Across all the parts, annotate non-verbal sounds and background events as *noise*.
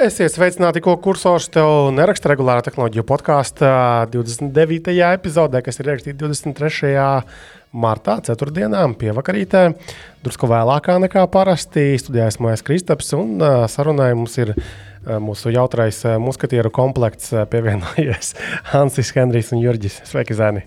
Esiet sveicināti, ko kursors tev neraksta regulārā tehnoloģiju podkāstā 29. epizodē, kas ir ierakstīta 23. martā, 4. pievakarītē. Drusku vēlākā nekā parasti. Studijā esmu es Kristaps un sarunai mums ir mūsu jautrais muskatieru komplekts pievienojies *laughs* Hansis, Henrijs un Jurģis. Sveiki, Zēni!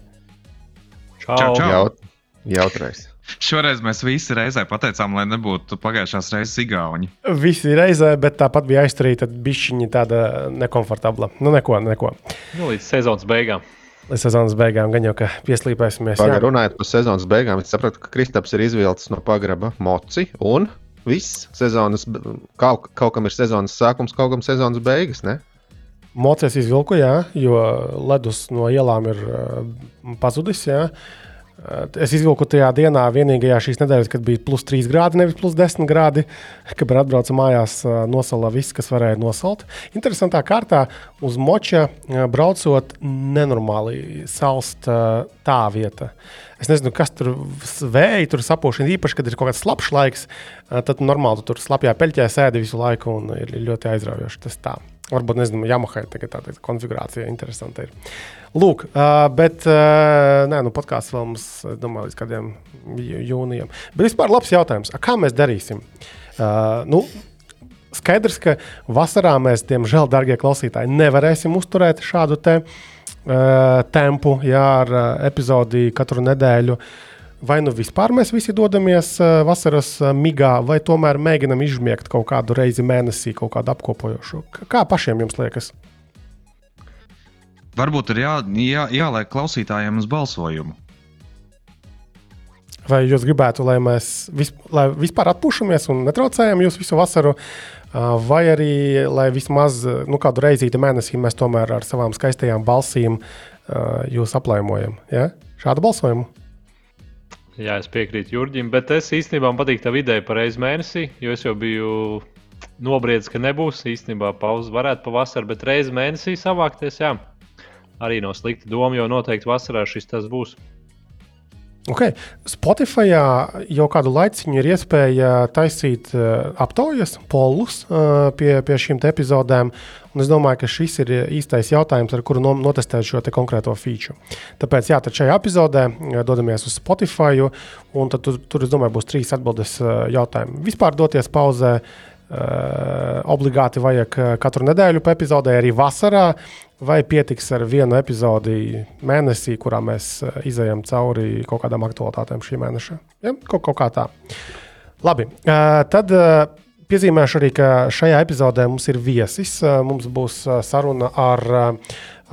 Čau, čau. čau. Jaut, jautrais. Šoreiz mēs visi reizē pateicām, lai nebūtu pagājušās reizes igauņi. Visi reizē, bet tāpat bija aizturīta bišķiņa tāda nekomfortabla. Nu, neko, neko. Nu, līdz sezonas beigām. Līdz sezonas beigām gan jau, ka pieslīpēsimies. Pagaidām, runājot par sezonas beigām, es sapratu, ka Kristaps ir izvilcis no pagraba moci un viss sezonas, kaut, kaut kam ir sezonas sākums, kaut kam sezonas beigas. Ne? Mocies izvilku, jā, jo ledus no ielām ir uh, pazudis. Jā. Es izvilku tajā dienā, vienīgajā šīs nedēļas, kad bija plus 3 grādi, nevis plus 10 grādi. *laughs* Kad atbraucu mājās, nosala viss, kas varēja nosalt. Interesantā kārtā uz moča braucot, nenormāli salst tā vieta. Es nezinu, kas tur vēja, tur sapūšana īpaši, kad ir kaut kāds slapjš laiks. Tad normāli tu tur slapjā peļķē sēdi visu laiku un ir ļoti aizraujoši. Tas tā. Varbūt, nezinu, Yamaha tagad tāda konfigurācija interesanta ir. Lūk, uh, bet uh, nē, nu, podkāsts vēl mums, domāju, līdz kādiem jūnijam. Bet vispār labs jautājums. A, kā mēs darīsim? Uh, nu, skaidrs, ka vasarā mēs, diemžēl, darbie klausītāji, nevarēsim uzturēt šādu te, uh, tempu, jā, ar uh, epizodi katru nedēļu. Vai nu vispār mēs visi dodamies uh, vasaras uh, migā, vai tomēr mēģinam izžmiegt kaut kādu reizi mēnesī, kaut kādu apkopojošu? Kā pašiem jums liekas? Varbūt ir jā, jā, jāliek klausītājiem uz balsojumu. Vai jūs gribētu, lai mēs vis, lai vispār atpūšamies un netraucējam jūs visu vasaru, vai arī, lai vismaz nu, kādu reizīti mēnesī mēs tomēr ar savām skaistajām balsīm jūs aplaimojam? Ja? Šādu balsojumu. Jā, es piekrītu Jurģim, bet es īstenībā man patīk tā ideja par reizi mēnesī, jo es jau biju nobriedzis, ka nebūs īstenībā pauze varētu pavasarī, bet reizi mēnesī savākties. Jā arī nav slikta doma, jo noteikti vasarā šis tas būs. Okay. Spotify jau kādu laiku ir iespēja taisīt aptaujas, polus pie, pie šīm epizodēm. Es domāju, ka šis ir īstais jautājums, ar kuru notestēt šo konkrēto feature. Tāpēc, jā, tad šajā epizodē dodamies uz Spotify, un tur, tur, es domāju, būs trīs atbildes jautājumi. Vispār doties pauzē. Uh, obligāti vajag katru nedēļu pa epizodē, arī vasarā vai pietiks ar vienu epizodi mēnesī, kurā mēs eh, izējām cauri kaut kādām aktualitātēm šī mēneša. Ja? Kaut, kaut kā tā. Labi, tad piezīmēšu arī, ka šajā epizodē mums ir viesis. Mums būs saruna ar,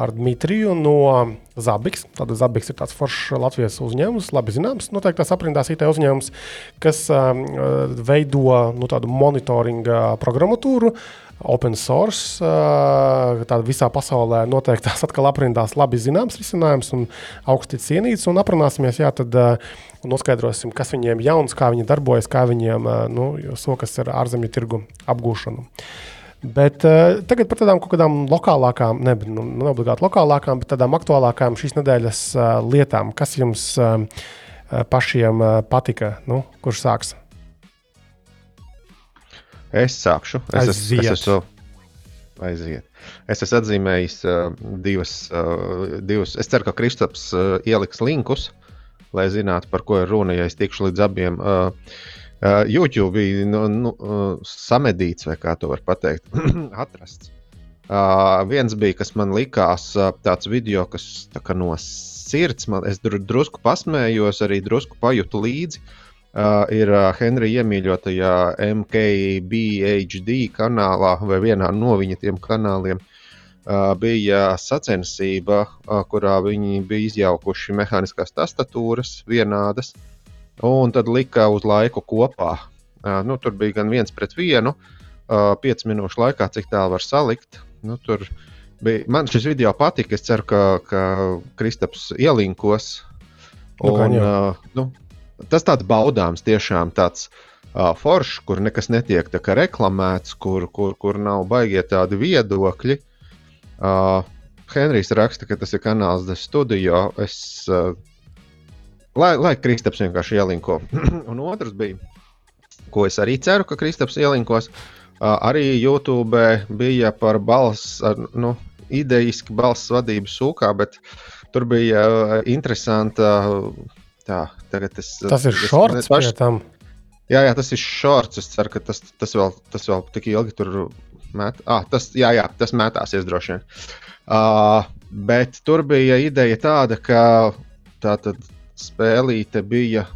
ar Dmitriju no Zabiks. Tātad Zabiks ir tāds foršs Latvijas uzņēmums, labi zināms, noteikti tās aprindās IT uzņēmums, kas veido nu, tādu monitoringa programmatūru. Uh, open source. Tāda visā pasaulē noteikti tās *laughs* atkal aprindās labi zināms risinājums un augsti cienīts. Un aprunāsimies, jā, tad noskaidrosim, kas viņiem jauns, kā viņi darbojas, kā viņiem nu, sokas ar ārzemju tirgu apgūšanu. Bet uh, tagad par tādām kaut kādām lokālākām, ne, nu, ne obligāti lokālākām, bet tādām aktuālākām šīs nedēļas uh, lietām, kas jums uh, pašiem uh, patika. Nu, kurš sāks? Es sākšu. Es esmu, es esmu, aiziet. Es esmu atzīmējis uh, divas, uh, divas. Es ceru, ka Kristaps uh, ieliks linkus, lai zinātu, par ko ir runa, ja es tikšu līdz abiem. Uh, YouTube bija nu, nu, uh, samedīts, vai kā to var pateikt, *clears throat* atrasts. Uh, viens bija, kas man likās uh, tāds video, kas tā no sirds, man, es drusku pasmējos, arī drusku pajūtu līdzi. Uh, uh, ir uh, Henrija iemīļotajā MKBHD kanālā vai vienā no viņa tiem kanāliem. Uh, bija sacensība, uh, kurā viņi bija izjaukuši mehāniskās tastatūras vienādas, un tad lika uz laiku kopā. Nu, tur bija gan viens pret vienu, 5 minūšu laikā, cik tālu var salikt. Nu, bija, man šis video patika. Es ceru, ka, ka Kristaps ielinkos. Nu, un, nu, uh, nu, tas tāds baudāms, tiešām tāds uh, foršs, kur nekas netiek reklamēts, kur, kur, kur nav baigie tādi viedokļi. Uh, Henrijs raksta, ka tas ir kanāls Studio. Es, uh, lai, lai Kristaps vienkārši ielinko. *clears throat* un otrs bija, ko es arī ceru, ka Kristaps ielinkos. Uh, arī YouTube bija par balss, nu, idejiski balss vadību sūkā, bet tur bija uh, interesanta. Tā, es, tas ir šorts paš... tam. Jā, jā, tas ir šorts. Es ceru, ka tas, tas, vēl, tas vēl tik ilgi tur met. Ah, tas, jā, jā, tas metāsies droši vien. Uh, bet tur bija ideja tāda, ka tā tad spēlīte bija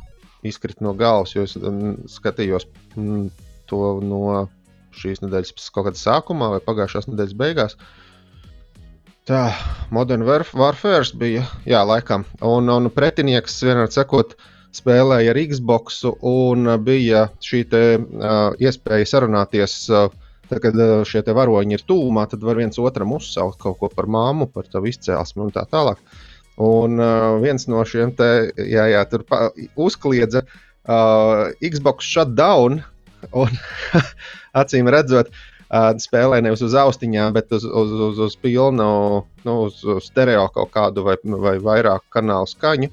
izkrita no galvas, jo es um, skatījos mm, to no šīs nedēļas kaut kādā sākumā vai pagājušās nedēļas beigās. Tā, Modern Warfare bija, jā, laikam. Un, un pretinieks vienmēr sakot, spēlēja ar Xbox, un bija šī te, uh, iespēja sarunāties. Uh, Tad, kad šie varoņi ir tūmā, tad var viens otram uzsaukt kaut ko par māmu, par tavu izcelsmi un tā tālāk. Uh, Un uh, viens no šiem te, jā, jā, tur pa, uzkliedza uh, Xbox shutdown. Un, *laughs* acīm redzot, uh, spēlē nevis uz austiņām, bet uz, uz, uz, uz pilnu, nu, uz, uz stereo kaut kādu vai, vai vairāk kanālu skaņu.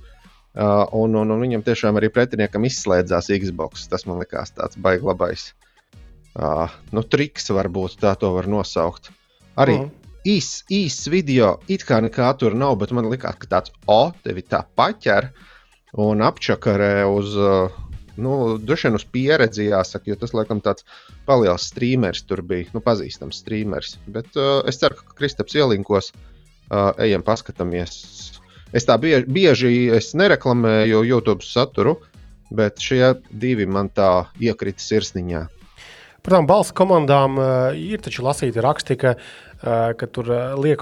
Uh, un, un, un viņam tiešām arī pretiniekam izslēdzās Xbox. Tas man likās tāds baigts labais. Uh, nu, triks varbūt tā to var nosaukt. Arī -huh īss, īss video, it kā nekā tur nav, bet man liekas, ka tāds o, tevi tā paķer un apčakarē uz, nu, droši vien uz pieredzi jāsaka, jo tas, laikam, tāds paliels streameris tur bija, nu, pazīstams streameris. Bet uh, es ceru, ka Kristaps ielinkos, uh, ejam paskatāmies. Es tā bieži, bieži es nereklamēju YouTube saturu, bet šie divi man tā iekrita sirsniņā. Protams, balss komandām uh, ir taču lasīti raksti, ka uh, Eh, ka tur liek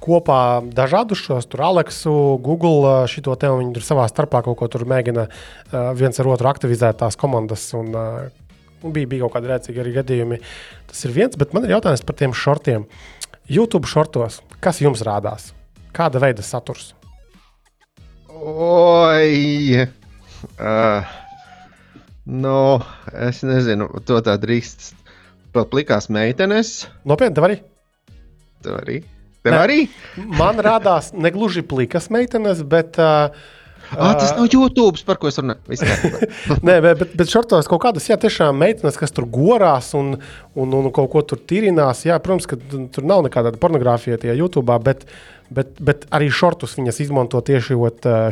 kopā dažādus šos, tur Aleksu, Google, šito te viņi tur savā starpā kaut ko tur mēģina viens ar otru aktivizēt tās komandas. Un, un bija, bija kaut kādi rēcīgi arī gadījumi. Tas ir viens, bet man ir jautājums par tiem šortiem. YouTube šortos, kas jums rādās? Kāda veida saturs? Oi! Uh, nu, es nezinu, to tā drīkst. Pat plikās meitenes. Nopietni, arī? Tev arī? Tev arī? Man radās ne gluži plikas meitenes, bet. Uh, Ah, tas nav YouTube, par ko es runāju. *laughs* Nē, bet, bet šortos kaut kādas, jā, tiešām meitenes, kas tur gorās un, un, un kaut ko tur tirinās. Jā, protams, ka tur nav nekāda pornogrāfija tajā YouTube, bet, bet, bet arī šortus viņas izmanto tieši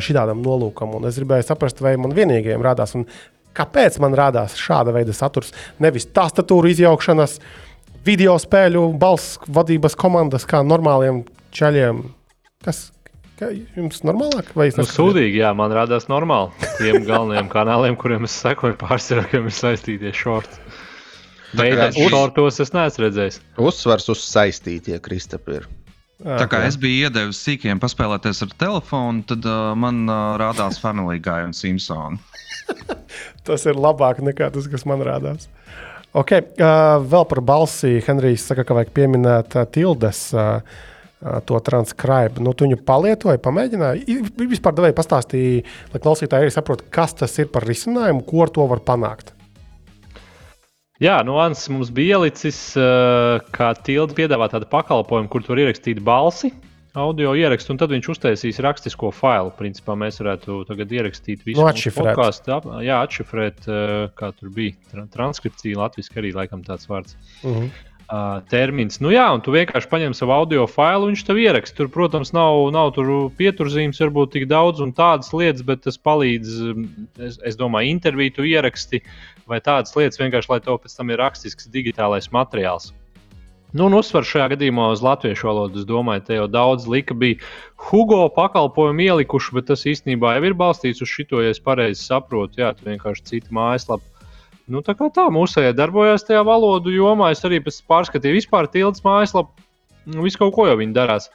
šādam nolūkam. Un es gribēju saprast, vai man vienīgajiem rādās, un kāpēc man rādās šāda veida saturs, nevis tastatūra izjaukšanas. Uh, video spēļu balss vadības komandas kā normāliem ceļiem. Kas Kā jums normālāk? Nu, sūdīgi, jā, man rādās normāli. Tiem galvenajiem kanāliem, kuriem es sekoju, pārsvarā, kuriem ir saistītie šorti. Beigās uz... šortos es neesmu redzējis. Uzsvars uz saistītie, Kristapi. Tā kā es biju iedevis sīkiem paspēlēties ar telefonu, tad uh, man uh, rādās Family Guy un Simpsons. *laughs* tas ir labāk nekā tas, kas man rādās. Okay, uh, vēl par balsi Henrijs saka, ka vajag pieminēt uh, tildes. Uh, to transkrābu. Nu, tu viņu palietoji, pamēģināji. Vispār devēji pastāstīja, lai klausītāji arī saprotu, kas tas ir par risinājumu, ko ar to var panākt. Jā, nu, Ants mums bija ielicis, kā tilde piedāvā tādu pakalpojumu, kur tur ierakstīt balsi audio ierakstu, un tad viņš uztaisīs rakstisko failu. Principā mēs varētu tagad ierakstīt visu no nu, podkāstu. Jā, atšifrēt, eh, kā tur bija. Transkripcija latviešu arī laikam tāds vārds. Uh -huh. Uh, termins. Nu, jā, un tu vienkārši paņem savu audio failu, viņš tev ieraksta. Tur, protams, nav, nav pieturzīmes, varbūt tik daudz un tādas lietas, bet tas palīdz, es, es domāju, interviju ieraksti vai tādas lietas vienkārši, lai tev pēc tam ir rakstisks digitālais materiāls. Nu, un uzsver šajā gadījumā uz latviešu valodu. Es domāju, te jau daudz lika bija Hugo pakalpojumu ielikuši, bet tas īstenībā jau ir balstīts uz šito, ja es pareizi saprotu. Jā, tu vienkārši citu mājaslapu. Nu, tā kā tā mūsējā darbojās tajā valodu jomā, es arī pārskatīju vispār tildes mājaslapu. Nu, visu kaut ko jau viņi darās.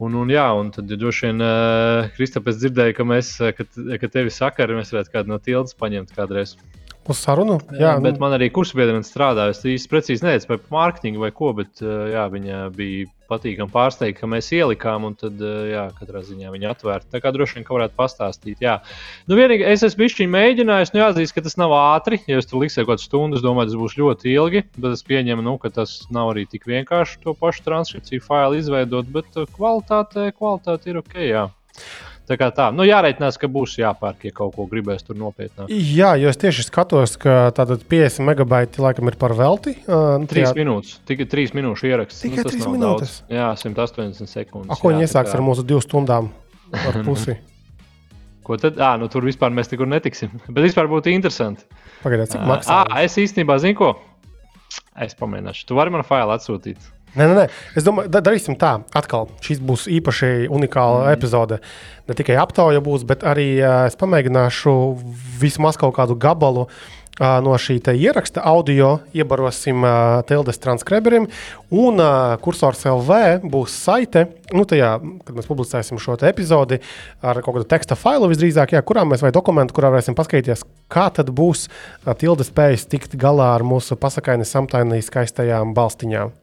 Un, un, jā, un tad ja droši vien uh, Kristapes dzirdēja, ka mēs, ka, ka tevi sakari, mēs varētu kādu no tildes paņemt kādreiz. Uz sarunu? Jā, bet nu... man arī kursbiedrene strādāja. Es īsti precīzi nezinu par mārketingu vai ko, bet jā, viņa bija patīkami pārsteigti, ka mēs ielikām, un tad, jā, katrā ziņā viņi atvērta. Tā kā droši vien, ka varētu pastāstīt. Jā. Nu, vienīgi es esmu bijis mēģinājis, nu, jāatzīst, ka tas nav ātri. Ja es tur liksiet kaut kādu stundu, es domāju, tas būs ļoti ilgi, bet es pieņemu, nu, ka tas nav arī tik vienkārši to pašu transkripciju failu izveidot, bet kvalitāte, kvalitāte ir ok. Jā. Tā kā tā, nu jāreikinās, ka būs jāpērk, ja kaut ko gribēs tur nopietnāk. Jā, jo es tieši skatos, ka tātad 50 megabaiti laikam ir par velti. Uh, 3 tajā... minūtes, tikai 3 minūšu ieraksts. Tikai nu, 3 minūtes. Daudz. Jā, 180 sekundes. A, ko viņi iesāks ar mūsu 2 stundām ar *laughs* pusi? Ko tad? À, nu, tur vispār mēs nekur netiksim. *laughs* Bet vispār būtu interesanti. Pagaidiet, cik maksā? À, es īstenībā zinu, ko. Es pamēģināšu. Tu vari man failu atsūtīt. Nē, nē, nē. Es domāju, da, darīsim tā. Atkal šis būs īpaši unikāla mm. epizode. Ne tikai aptauja būs, bet arī uh, es pamēģināšu vismaz kaut kādu gabalu uh, no šī ieraksta audio iebarosim uh, Tildes transkriberim. Un uh, kursors LV būs saite, nu, tajā, kad mēs publicēsim šo epizodi ar kaut kādu teksta failu visdrīzāk, jā, kurā mēs vai dokumentu, kurā varēsim paskatīties, kā tad būs uh, Tilde spējas tikt galā ar mūsu pasakaini samtaini skaistajām balstiņām.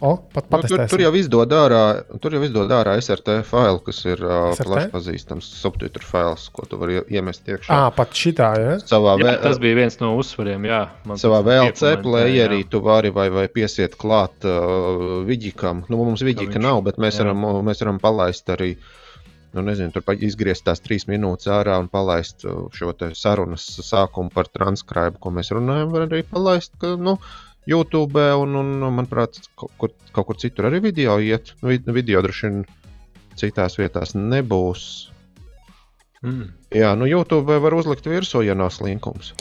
O, nu, tur, tur jau izdod ārā, tur jau izdod ārā SRT failu, kas ir uh, plaši pazīstams subtitru fails, ko tu vari iemest iekšā. Ah, pat šitā, ja? Savā jā, vē... Tas bija viens no uzsvariem, jā. Savā VLC playerī tu vari vai, vai piesiet klāt uh, vidikam. Nu, mums vidika nav, bet mēs jā. varam, mēs varam palaist arī. Nu, nezinu, tur izgriezt tās trīs minūtes ārā un palaist šo sarunas sākumu par transkrājumu, ko mēs runājam. Var arī palaist, ka, nu, uh, YouTube, un, un manuprāt, kaut kur, kaut kur citur arī video iet. Nu, video droši vien citās vietās nebūs. Mm. Jā, nu YouTube var uzlikt virsū, ja nav slinkums.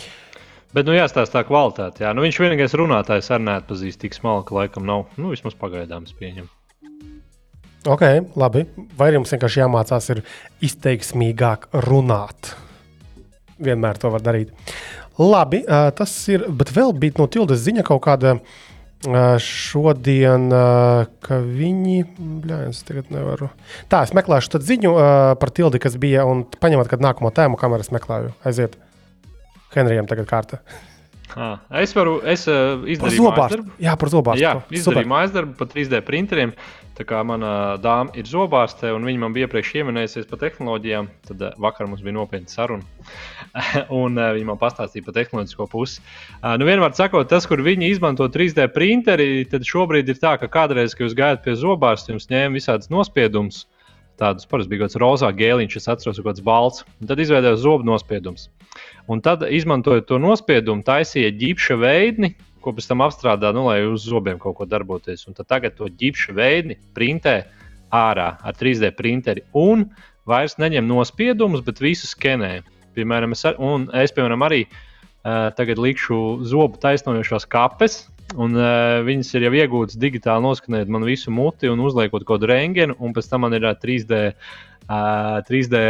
Bet, nu, jāstāsta tā kvalitāte. Jā. Nu, viņš vienīgais runātājs arī neatpazīst tik smalki, laikam nav. Nu, vismaz pagaidām es pieņemu. Ok, labi. Vai jums vienkārši jāmācās ir izteiksmīgāk runāt? Vienmēr to var darīt. Labi, tas ir. Bet vēl bija no Tildes ziņa kaut kāda šodien, ka viņi. Bļā, es tagad nevaru. Tā, es meklēšu ziņu par Tildi, kas bija. Un paņemat, kad nākamo tēmu kameras meklēju. Aiziet. Henrijam tagad kārta. À, es varu, es uh, mājas darbu. Jā, par zobārstu. Jā, izdarīju mājas darbu par 3D printeriem. Tā kā mana dāma ir zobārste, un viņa man bija iepriekš ieminējusies par tehnoloģijām, tad uh, vakar mums bija nopietna saruna. *laughs* un uh, viņa man pastāstīja par tehnoloģisko pusi. Uh, nu, vienmēr sakot, tas, kur viņi izmanto 3D printeri, tad šobrīd ir tā, ka kādreiz, kad jūs gājat pie zobārsta, jums ņēma visādas nospiedumus. Tādus parasti bija kaut kāds rozā gēliņš, es atceros, kaut kāds balts. Tad izveidojās zobu nospiedums. Un tad, izmantojot to nospiedumu, taisīja ģipša veidni, ko pēc tam apstrādā, nu, lai uz zobiem kaut ko darboties. Un tad tagad to ģipša veidni printē ārā ar 3D printeri un vairs neņem nospiedumus, bet visu skenē. Piemēram, es, ar, es piemēram, arī uh, tagad likšu zobu taisnojošās kapes, Un, uh, viņas ir jau iegūtas digitāli, noskanējot man visu muti un uzliekot kaut kādu rengenu, un pēc tam man ir uh, 3D, uh, 3D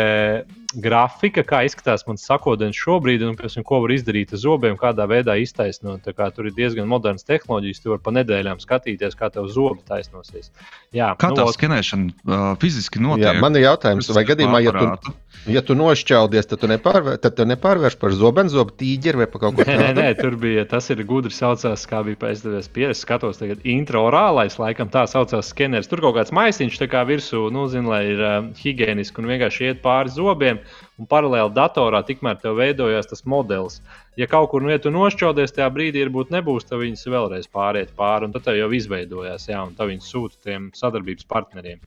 grafika, kā izskatās mans sakodens šobrīd, un piemēram, ko var izdarīt ar zobiem, kādā veidā iztaisnot. Kā, tur ir diezgan moderns tehnoloģijas, tu vari pa nedēļām skatīties, kā tev zobi taisnosies. Jā, kā nu, tā skenēšana uh, fiziski notiek? Jā, man ir jautājums, vai gadījumā, ja tu, ja tu nošķeldies, tad tu, nepārvēr, tad tu nepārvērš par zobenzobu tīģeri vai par kaut ko *laughs* tādu? Nē, nē, tur bija, tas ir gudri saucās, kā bija PSDVs pieredze. Skatos tagad intraorālais, laikam tā saucās skeneris. Tur kaut kāds maisiņš tā kā virsū, nu, zin, lai ir uh, higiēniski un vienkārši iet pāri zobiem un paralēli datorā tikmēr tev veidojās tas modelis. Ja kaut kur nu, ja tu nošķaudies, tajā brīdī varbūt nebūs, tad viņas vēlreiz pāriet pāri, un tad jau izveidojās, jā, un tad viņi sūta tiem sadarbības partneriem.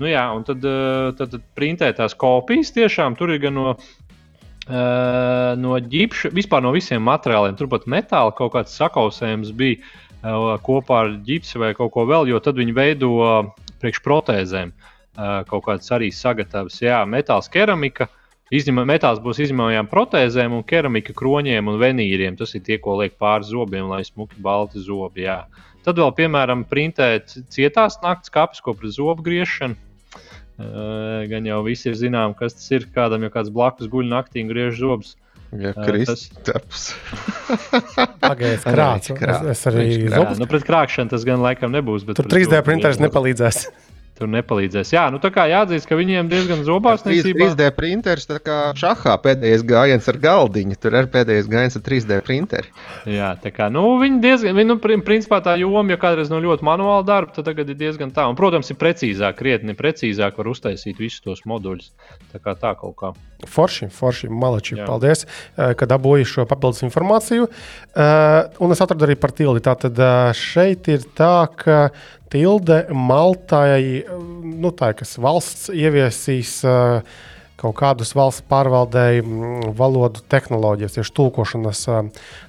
Nu, jā, un tad, eh, tad, tad printē tās kopijas tiešām tur ir gan no. Uh, no ģipša, vispār no visiem materiāliem. Turpat metāla kaut kāds sakausējums bija uh, kopā ar ģipsi vai kaut ko vēl, jo tad viņi veido priekšprotēzēm uh, kaut kādas arī sagatavas. Jā, metāls, keramika, Izņemot metāls būs izņemamajām protēzēm, un keramika kroņiem un venīriem. Tas ir tie, ko liek pāri zobiem, lai smuki balti zobi. Jā. Tad vēl, piemēram, printēt cietās naktas kapes, ko pret zobu griešanu. Gan jau visi ir zinām, kas tas ir. Kādam jau kāds blakus guļ naktī un griež zobus. Ja, Kristaps. *laughs* Pagaidiet, krāts. Es, es arī zobus. Nu, pret krākšanu tas gan laikam nebūs. Tur 3D printeris nepalīdzēs. Tur nepalīdzēs. Jā, nu tā kā jāatzīst, ka viņiem diezgan zobās nesībā. 3D printeris, tā kā šahā pēdējais gājiens ar galdiņu, tur ir pēdējais gājiens ar 3D printeri. Jā, tā kā, nu, viņi diezgan, viņi, nu, principā tā joma, ja kādreiz no ļoti manuāla darba, tad tagad ir diezgan tā. Un, protams, ir precīzāk, krietni precīzāk var uztaisīt visus tos moduļus. Tā kā tā kaut kā. Forši, forši, malači, Jā. paldies, eh, ka dabūji šo papildus informāciju. Uh, un es atradu arī par tildi. Tātad uh, šeit ir tā, ka tilde Maltai, nu, tā, kas valsts ieviesīs uh, kaut kādus valsts pārvaldēju mm, valodu tehnoloģijas, tieši tulkošanas uh,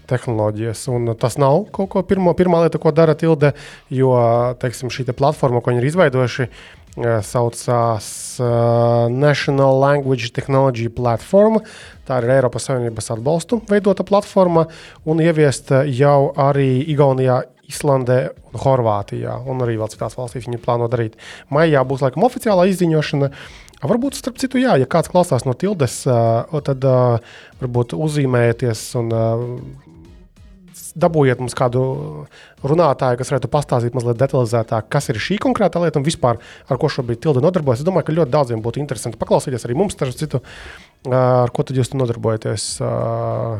tehnoloģijas. Un tas nav kaut ko pirmo, pirmā lieta, ko dara tilde, jo teiksim, šī te platforma, ko viņi ir izveidojuši, uh, saucās National Language Technology Platform. Tā ir Eiropas Savienības atbalstu veidota platforma un ieviesta jau arī Igaunijā, Islandē un Horvātijā, un arī vēl citās valstīs viņi plāno darīt. Maijā būs laikam oficiālā izziņošana. Varbūt, starp citu, jā, ja kāds klausās no tildes, tad varbūt uzzīmējieties un dabūjiet mums kādu runātāju, kas varētu pastāstīt mazliet detalizētāk, kas ir šī konkrētā lieta un vispār ar ko šobrīd tilde nodarbojas. Es domāju, ka ļoti daudziem būtu interesanti paklausīties arī mums, starp citu, ar ko tad jūs nodarbojaties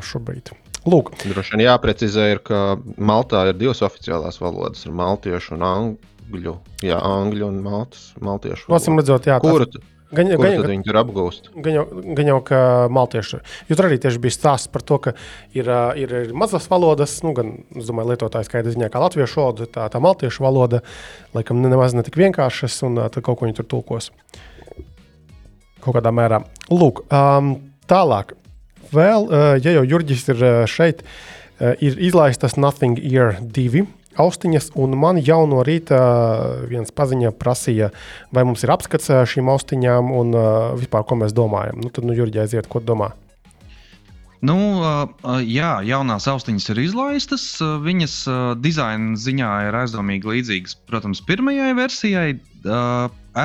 šobrīd. Lūk. Droši vien jāprecizē, ir, ka Maltā ir divas oficiālās valodas - maltiešu un angļu. Jā, angļu un maltas, maltiešu. Valoda. Redzot, jā, Kura, Gan, Kur gan, tad viņi tur apgūst? Gan jau, gan jau ka maltieši. Tur arī tieši bija stāsts par to, ka ir, ir, ir mazas valodas, nu, gan, es domāju, lietotāji skaidri ziņā, kā latviešu valoda, tā, tā maltiešu valoda, laikam nemaz ne tik vienkāršas, un tad kaut ko viņi tur tulkos. Kaut kādā mērā. Lūk, um, tālāk vēl, ja jau Jurģis ir šeit, ir izlaistas Nothing Ear 2 austiņas, un man jau no rīta viens paziņa prasīja, vai mums ir apskats šīm austiņām un vispār, ko mēs domājam. Nu, tad, nu, Jurģi, aiziet, ko domā? Nu, jā, jaunās austiņas ir izlaistas. Viņas dizaina ziņā ir aizdomīgi līdzīgas, protams, pirmajai versijai.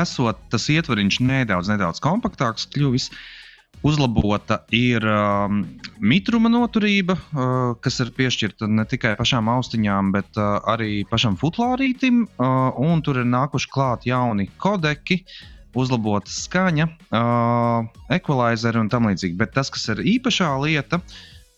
Esot tas ietvariņš nedaudz, nedaudz kompaktāks, kļuvis. Uh, Uzlabota ir um, mitruma noturība, uh, kas ir piešķirta ne tikai pašām austiņām, bet uh, arī pašam futlārītim. Uh, tur ir nākuši klāt jauni kodeki, uzlabota skaņa, uh, equalizeri un tam līdzīgi. Bet tas, kas ir īpašā lieta,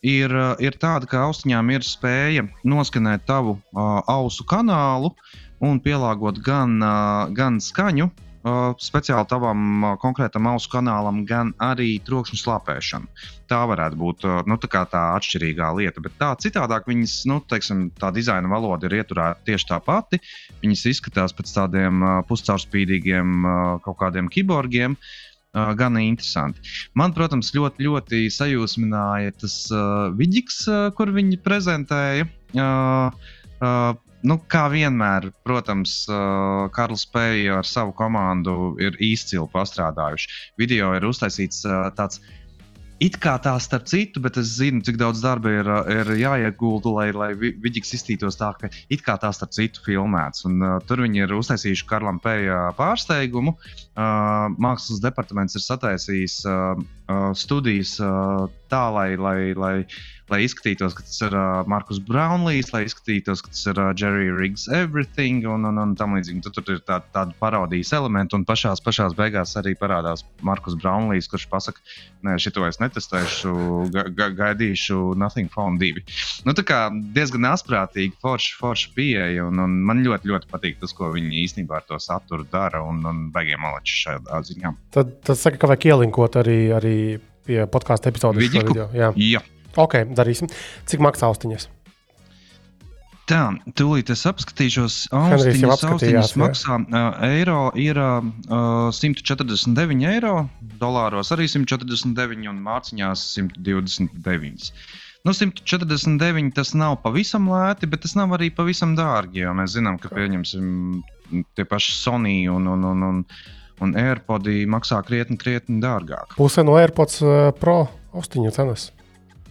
ir, uh, ir tāda, ka austiņām ir spēja noskanēt tavu uh, ausu kanālu un pielāgot gan, uh, gan skaņu, uh, speciāli tavam uh, konkrētam ausu kanālam, gan arī trokšņa slāpēšanu. Tā varētu būt uh, nu, tā, tā atšķirīgā lieta. Bet tā citādāk viņas, nu, teiksim, tā dizaina valoda ir ieturēta tieši tā pati. Viņas izskatās pēc tādiem uh, puscaurspīdīgiem uh, kaut kādiem kiborgiem. Uh, gan interesanti. Man, protams, ļoti, ļoti sajūsmināja tas uh, vidīgs, uh, kur viņi prezentēja. Uh, uh, nu, kā vienmēr, protams, uh, Karls Pēja ar savu komandu ir izcili pastrādājuši. Video ir uztaisīts uh, tāds. It kā tā starp citu, bet es zinu, cik daudz darba ir, ir jāiegulda, lai, lai Vidžiks iztītos tā, ka it kā tā starp citu filmēts. Un, uh, tur viņi ir uztaisījuši Karlam Pēja pārsteigumu. Uh, mākslas departaments ir sataisījis uh, uh, studijas uh, tā, lai, lai, lai lai izskatītos, ka tas ir uh, Markus Brownlijs, lai izskatītos, ka tas ir uh, Jerry Riggs Everything un, un, un tam līdzīgi. Tur, tur ir tā, tāda parodijas elementa, un pašās, pašās beigās arī parādās Markus Brownlijs, kurš pasaka, nē, šito es netestēšu, ga, ga, gaidīšu Nothing Phone 2. Nu, tā kā diezgan asprātīgi, forša, forša pieeja, un, un man ļoti, ļoti patīk tas, ko viņi īstenībā ar to saturu dara, un, un beigiem malači šādā ziņā. Tad, tad saka, ka vajag ielinkot arī, arī pie podkāstu epizodes. Jā. Jā. Ok, darīsim. Cik maksā austiņas? Tā, tūlīt es apskatīšos. Austiņas, austiņas maksā uh, eiro ir uh, 149 eiro, dolāros arī 149 un mārciņās 129. Nu, 149 tas nav pavisam lēti, bet tas nav arī pavisam dārgi. Jo mēs zinām, ka pieņemsim tie paši Sony un, un, un, un, un AirPods maksā krietni, krietni dārgāk. Puse no AirPods Pro austiņu cenas.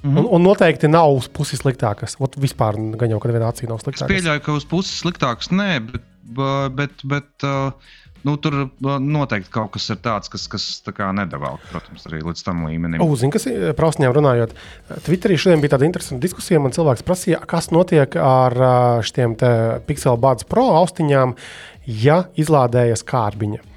Mm -hmm. un, un noteikti nav uz pusi sliktākas. Ot, vispār gan jau kādā acī nav sliktākas. Es pieļauju, ka uz pusi sliktākas nē, bet, bet, bet uh, nu, tur noteikti kaut kas ir tāds, kas, kas tā nedavā, protams, arī līdz tam līmenim. Uzzini, kas ir prausņiem runājot. Twitterī šodien bija tāda interesanta diskusija. Man cilvēks prasīja, kas notiek ar šiem Pixel Buds Pro austiņām. ja izlādējas kārbiņa.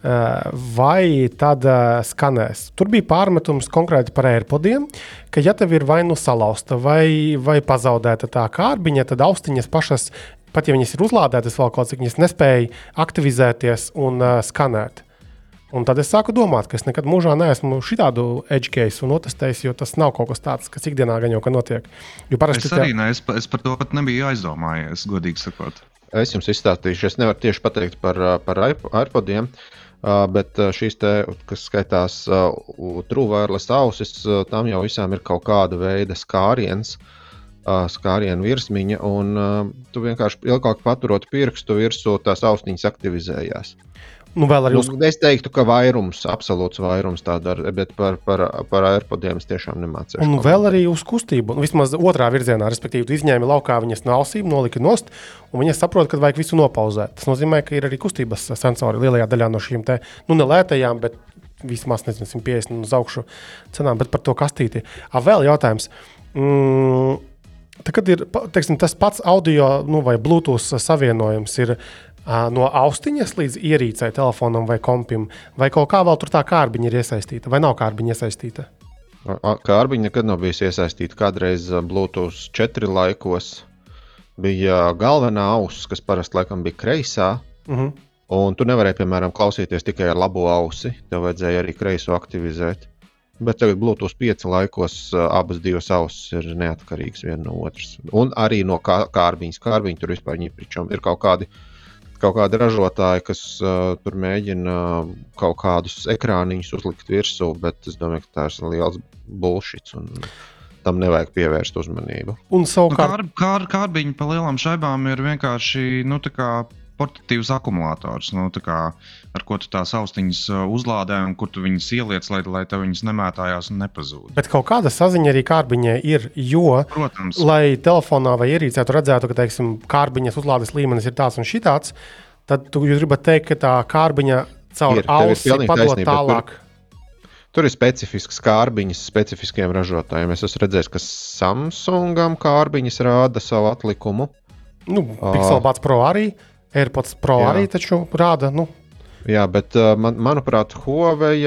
Vai tad skanēs? Tur bija pārmetums konkrēti par AirPodiem, ka, ja tev ir vai nu salauzta, vai, vai pazaudēta tā kārbiņa, tad austiņas pašas, pat ja viņas ir uzlādētas vēl kaut cik, viņas nespēja aktivizēties un uh, skanēt. Un tad es sāku domāt, ka es nekad mūžā neesmu šādu edge case un otestējis, jo tas nav kaut kas tāds, kas ikdienā gan jau notiek. Jo parasti es arī te... ne, es, es par to pat nebiju aizdomājies, godīgi sakot. Es jums izstāstīšu, es nevaru tieši pateikt par, par iPodiem, bet šīs te, kas skaitās trūvērles ausis, tam jau visām ir kaut kāda veida skāriens. Skārienu virsmiņa, un uh, tu vienkārši ilgāk paturot pirkstu virsū, tās austiņas aktivizējās. Nu, uz... nu, es teiktu, ka vairums, absolūts vairums tā dara, bet par, par, par airpodiem es tiešām nemācījos. Un vēl arī uz kustību, nu, vismaz otrā virzienā, respektīvi, tu izņēmi laukā viņas no ausīm, noliki nost, un viņas saprot, ka vajag visu nopauzēt. Tas nozīmē, ka ir arī kustības sensori lielajā daļā no šīm te, nu, nelētajām, bet vismaz nezinu, 150 uz augšu cenām, bet par to kastīti. A, vēl jautājums. Mm, Tad, kad ir teiksim, tas pats audio nu, vai Bluetooth savienojums, ir no austiņas līdz ierīcei, telefonam vai kompim, vai kaut kā vēl tur tā kārbiņa ir iesaistīta, vai nav kārbiņa iesaistīta? Kārbiņa nekad nav bijusi iesaistīta. Kādreiz Bluetooth 4 laikos bija galvenā auss, kas parasti laikam bija kreisā. Uh mhm. -huh. Un tu nevarēji, piemēram, klausīties tikai ar labo ausi. Tev vajadzēja arī kreiso aktivizēt. Bet tagad Bluetooth 5 laikos abas divas ausis ir neatkarīgas viena no otras. Un arī no kā, kārbiņas. Kārbiņa tur vispār ir kaut kādi uh, kaut kādi ražotāji, kas uh, tur mēģina kaut kādus ekrāniņus uzlikt virsū, bet es domāju, ka tas ir liels bullshit. Un... Tam nevajag pievērst uzmanību. Un savukārt, nu, kār, kār, kārbiņi pa lielām šaibām ir vienkārši nu, portatīvs akumulators. Nu, kā, ar ko tu tās austiņas uh, uzlādē un kur tu viņas ieliec, lai, lai tev viņas nemētājās un nepazūd. Bet kaut kāda saziņa arī kārbiņai ir, jo, Protams. lai telefonā vai ierīcē redzētu, ka, teiksim, kārbiņas uzlādes līmenis ir tāds un šitāds, tad tu gribat teikt, ka tā kārbiņa caur ausi padod tālāk. Tur... Tur ir specifisks kārbiņas specifiskiem ražotājiem. Es esmu redzējis, ka Samsungam kārbiņas rāda savu atlikumu. Nu, Pixelbuds Pro arī. AirPods Pro Jā. arī taču rāda. Nu. Jā, bet uh, man, manuprāt, Huawei,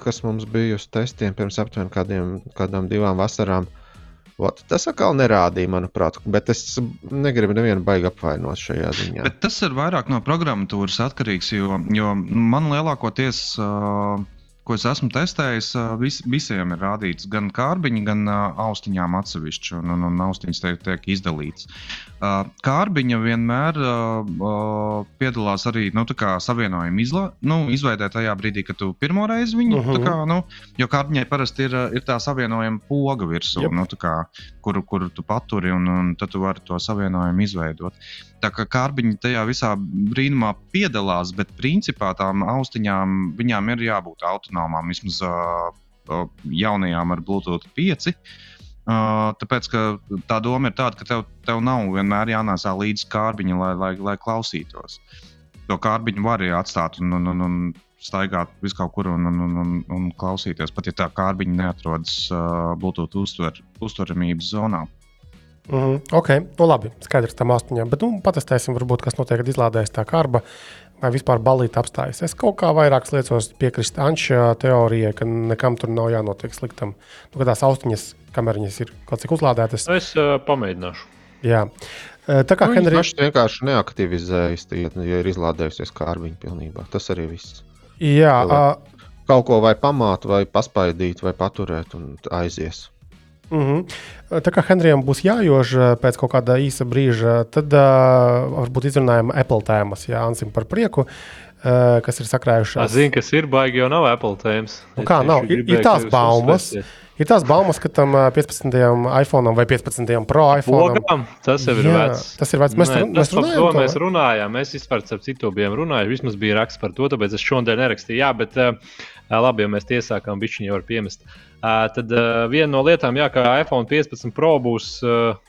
kas mums bija uz testiem pirms aptuveni kādiem, kādām divām vasarām, Ot, tas atkal nerādīja, manuprāt, bet es negribu nevienu baigi apvainot šajā ziņā. Bet tas ir vairāk no programmatūras atkarīgs, jo, jo man lielākoties. Uh, ko es esmu testējis, vis, visiem ir rādīts gan kārbiņi, gan austiņām atsevišķi, un, un, un austiņas tiek, tiek izdalītas. Uh, kārbiņa vienmēr piedalās arī nu, savienojuma izla, nu, izveidē tajā brīdī, kad tu pirmo reizi viņu, uh -huh. kā, nu, jo kārbiņai parasti ir, ir tā savienojuma poga virsū, yep. nu, kā, kuru, kuru tu paturi, un, un tad tu vari to savienojumu izveidot. Tā kā kārbiņi tajā visā brīnumā piedalās, bet principā tām austiņām viņām ir jābūt autonomām, vismaz uh, jaunajām ar Bluetooth 5. Uh, tāpēc tā doma ir tāda, ka tev, tev nav vienmēr jānāsā līdzi kārbiņa, lai, lai, lai klausītos. To kārbiņu var arī atstāt un, un, un, un staigāt viskaur kur un, un, un, un klausīties, pat ja tā kārbiņa neatrodas uh, Bluetooth uztver, uztveramības zonā. Mm -hmm. Ok, nu labi, skaidrs tam astoņām. Bet nu, patestēsim, varbūt, kas notiek, kad izlādējas tā karba vai vispār balīti apstājas. Es kaut kā vairāk liecos piekrist Anča teorijai, ka nekam tur nav jānotiek sliktam. Nu, tās austiņas, kameriņas ir kaut cik uzlādētas. Es uh, pamēģināšu. Jā. Tā kā nu, Henrijs vienkārši neaktivizējas, ja, ja ir izlādējusies kārbiņa pilnībā. Tas arī viss. Jā. Uh, kaut ko vai pamāt, vai paspaidīt, vai paturēt un aizies. Mm -hmm. Tā kā Henrijam būs jājož pēc kaut kāda īsa brīža, tad uh, varbūt izrunājam Apple tēmas, Jā, Ansim par prieku, uh, kas ir sakrājušās. Zinu, kas ir baigi, jau nav Apple tēmas. Nu, kā nav? Ir, ir tās baumas. Uzsvēsiet. Ir tās baumas, ka tam 15. iPhone vai 15. Pro iPhone. Ogam, tas jau ir jā, vecs. Tas ir vecs. Mēs, Nē, mēs, runājām, to, mēs runājām. Mēs vispār ar citu bijām runājuši. Vismaz bija raksts par to, tāpēc es šodien nerakstīju. Jā, bet uh, Labi, ja mēs tiesākām, bišķiņi jau var piemest. Tad viena no lietām, jā, ka iPhone 15 Pro būs.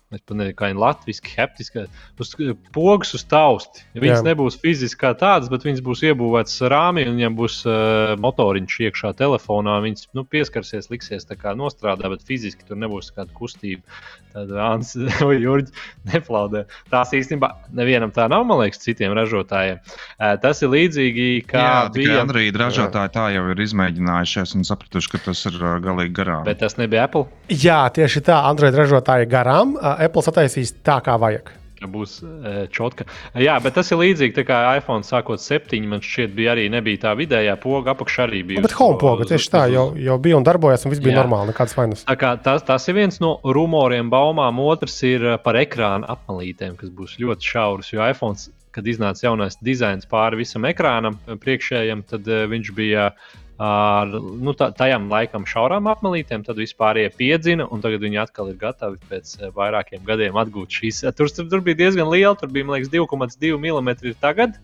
Es pat nezinu, kā viņa latviešu heptiski. Uz pogas uz tausti. Viņas Jā. nebūs fiziski kā tādas, bet viņas būs iebūvētas rāmī un viņam būs uh, motoriņš iekšā telefonā. Viņas nu, pieskarsies, liksies tā kā nostrādā, bet fiziski tur nebūs kāda kustība. Tad Ants *laughs* vai Jurģis neplaudē. Tās īstenībā nevienam tā nav, man liekas, citiem ražotājiem. Uh, tas ir līdzīgi kā Jā, bija Android ražotāji. Tā jau ir izmēģinājušies un sapratuši, ka tas ir uh, galīgi garām. Bet tas nebija Apple. Jā, tieši tā, Android ražotāji garām. Uh, Apple sataisīs tā, kā vajag. Būs e, čotka. Jā, bet tas ir līdzīgi tā kā iPhone sākot 7. Man šķiet, bija arī nebija tā vidējā poga, apakšā arī bija. Nu, bet home poga tieši tā jau, jau bija un darbojās, un viss bija jā. normāli, nekādas vainas. Tas, tas ir viens no rumoriem, baumām. Otrs ir e, par ekrāna apmalītēm, kas būs ļoti šauras. Jo iPhone, kad iznāca jaunais dizains pāri visam ekrānam, e, priekšējam, tad viņš bija ar nu, tajām laikam šaurām apmelītēm, tad vispār iepiedzina, un tagad viņi atkal ir gatavi pēc eh, vairākiem gadiem atgūt šīs. Tur, tur bija diezgan liela, tur bija liekas, 2,2 mm tagad.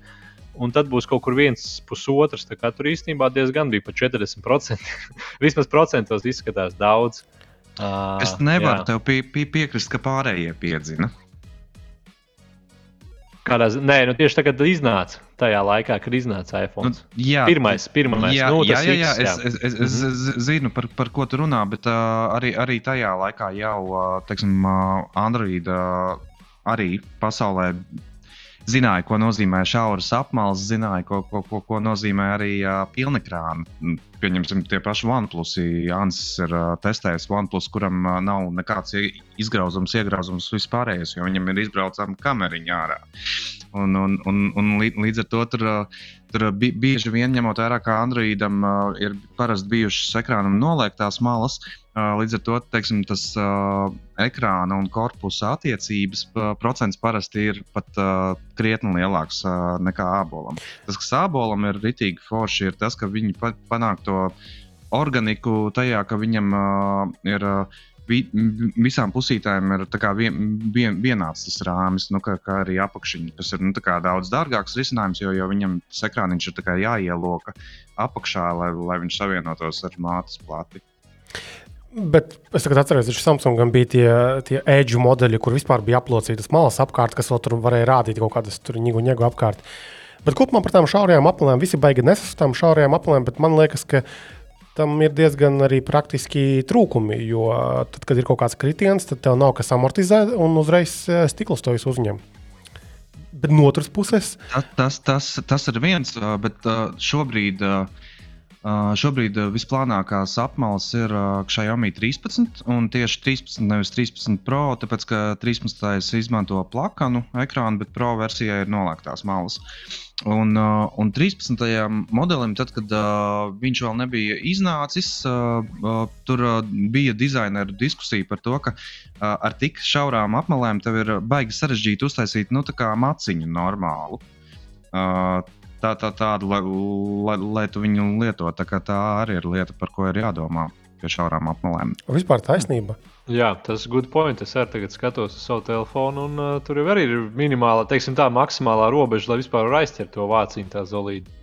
Un tad būs kaut kur viens pusotrs. Tā tur īstenībā diezgan bija pa 40%. *laughs* Vismaz procentos izskatās daudz. Uh, es nevaru jā. tev pie, pie, piekrist, ka pārējie piedzina. Kādā, nē, nu tieši tagad iznāca tajā laikā, kad iznāca iPhone. Nu, jā, pirmais, pirmais. Jā, nu, jā, jā, jā, X, jā. Es, es, es, es mhm. zinu, par, par ko tu runā, bet uh, arī, arī tajā laikā jau, uh, teiksim, uh, Android uh, arī pasaulē zināja, ko nozīmē šauras apmales, zināja, ko, ko, ko, ko nozīmē arī uh, pilnekrāna. Pieņemsim, tie paši OnePlus. Jānis ir uh, testējis OnePlus, kuram uh, nav nekāds izgrauzums, iegrauzums vispārējais, jo viņam ir izbraucama kameriņa ārā. Un, un, un, un līdz ar to tur, tur bieži vien ņemot vērā, ka Androidam uh, ir parasti bijušas ekrānam noliektās malas. Uh, līdz ar to teiksim, tas uh, ekrāna un korpusa attiecības procents parasti ir pat uh, krietni lielāks uh, nekā ābolam. Tas, kas ābolam ir ritīgi forši, ir tas, ka viņi panāk to organiku tajā, ka viņam uh, ir. Uh, vi, visām pusītēm ir vien, vien, vienāds tas rāmis, nu, kā, kā arī apakšiņa. Tas ir nu, daudz dārgāks risinājums, jo, jo viņam ekrāniņš ir jāieloka apakšā, lai, lai viņš savienotos ar mātes plati. Bet es atceros, ka Samsungam bija tie, tie edžu modeļi, kur vispār bija aplocītas malas apkārt, kas vēl tur varēja rādīt kaut kādas ņēgu ņēgu apkārt. Bet kopumā par tām šaurajām apelēm visi baigi nesastāv tām šaurajām apelēm, bet man liekas, ka tam ir diezgan arī praktiski trūkumi. Jo tad, kad ir kaut kāds kritiens, tad tev nav kas amortizē un uzreiz eh, stikls to uzņem. Bet no otras puses, tas, tas, tas, tas ir viens, bet šobrīd. Šobrīd visplānākās apmales ir Xiaomi 13, un tieši 13, nevis 13 Pro, tāpēc ka 13. izmanto plakanu ekrānu, bet Pro versijā ir nolēktās malas. Un, uh, un 13. modelim, tad, kad uh, viņš vēl nebija iznācis, uh, uh, tur uh, bija dizaineru diskusija par to, ka uh, ar tik šaurām apmalēm tev ir baigi sarežģīti uztaisīt nu, maciņu normālu. Uh, tā, tā, tādu, lai, lai, lai tu viņu lieto. Tā, tā arī ir lieta, par ko ir jādomā pie šaurām apmalēm. Vispār taisnība. Jā, tas ir good point. Es arī tagad skatos uz savu telefonu, un uh, tur jau arī ir minimāla, teiksim, tā maksimālā robeža, lai vispār varētu aizķert to vāciņu, tā zolīdu.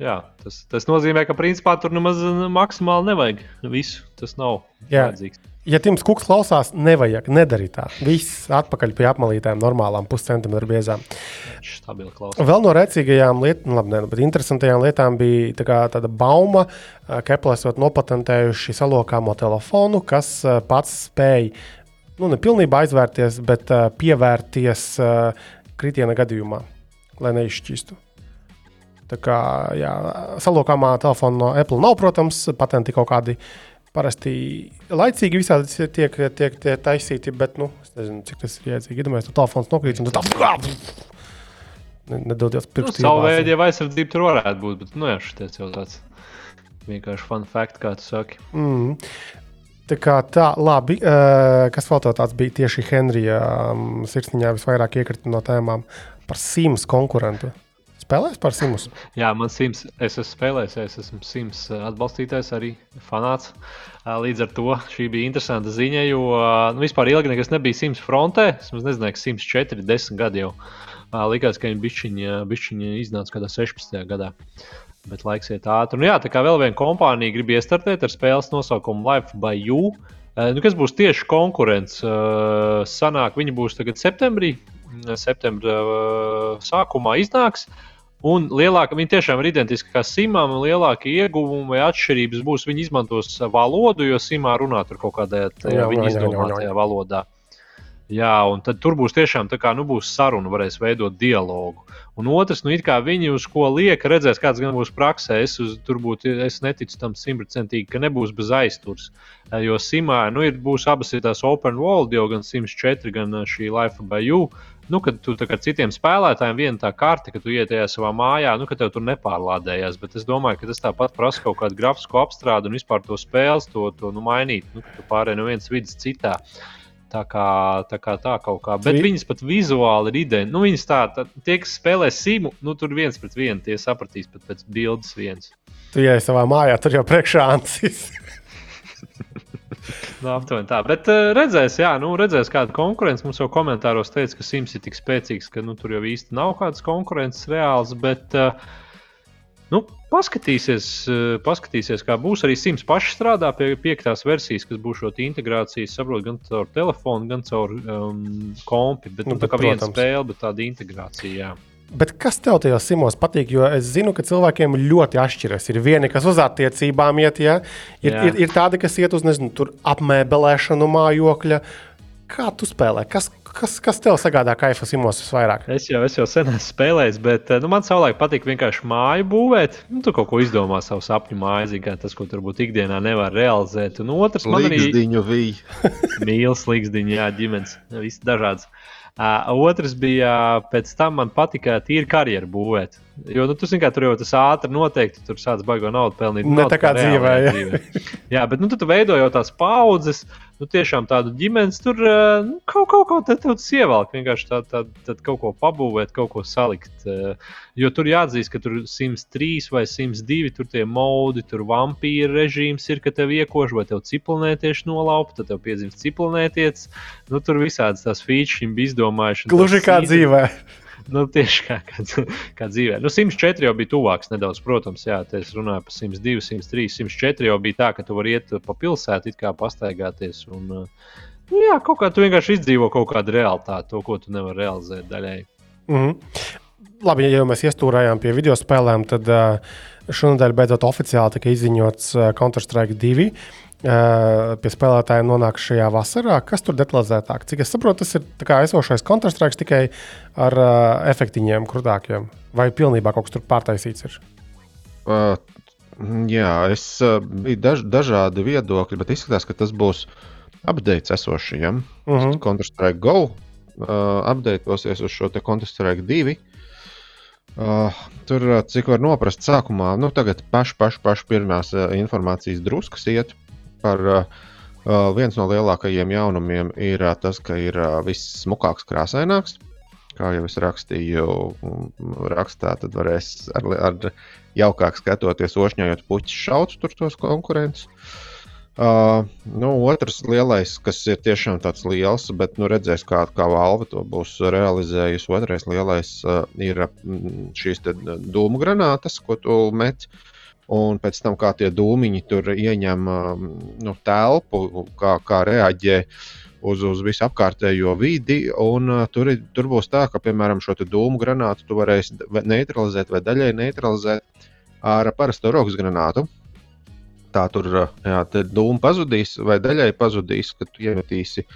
Jā, tas, tas nozīmē, ka principā tur nemaz maksimāli nevajag visu. Tas nav vajadzīgs ja Tims Kukas klausās, nevajag, nedarīt tā. Viss atpakaļ pie apmalītēm, normālām puscentimetru biezām. Vēl no rēcīgajām lietām, labi, ne, bet interesantajām lietām bija tā kā, tāda bauma, ka Apple esot nopatentējuši salokāmo telefonu, kas pats spēj, nu, ne pilnībā aizvērties, bet pievērties kritiena gadījumā, lai neizšķistu. Tā kā jā, salokāmā telefona no Apple nav, protams, patenti kaut kādi Parasti laicīgi visādi tiek, tiek, tiek taisīti, bet nu, es nezinu, cik tas ir jēdzīgi. Iedomājieties, ka telefons nokrīt un tā nedodies pirkstu. Nu, savu veidu jau aizsardzība tur varētu būt, bet nu, jā, šis jau tāds vienkārši fun fact, kā tu saki. Mm. Tā kā tā, labi. Uh, kas vēl tāds bija tieši Henrija um, sirsniņā visvairāk iekrita no tēmām par simts konkurentu spēlējis par Simus? Jā, man Sims, es esmu spēlējis, es esmu Sims eh, atbalstītājs, arī fanāts. Eh, līdz ar to šī bija interesanta ziņa, jo eh, nu, vispār ilgi nekas nebija Sims frontē. Es nezināju, ka Sims 4, 10 gadi jau likās, ka viņi bišķiņi, bišķiņi iznāca kādā 16. gadā. Bet laiks iet ātri. Un, jā, tā kā vēl viena kompānija grib iestartēt ar spēles nosaukumu Life by You, nu, kas būs tieši konkurence. Sanāk, viņi būs tagad septembrī, septembra sākumā iznāks. Un lielāka, viņi tiešām ir identiski kā simām, un lielākie ieguvumi vai atšķirības būs, viņi izmantos valodu, jo simā runā tur kaut kādā viņa izdomātajā valodā. Jā, un tad tur būs tiešām tā kā nu, būs saruna, varēs veidot dialogu. Un otrs, nu, kā viņi uz ko lieka, redzēs, kāds gan būs praksē. Es, uz, būtu, es neticu tam simtprocentīgi, ka nebūs bez aizturs. Jo simā nu, ir, būs abas ir tās open world, jau gan 104, gan šī Life by You. Nu, kad tu kā citiem spēlētājiem viena tā karte, ka tu iet tajā savā mājā, nu, ka tev tur nepārlādējās. Bet es domāju, ka tas tāpat prasa kaut kādu grafisku apstrādi un vispār to spēles, to, to nu, mainīt. Nu, ka tu pārēji no vienas vidas citā. Tā kā tā, kā tā kaut kā. Bet Vi... viņas pat vizuāli ir identiskas. Nu, viņas tā, tā, tie, kas spēlē simu, nu, tur viens pret vienu, tie sapratīs pat pēc bildes viens. Tu ej savā mājā, tur jau priekšā ancis. *laughs* nu, aptuveni tā. Bet uh, redzēs, jā, nu, redzēs, kāda konkurence. Mums jau komentāros teica, ka Sims ir tik spēcīgs, ka nu, tur jau īsti nav kādas konkurences reāls. Bet, uh, Nu, paskatīsies, eh, paskatīsies, kā būs. Arī Sims pašs strādā pie piektās versijas, kas būs šo integrāciju, saprot, gan caur telefonu, gan caur um, kompi. Bet, nu, nu, tā kā viena spēle, bet tāda integrācija. Jā. Bet kas tev tajos simos patīk? Jo es zinu, ka cilvēkiem ļoti atšķiras. Ir vieni, kas uz attiecībām iet, ja? ir, Jā. ir, ir tādi, kas iet uz nezinu, apmēbelēšanu mājokļa. Kā tu spēlē? Kas, kas, kas tev sagādā kaifu simos visvairāk? Es jau, es jau sen esmu spēlējis, bet nu, man savulaik patīk vienkārši māju būvēt. Nu, tu kaut ko izdomā savu sapņu māju, zin, tas, ko turbūt ikdienā nevar realizēt. Un otrs, man arī mīl slīgsdiņu, jā, ģimenes, viss dažāds. Uh, otrs bija, pēc tam man patika tīri karjeru būvēt. Jo nu, tu zini, kā tur jau tas ātri noteikti tur sācis baigot naudu pelnīt. Ne tā kā dzīvē, jā. jā, bet nu, tu veido jau tās paudzes, nu, tiešām tādu ģimenes tur nu, kaut, kaut ko tādu ievelk. Vienkārši tā, tā, tā, kaut ko pabūvēt, kaut ko salikt. Jo tur jāatzīst, ka tur 103 vai 102 tur tie modi, tur vampīra režīms ir, ka tev iekož vai tev ciprunētieši nolaupa, tad tev piedzimst ciprunētietis. Nu, tur visādas tās features bija izdomājuši. Gluži kā dzīvē nu, tieši kā, kā, kā dzīvē. Nu, 104 jau bija tuvāks nedaudz, protams, jā, es runāju par 102, 103, 104 jau bija tā, ka tu vari iet pa pilsētu, it kā pastaigāties. Un, nu, jā, kaut kā tu vienkārši izdzīvo kaut kādu realitāti, to, ko tu nevari realizēt daļēji. Mm -hmm. Labi, ja jau mēs iestūrējām pie video spēlēm, tad uh, šonadēļ beidzot oficiāli tika izziņots uh, Counter-Strike 2 pie spēlētājiem nonāk šajā vasarā. Kas tur detalizētāk? Cik es saprotu, tas ir esošais Counter-Strike tikai ar uh, efektiņiem, krūtākiem. Vai pilnībā kaut kas tur pārtaisīts? Ir? Uh, jā, es uh, biju daž, dažādi viedokļi, bet izskatās, ka tas būs updates esošajam. Uh mhm. -huh. Counter-Strike Go uh, updatosies uz šo Counter-Strike 2. Uh, tur, cik var noprast, sākumā, nu, tagad paši, paši, paši pirmās uh, informācijas druskas iet par uh, uh, viens no lielākajiem jaunumiem ir uh, tas, ka ir uh, viss smukāks, krāsaināks. Kā jau es rakstīju, rakstā, tad varēs ar, ar jaukāk skatoties, ošņājot puķus, šaut tur tos konkurentus. Uh, nu, otrs lielais, kas ir tiešām tāds liels, bet nu, redzēs, kā, kā Valve to būs realizējusi. Otrais lielais uh, ir šīs dūmu granātas, ko tu met. Uh, un pēc tam kā tie dūmiņi tur ieņem um, nu, telpu, kā, kā reaģē uz, uz visu apkārtējo vidi. Un, uh, tur, tur būs tā, ka, piemēram, šo dūmu granātu tu varēsi neutralizēt vai daļai neutralizēt ar parasto rokas granātu. Tā tur uh, jā, dūma pazudīs vai daļai pazudīs, kad iemetīsi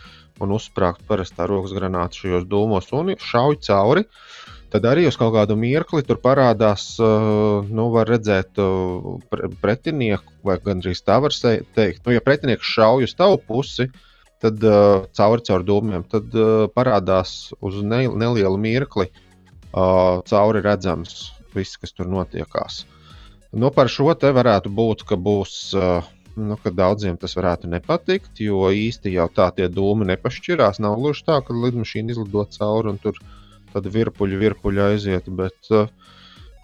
un uzsprāgst parastā rokas granātu šajos dūmos un šauj cauri. Uh, tad arī uz kaut kādu mirkli tur parādās, uh, nu, var redzēt uh, pretinieku, vai gandrīz tā var teikt. Nu, ja pretinieks šauj uz tavu pusi, tad uh, cauri caur dūmiem, tad parādās uz ne, nelielu mirkli cauri redzams viss, kas tur notiekās. Nu, par šo te varētu būt, ka būs. Nu, daudziem tas varētu nepatikt, jo īsti jau tā tie dūmi nepašķirās. Nav gluži tā, ka lidmašīna izlido cauri un tur uh, tad virpuļi, virpuļi aiziet. Bet, uh,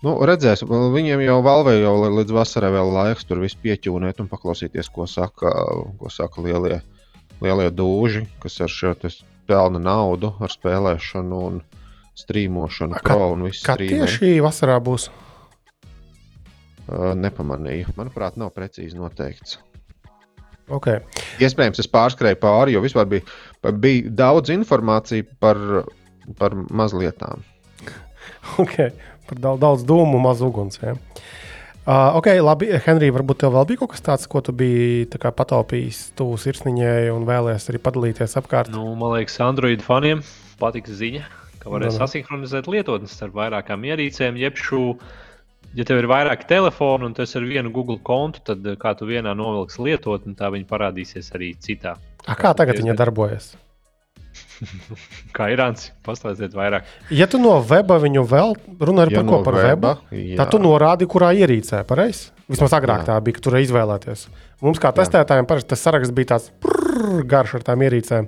nu, redzēsim, viņiem jau valvē jau līdz vasarai vēl laiks tur visu pieķūnēt un paklausīties, ko saka, ko saka lielie, lielie dūži, kas ar šo pelna naudu, ar spēlēšanu un strīmošanu, pro un. Kā tieši vasarā būs? uh, nepamanīju. Manuprāt, nav precīzi noteikts. Okay. Iespējams, es pārskrēju pāri, jo vispār bija, bija daudz informācijas par, par mazlietām. Okay. Par daudz, daudz dūmu, maz uguns. Ja. Uh, ok, labi, Henrij, varbūt tev vēl bija kaut kas tāds, ko tu biji pataupījis tuvu sirsniņai un vēlējies arī padalīties apkārt? Nu, man liekas, Android faniem patiks ziņa, ka varēs sasinhronizēt lietotnes starp vairākām ierīcēm, jeb šo ja tev ir vairāki telefoni un tas ir vienu Google kontu, tad kā tu vienā novilksi lietotni, tā viņa parādīsies arī citā. A, kā tagad viņa darbojas? *laughs* kā ir Rāns, pastāstiet vairāk. Ja tu no weba viņu vēl runā ja par ko no par weba, webu, tad tu norādi, kurā ierīcē, pareizi? Vismaz agrāk jā. tā bija, ka tur izvēlēties. Mums kā testētājiem parasti tas saraksts bija tāds prrr, garš ar tām ierīcēm.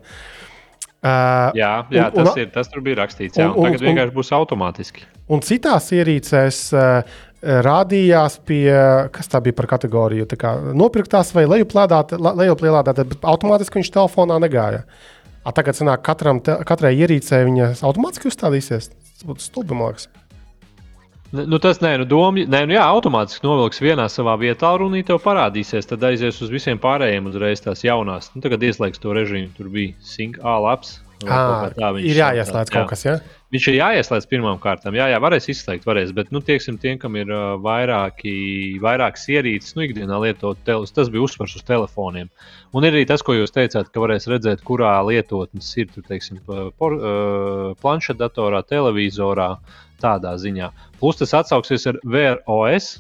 Uh, jā, jā un, tas, un, ir, tas tur bija rakstīts. Jā, un, un, tagad vienkārši būs automātiski. Un citās ierīcēs uh, rādījās pie, kas tā bija par kategoriju, kā, nopirktās vai lejuplādētāji, bet automātiski viņš telefonā negāja. A, tagad sanāk, katram, te, katrai ierīcei viņa automātiski uzstādīsies. Tas būtu stulbi, man liekas. Nu, tas nē, nu, doma, nē, nu jā, automātiski novilks vienā savā vietā, un viņa tev parādīsies. Tad aizies uz visiem pārējiem uzreiz tās jaunās. Nu, tagad ieslēgs to režīmu. Tur bija Sync A labs. À, ir jāieslēdz kaut kas, ja? Viņš ir jāieslēdz pirmām kārtām. Jā, jā, varēs izslēgt, varēs. Bet, nu, tieksim, tiem, kam ir uh, vairāki, vairākas ierīces, nu, ikdienā lietot telefonu, tas bija uzsvars uz telefoniem. Un ir arī tas, ko jūs teicāt, ka varēs redzēt, kurā lietotnes ir, tur, teiksim, por, uh, planšetdatorā, televizorā, tādā ziņā. Plus tas atsauksies ar VROS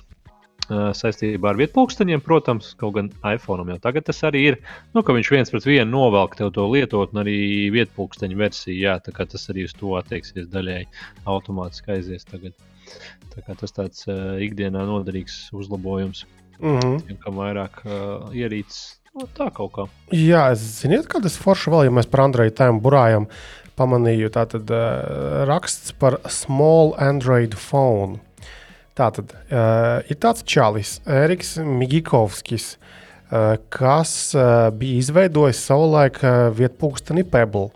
saistībā ar vietpunkteņiem, protams, kaut gan iPhone jau tagad tas arī ir. Nu, ka viņš viens pret vienu novelk tev to lietotni, arī vietpunkteņu versiju. Jā, tā kā tas arī uz to attieksies daļēji automātiski aizies tagad. Tā kā tas tāds uh, ikdienā noderīgs uzlabojums. Mm -hmm. Tiem, kam vairāk uh, ierīces, nu, tā kaut kā. Jā, ziniet, kad es forši vēl, ja mēs par Android tēmu burājam, pamanīju tātad uh, raksts par small Android phone. Tātad uh, ir tāds čalis, Eriks Migikovskis, uh, kas uh, bija izveidojis savulaik uh, vietpunksteni Pebble.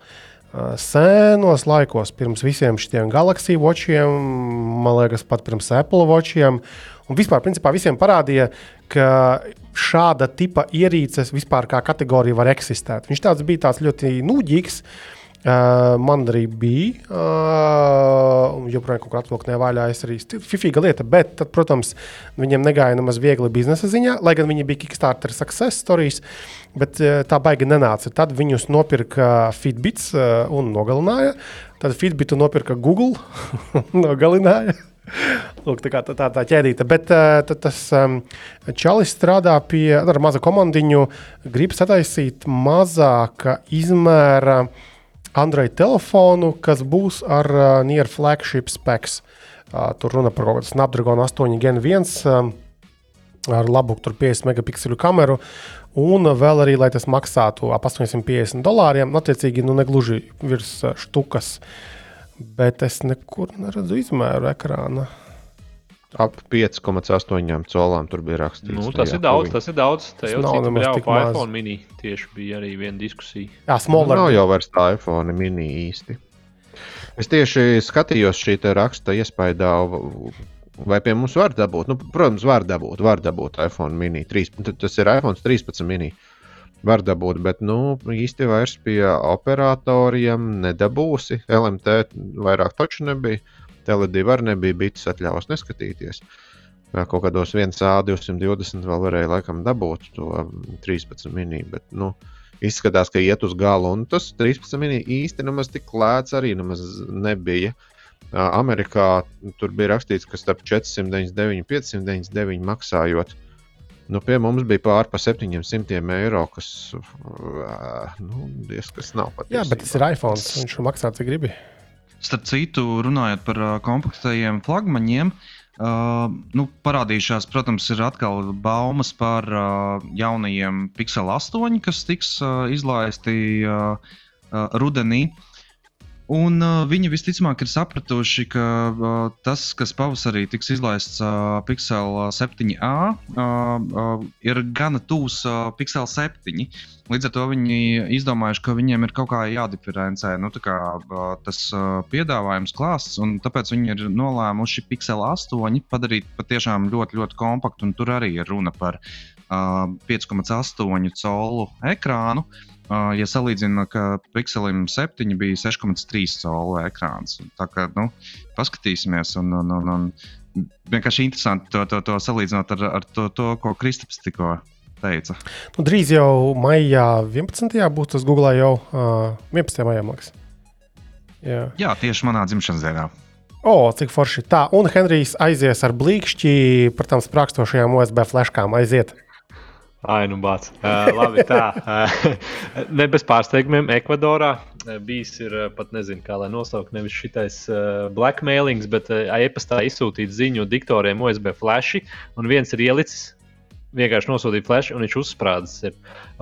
Uh, senos laikos, pirms visiem šiem Galaxy watchiem, man liekas, pat pirms Apple watchiem, un vispār, principā, visiem parādīja, ka šāda tipa ierīces vispār kā kategorija var eksistēt. Viņš tāds bija tāds ļoti nūģīgs. Uh, Uh, man arī bija, uh, joprojām kaut kā atvilkt nevaļā. Es arī fifīga lieta, bet, tad, protams, viņiem negāja nemaz viegli biznesa ziņā, lai gan viņi bija Kickstarter success stories, bet uh, tā baigi nenāca. Tad viņus nopirka Fitbits uh, un nogalināja. Tad Fitbitu nopirka Google un *laughs* nogalināja. Lūk, tā, tā, tā, tā ķēdīte. Bet uh, tas um, Čalis strādā pie ar mazu komandiņu, grib sataisīt mazāka izmēra uh, Android telefonu, kas būs ar uh, near flagship specs. Uh, tur runa par kaut kādu Snapdragon 8 Gen 1 um, ar labu 50 megapikselu kameru. Un vēl arī, lai tas maksātu ap 850 dolāriem, attiecīgi, nu, negluži virs štukas. Bet es nekur neredzu izmēru ekrāna. Ap 5,8 colām tur bija rakstīts. Nu, tas, jā, ir daudz, tas ir daudz. Tā jau nav nemaz tik maz. iPhone mini tieši bija arī viena diskusija. Jā, smaller. Nu, nav jau vairs tā iPhone mini īsti. Es tieši skatījos šī raksta iespējā, vai pie mums var dabūt. Nu, protams, var dabūt, var dabūt iPhone mini. 3, tas ir iPhone 13 mini. Var dabūt, bet nu, īsti vairs pie operatoriem nedabūsi. LMT vairāk taču nebija. Tele2 arī nebija bites atļaus neskatīties. Kaut kādos 1A 220 vēl varēja laikam dabūt to 13 mini, bet nu, izskatās, ka iet uz galu. Un tas 13 mini īsti nemaz tik lēts arī nemaz nebija. Amerikā tur bija rakstīts, ka starp 499 un 599 maksājot. Nu, pie mums bija pāri par 700 eiro, kas nu, diezgan nav pat. Jā, bet tas ir iPhone. Viņš maksā, cik gribi. Starp citu, runājot par uh, kompaktajiem flagmaņiem, uh, nu, parādījušās, protams, ir atkal baumas par uh, jaunajiem Pixel 8, kas tiks uh, izlaisti uh, uh, rudenī. Un uh, viņi visticamāk ir sapratuši, ka uh, tas, kas pavasarī tiks izlaists uh, Pixel 7a, uh, uh, ir gana tūs uh, Pixel 7. Līdz ar to viņi izdomājuši, ka viņiem ir kaut kā jādiferencē nu, kā, uh, tas uh, piedāvājums klāsts, un tāpēc viņi ir nolēmuši Pixel 8 padarīt patiešām ļoti, ļoti kompaktu, un tur arī ir runa par uh, 5,8 colu ekrānu. Uh, ja salīdzina, ka Pixelim 7 bija 6,3 colu ekrāns. Tā kā nu, paskatīsimies, un, un, un, un vienkārši interesanti to, to, to salīdzināt ar, ar to, to, ko Kristaps tikko teica. Nu, drīz jau maijā 11. būs tas Google jau uh, 11. maijā. Maks. Jā. Jā, tieši manā dzimšanas dienā. O, oh, cik forši. Tā, un Henrijs aizies ar blīkšķi par tām sprākstošajām USB flashkām. Aiziet! Ai, nu, bāc. Uh, labi, tā. Uh, ne bez pārsteigumiem, Ekvadorā uh, bijis ir pat nezinu, kā lai nosaukt, nevis šitais uh, blackmailings, bet uh, e-pastā izsūtīt ziņu diktoriem USB flashi, un viens ir ielicis. Vienkārši nosūtīja flash, un viņš uzsprādzis.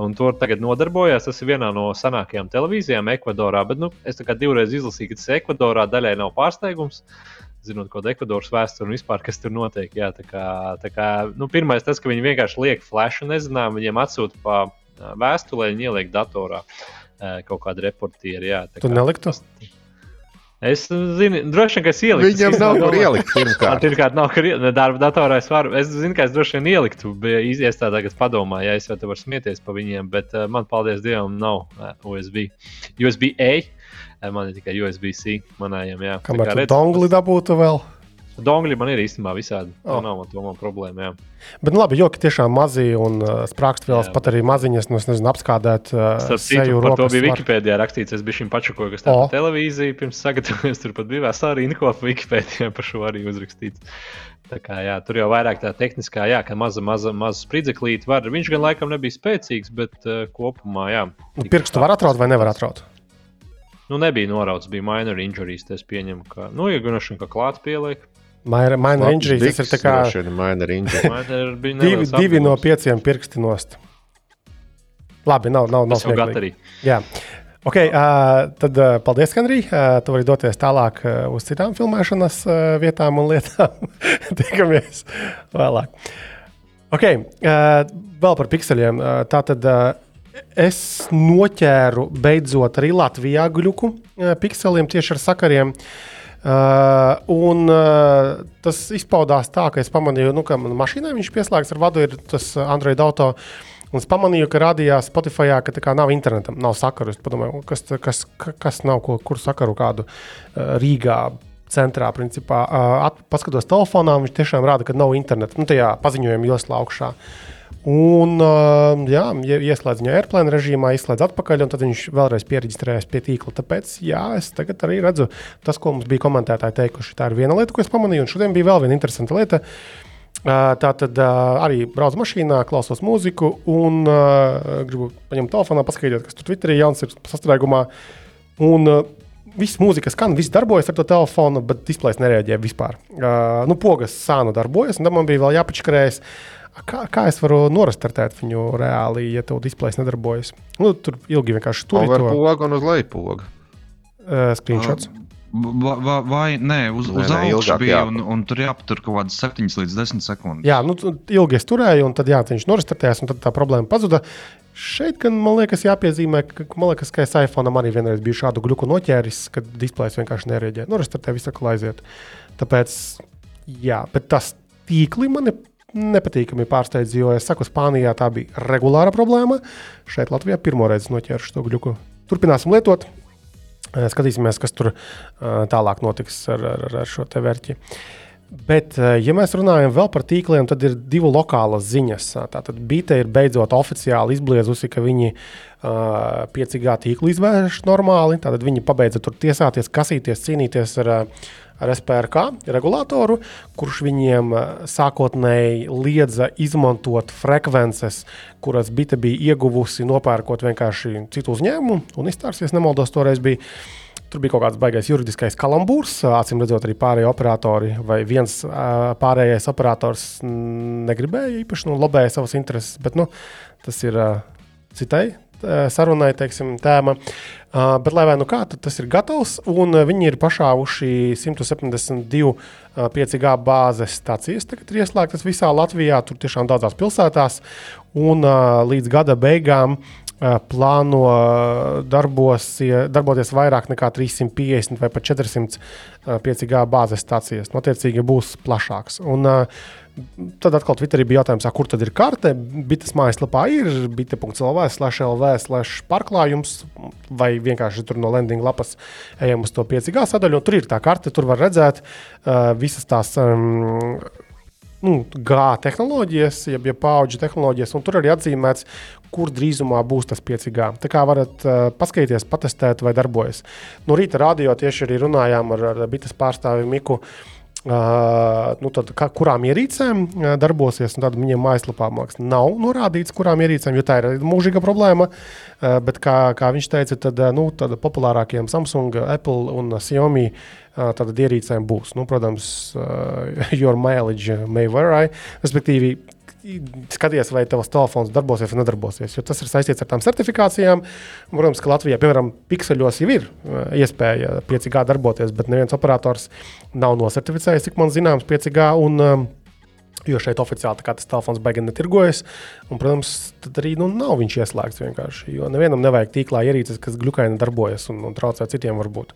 Un to tagad nodarbojās. Tas ir vienā no senākajām televīzijām Ekvadorā. Bet nu, es divreiz izlasīju, ka tas Ekvadorā daļai nav pārsteigums. Uh, zinot, ko Ekvadoras vēsture un vispār kas tur notiek. Jā, tā kā, tā kā, nu, pirmais tas, ka viņi vienkārši liek flashu, nezinām, viņiem atsūta pa vēstulē, viņi ieliek datorā kaut kādu reportieru. Jā, tu neliktu? Tas, Es zinu, droši vien, ka es ieliku. Viņam nav kur ielikt. Pirmkārt, pirmkārt nav kur ielikt. Darba datorā es varu. Es zinu, ka es droši vien ieliktu. Bija iestādā, kas padomāja, ja es jau te varu smieties par viņiem, bet man, paldies Dievam, nav USB. USB A Man ir tikai USB-C manējiem. Jā. Kamēr tu dongli dabūtu vēl? Dongļi man ir īstenībā visādi. Tā oh. nav man, man problēma. Jā. Bet, nu, labi, joki tiešām mazi un uh, sprāgstvielas, pat arī maziņas, nu, nezinu, apskādēt. Uh, citu, par to bija Wikipēdijā rakstīts. Es biju šim pačakoju, kas tāda oh. televīzija pirms sagatavojas. Tur pat bija vēsā rinko Wikipēdijā par šo arī uzrakstīts. Tā kā, jā, tur jau vairāk tā tehniskā, jā, ka maza, maza, maza spridzeklīte var. Viņš gan laikam nebija spēcīgs, bet uh, kopumā, jā. Nu, pirkstu var atraut vai nevar atraut? Nu, nebija norauts, bija minor injuries. Es pieņemu, ka, nu, ja gan šim kā klāts pieliek. Minor, minor injuries, tas ir tā kā. Minor injuries. *laughs* divi, divi no pieciem pirksti nost. Labi, nav, nav, nav smieklīgi. Jā. Okay, uh, tad uh, paldies, Henrij. Uh, tu vari doties tālāk uh, uz citām filmēšanas uh, vietām un lietām. *laughs* Tikamies vēlāk. Okay, uh, vēl par pikseliem. Uh, tā tad uh, es noķēru beidzot arī Latvijā gluku eh, pikseliem tieši ar sakariem. Uh, un uh, tas izpaudās tā, ka es pamanīju, nu, ka manā mašīnā viņš pieslēgts ar vadu, ir tas Android auto. Un es pamanīju, ka rādījās Spotify, ka tā nav internetam, nav sakaru. Es padomāju, kas, kas, kas nav, ko, kur sakaru kādu uh, Rīgā centrā, principā. Uh, at, paskatos telefonā, viņš tiešām rāda, ka nav interneta. Nu, tajā paziņojuma joslā augšā. Uh, Un, uh, jā, ieslēdz viņu airplane režīmā, izslēdz atpakaļ, un tad viņš vēlreiz pierakstījās pie tīkla. Tāpēc, jā, es tagad arī redzu tas, ko mums bija komentētāji teikuši. Tā ir viena lieta, ko es pamanīju, un šodien bija vēl viena interesanta lieta. Uh, tā tad uh, arī braucu mašīnā, klausos mūziku, un uh, gribu paņemt telefonā, paskatīties, kas tur Twitterī jauns ir sastrēgumā. Un, Viss mūzika skan, viss darbojas ar to telefonu, bet displejs nereaģē vispār. Uh, nu, pogas sānu darbojas, un tam man bija vēl jāpačkrējas. Uh, Kā, kā es varu norastartēt viņu reāli, ja tev displejs nedarbojas? Nu, tur ilgi vienkārši tur ir. Tur ir poga un uz leju poga. Uh, screenshots. Vai, vai, vai nē, uz, uz nē, augšu bija, un, un tur jāpatur kaut kādas 7 līdz 10 sekundes. Jā, nu, ilgi es turēju, un tad jā, viņš noristartējās, un tad tā problēma pazuda. Šeit, gan man liekas, jāpiezīmē, ka, man liekas, ka es iPhone arī vienreiz biju šādu gluku noķēris, kad displejs vienkārši nereaģē. Nu, restartē visu, kā aiziet. Tāpēc, jā, bet tas tīkli man ir nepatīkami pārsteidz, jo es saku, Spānijā tā bija regulāra problēma. Šeit Latvijā pirmo reizi noķēru šo gluku. Turpināsim lietot. Eh, skatīsimies, kas tur eh, tālāk notiks ar, ar, ar šo te vērķi. Bet, eh, ja mēs runājam vēl par tīkliem, tad ir divu lokālas ziņas. Tātad Bīte ir beidzot oficiāli izbliezusi, ka viņi uh, 5G tīklu izvērš normāli. Tad viņi pabeidza tur tiesāties, kasīties, cīnīties ar uh, ar SPRK regulātoru, kurš viņiem eh, sākotnēji liedza izmantot frekvences, kuras Bita bija ieguvusi nopērkot vienkārši citu uzņēmumu, un izstāsies nemaldos toreiz bija. Tur bija kaut kāds baisais juridiskais kalambūrs. Acīm redzot, arī pārējie operatori vai viens pārējais operators negribēja īpaši nu, lobēja savas intereses, bet nu, tas ir citai sarunai, teiksim, tēma. Uh, bet, lai nu kā, tas ir gatavs, un viņi ir pašāvuši 172 uh, 5G bāzes stācijas. Tagad ir ieslēgtas visā Latvijā, tur tiešām daudzās pilsētās, un uh, līdz gada beigām plāno darbos, darboties vairāk nekā 350 vai pat 400 5G bāzes stācijas. Notiecīgi būs plašāks. Un, Tad atkal Twitterī bija jautājums, kur tad ir karte. Bites mājaslapā ir bite.lv, slash LV, slash pārklājums, vai vienkārši tur no landing lapas ejam uz to 5G sadaļu. Tur ir tā karte, tur var redzēt uh, visas tās. Um, nu, G tehnoloģijas, jeb ja paudžu tehnoloģijas, un tur arī atzīmēts, kur drīzumā būs tas 5G. Tā kā varat uh, paskatīties, patestēt, vai darbojas. No rīta radio tieši arī runājām ar, ar bites pārstāvi Miku. Uh, nu tad, kā, kurām ierīcēm darbosies. Tad viņiem mājaslapā mākslinieks nav norādīts, kurām ierīcēm, jo tā ir mūžīga problēma. Bet, kā, kā viņš teica, tad, nu, populārākajiem Samsung, Apple un Xiaomi tātad ierīcēm būs. Nu, protams, *laughs* your mileage may vary. Respektīvi, skaties, vai tavs telefons darbosies vai nedarbosies. Jo tas ir saistīts ar tām certifikācijām. Protams, ka Latvijā, piemēram, pikseļos jau ir eh, iespēja 5G darboties, bet neviens operators nav nosertificējis, cik man zināms, 5G. Un, um, Jo šeit oficiāli tas telefons beigas netirgojas. Un, protams, tad arī nu, nav viņš ieslēgts vienkārši. Jo nevienam nevajag tīklā ierīces, kas glukaini darbojas un, un traucē citiem varbūt.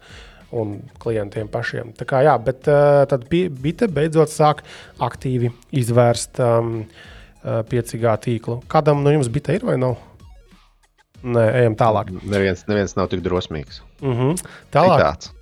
Un klientiem pašiem. Tā kā jā, bet uh, tad bite beidzot sāk aktīvi izvērst um, 5G tīklu. Kādam no jums bija vai nav? Nē, ejam tālāk. Neviens, neviens nav tik drosmīgs. Mhm. -huh. Tālāk. Citāts.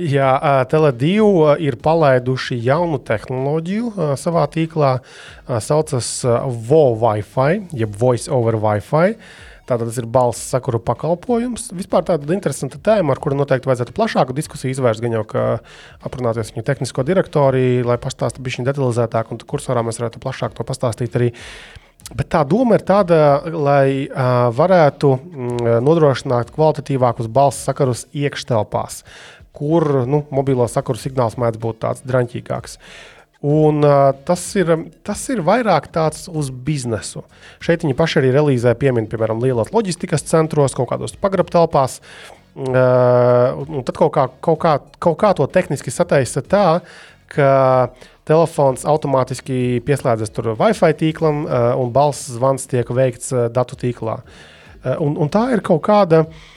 Jā, Tele2 ir palaiduši jaunu tehnoloģiju savā tīklā. Tā saucas VO Wi-Fi, jeb Voice over Wi-Fi. Uh, Tātad tas ir balss sakuru pakalpojums. Vispār tāda interesanta tēma, ar kuru noteikti vajadzētu plašāku diskusiju izvērst. Gan jau kā aprunāties viņu tehnisko direktori, lai pastāstītu viņa detalizētāk, un kursorā mēs varētu plašāk to pastāstīt arī. Bet tā doma ir tāda, lai uh, varētu mm, nodrošināt kvalitatīvākus balss sakarus iekštelpās, kur nu, mobilo sakaru signāls mēdz būt tāds drāmīgāks. Uh, Un, uh, tas, ir, tas ir vairāk tāds uz biznesu. Šeit viņi paši arī relīzē piemin, piemēram, lielos loģistikas centros, kaut kādos pagrabtelpās. Uh, tad kaut kā, kaut, kā, kaut kā to tehniski sataisa tā, ka telefons automātiski pieslēdzas Wi-Fi tīklam, uh, un balss zvans tiek veikts uh, datu tīklā. Uh, un, un tā ir kaut kāda uh,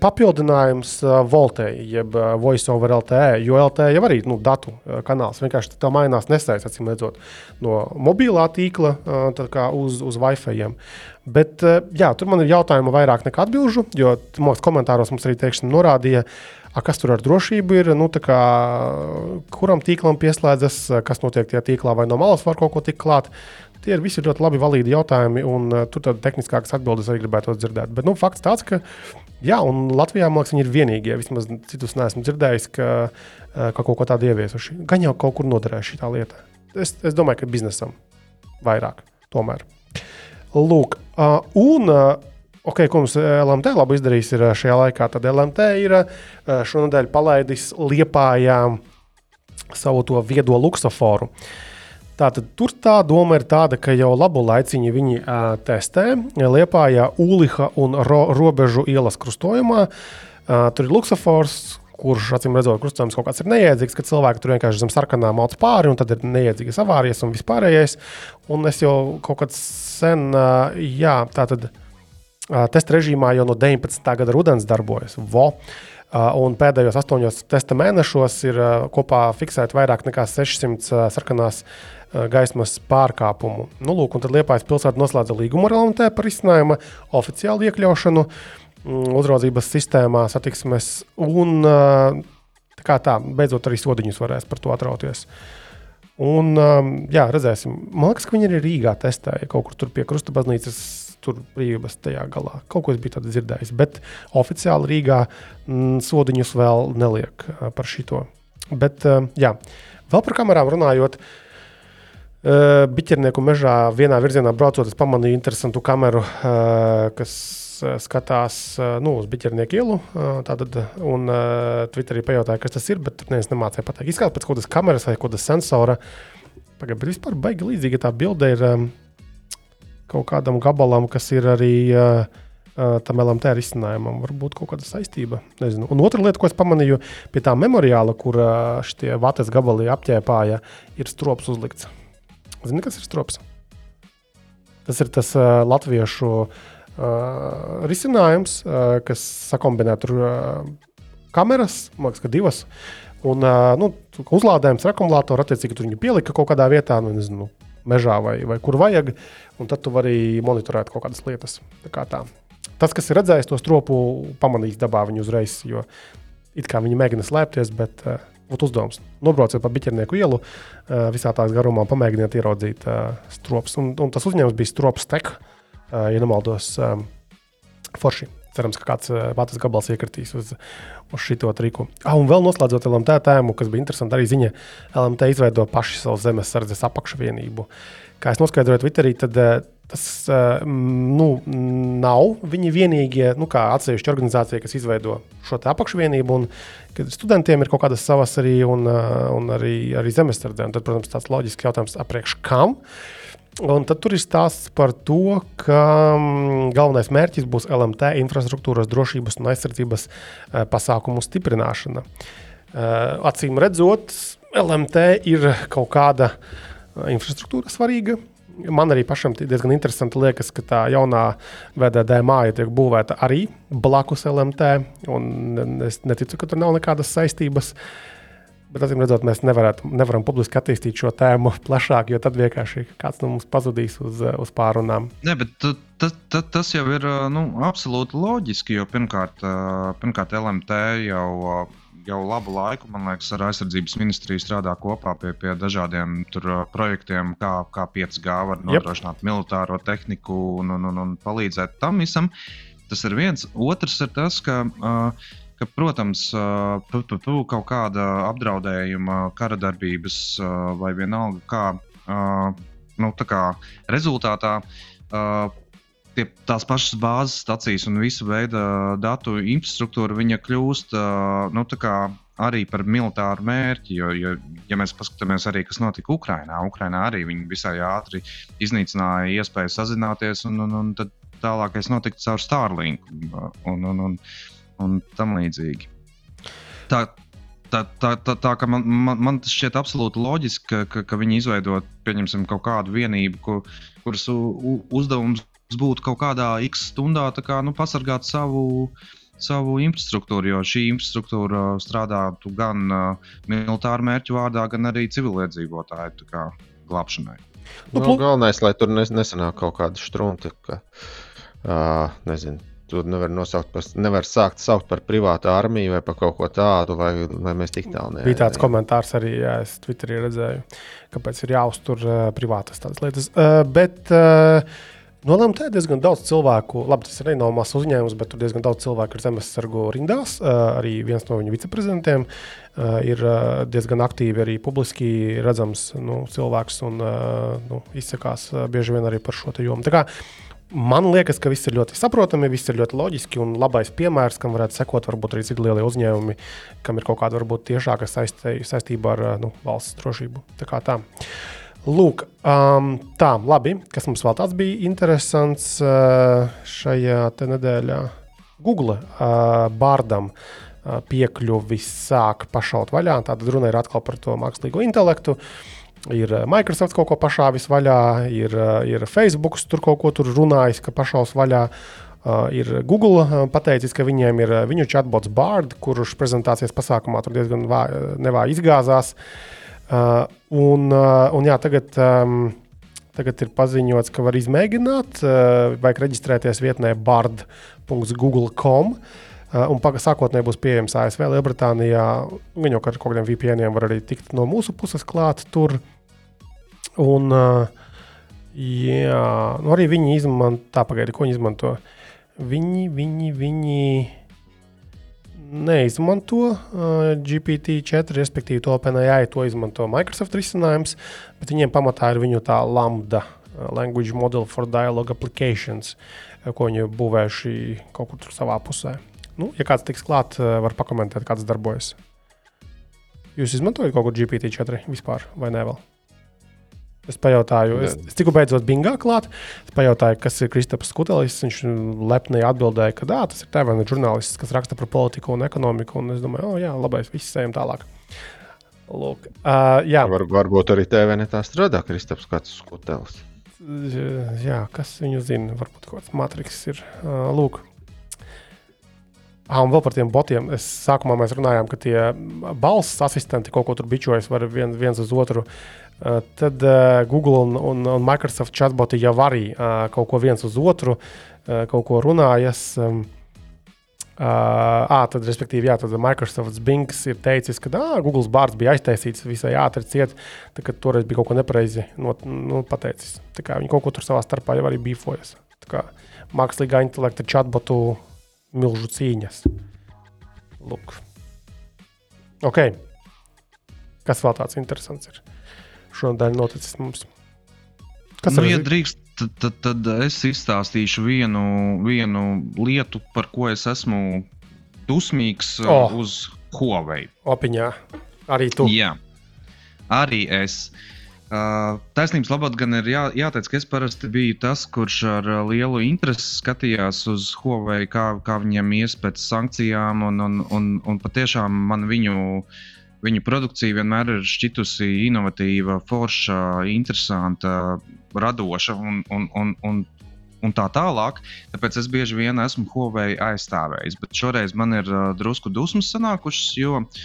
papildinājums uh, Voltei, jeb uh, Voice over LTE, jo LTE jau arī nu, datu uh, kanāls vienkārši tā mainās nesaistās, acīm redzot, no mobilā tīkla uz, uz Wi-Fi. Bet jā, tur man ir jautājumi vairāk nekā atbildžu, jo mūsu komentāros mums arī teiksim, norādīja, A, kas tur ar drošību ir, nu, kā, kuram tīklam pieslēdzas, kas notiek tajā tīklā, vai no malas var kaut ko tik klāt. Tie ir visi ļoti labi valīdi jautājumi, un uh, tur tādas tehniskākas atbildes arī gribētu dzirdēt. Bet nu, fakts tāds, ka Jā, un Latvijā liekas, viņi ir vienīgie. Vismaz citus neesmu dzirdējis, ka, ka kaut ko tādu ieviesuši. Gan jau kaut kur noderēs šī lieta. Es, es domāju, ka biznesam vairāk tomēr. Lūk, uh, un uh, okay, ko mums LMT labi izdarījis šajā laikā, tad LMT ir šonadēļ palaidis Liepājā savu to viedo luksuforu. Uh, Tātad tur tā doma ir tāda, ka jau labu laiciņu viņi uh, testē Liepājā, Uliha un ro, Robežu ielas krustojumā. Uh, tur ir luksofors, kurš, acīm redzot, krustojums kaut kāds ir neiedzīgs, ka cilvēki tur vienkārši zem sarkanām auto pāri, un tad ir neiedzīgas avārijas un vispārējais. Un es jau kaut kad sen, uh, jā, tā tad uh, testa režīmā jau no 19. gada rudens darbojas. Vo. Un pēdējos astoņos testa mēnešos ir kopā fiksēti vairāk nekā 600 uh, sarkanās uh, gaismas pārkāpumu. Nu, lūk, tad Liepājas pilsēta noslēdza līgumu ar LMT par izcinājuma oficiālu iekļaušanu mm, uzraudzības sistēmā, satiksmes un eh, tā kā tā, beidzot arī sodiņus varēs par to atrauties. Un, eh, jā, redzēsim. Man liekas, ka viņi arī Rīgā testēja kaut kur pie Krustabaznīcas. Tur brīvības tajā galā. Kaut ko es biju dzirdējis, bet oficiāli Rīgā m, mm, sodiņus vēl neliek par šito. Bet, jā, vēl par kamerām runājot, Uh, Biķernieku mežā vienā virzienā braucot, es pamanīju interesantu kameru, kas skatās nu, uz biķernieku ielu. Tātad, un Twitterī pajautāja, kas tas ir, bet neviens nemācīja pateikt. Izskatās pēc kādas kameras vai kaut kāda sensora. Pagaid, bet vispār baigi līdzīga tā bilde ir kaut kādam gabalam, kas ir arī tam LMT risinājumam var būt kaut kāda saistība. Nezinu. Un otra lieta, ko es pamanīju pie tā memoriāla, kur šie vates gabali apģēpāja, ir strops uzlikts. Zini, kas ir strops? Tas ir tas uh, latviešu uh, risinājums, uh, kas sakombinē tur uh, kameras, man liekas, ka divas. Un uh, nu, uzlādējums ar akumulātoru, attiecīgi, tur viņi pielika kaut kādā vietā, nu, nezinu, mežā vai, vai kur vajag. Un tad tu vari monitorēt kaut kādas lietas. Tā tā. Tas, kas ir redzējis to stropu, pamanīs dabā viņu uzreiz, jo it kā viņi mēģina slēpties, bet uh, būtu uzdevums. Nobrauciet pa biķernieku ielu, uh, visā tās garumā, pamēģiniet ieraudzīt uh, stropus. Un, un tas uzņēmums bija strops tek, uh, ja nemaldos, forši. Cerams, ka kāds vācis gabals iekritīs uz, uz šo triku. Ah, un vēl noslēdzot LMT tēmu, kas bija interesanti, arī ziņa, LMT izveido paši savu zemesardzes apakšvienību. Kā es noskaidroju Twitterī, tad tas nu, nav viņi vienīgie, nu, kā atsevišķa organizācija, kas izveido šo apakšvienību. Un, studentiem ir kaut kādas savas arī, un, un arī, arī zemesardzē. Tad, protams, tāds loģisks jautājums, apriekš kam? Uh, Un tad tur ir stāsts par to, ka galvenais mērķis būs LMT infrastruktūras drošības un aizsardzības eh, pasākumu stiprināšana. Eh, acīm redzot, LMT ir kaut kāda infrastruktūra svarīga. Man arī pašam diezgan interesanti liekas, ka tā jaunā VDD māja tiek būvēta arī blakus LMT. Es neticu, ka tur nav nekādas saistības. Bet, acīm redzot, mēs nevarētu, nevaram publiski attīstīt šo tēmu *laughs* plašāk, jo tad vienkārši kāds no mums pazudīs uz, uz pārunām. Nē, bet t, t, t, tas jau ir nu, absolūti loģiski, jo pirmkārt, pirmkārt LMT jau. Jau labu laiku, man liekas, ar aizsardzības ministriju strādā kopā pie, pie dažādiem tur, projektiem, kā, kā 5G var nodrošināt yep. militāro tehniku un, un, un, un palīdzēt tam visam. Tas ir viens. Otrs ir tas, ka uh, ka, protams, kaut kāda apdraudējuma, kara darbības vai vienalga, kā, nu, kā rezultātā tie, tās pašas bāzes stacijas un visa veida datu infrastruktūra kļūst nu, arī par militāru mērķi. Jo, jo, ja mēs paskatāmies arī, kas notika Ukrajinā, Ukrajinā arī viņi visai ātri iznīcināja iespēju sazināties, un, un, un tad tālākais notika caur Starlink. Un, un, un, un tam līdzīgi. Tā, tā, tā, tā, tā ka man, man, man tas šķiet absolūti loģiski, ka, ka, ka viņi izveidot kaut kādu vienību, kur, kuras uzdevums būtu kaut kādā x stundā kā, nu, pasargāt savu, savu infrastruktūru, jo šī infrastruktūra strādātu gan uh, militāru mērķu vārdā, gan arī civiliedzīvotāju glābšanai. Nu, nu, galvenais, lai tur nesanāk kaut kāda strunka, ka, uh, nezinu, tu nevari nosaukt par, nevar sākt saukt par privātu armiju vai par kaut ko tādu, lai, lai mēs tik tālu neesam. Bija tāds komentārs arī, jā, es Twitterī redzēju, kāpēc ir jāuztur uh, privātas tādas lietas. Uh, bet, uh, No LMT diezgan daudz cilvēku, labi, tas arī nav mazs uzņēmums, bet tur diezgan daudz cilvēku ir zemesargu rindās. Uh, arī viens no viņu viceprezidentiem uh, ir uh, diezgan aktīvi arī publiski redzams nu, cilvēks un nu, izsakās bieži vien arī par šo jomu. Tā kā Man liekas, ka viss ir ļoti saprotami, viss ir ļoti loģiski un labais piemērs, kam varētu sekot varbūt arī citi lielie uzņēmumi, kam ir kaut kāda varbūt tiešāka saistē, saistība ar nu, valsts drošību. Tā kā tā. Lūk, um, tā, labi. Kas mums vēl tāds bija interesants uh, šajā nedēļā? Google uh, bārdam uh, piekļuvi sāk pašaut vaļā. Tātad runa ir atkal par to mākslīgo intelektu. Uh, Ir eh, Microsoft kaut ko pašāvis vaļā, ir, eh, ir Facebook tur kaut ko tur runājis, ka pašaus vaļā. Uh, ir Google uh, pateicis, ka viņiem ir uh, viņu chatbots Bard, kurš prezentācijas pasākumā tur diezgan nevāji izgāzās. Uh, un, uh, un jā, tagad, um, tagad ir paziņots, ka var izmēģināt, uh, vajag reģistrēties vietnē bard.google.com. Uh, un sākotnēji būs pieejams ASV, Lielbritānijā. Viņa jau ar kaut kādiem VPNiem var arī tikt no mūsu puses klāt tur. Un, uh, jā, nu arī viņi izmanto, tā pagaidi, ko viņi izmanto. Viņi, viņi, viņi neizmanto uh, GPT-4, respektīvi to OpenAI, to izmanto Microsoft risinājums, bet viņiem pamatā ir viņu tā lambda uh, Language Model for Dialogue Applications, uh, ko viņi būvējuši kaut kur savā pusē. Nu, ja kāds tiks klāt, uh, var pakomentēt, kāds darbojas. Jūs izmantojat kaut ko GPT-4 vispār vai ne vēl? Es pajautāju, es, es tikko beidzot bingā klāt. Es pajautāju, kas ir Kristaps Skutelis. Viņš lepni atbildēja, ka dā, tas ir Tevana žurnālists, kas raksta par politiku un ekonomiku. Un es domāju, oh, jā, labais, viss ejam tālāk. Lūk, uh, jā. Var, varbūt arī TVN tā strādā, Kristaps Skutelis. Jā, kas viņu zina? Varbūt kaut kāds matriks ir. Uh, lūk. Ah, un vēl par tiem botiem. Es sākumā mēs runājām, ka tie balss asistenti kaut ko tur bičojas, var vien, viens uz otru. Uh, tad uh, Google un, un, un Microsoft chatboti jau arī kaut ko viens uz otru, uh, kaut ko runājas. Uh, tad, respektīvi, jā, tad Microsoft Bings ir teicis, ka ah, Google bārds bija aiztaisīts visai ātri ciet, tā, kad toreiz bija kaut ko nepareizi not, nu, pateicis. Tā kā viņi kaut ko tur savā starpā jau arī bīfojas. Mākslīgā intelekta chatbotu milzu cīņas. Lūk. Ok. Kas vēl tāds interesants ir šodien noticis mums? Kas nu, ja drīkst, tad, tad, tad es izstāstīšu vienu, vienu lietu, par ko es esmu dusmīgs oh. uz Huawei. Opiņā. Arī tu. Jā, arī es. Uh, Uh, taisnības labāk gan ir jā, jāteic, ka es parasti biju tas, kurš ar uh, lielu interesi skatījās uz Huawei, kā, kā viņiem ies pēc sankcijām, un, un, un, un patiešām man viņu, viņu produkcija vienmēr ir šķitusi inovatīva, forša, interesanta, radoša un, un, un, un, un tā tālāk. Tāpēc es bieži vien esmu Huawei aizstāvējis, bet šoreiz man ir uh, drusku dusmas sanākušas, jo uh,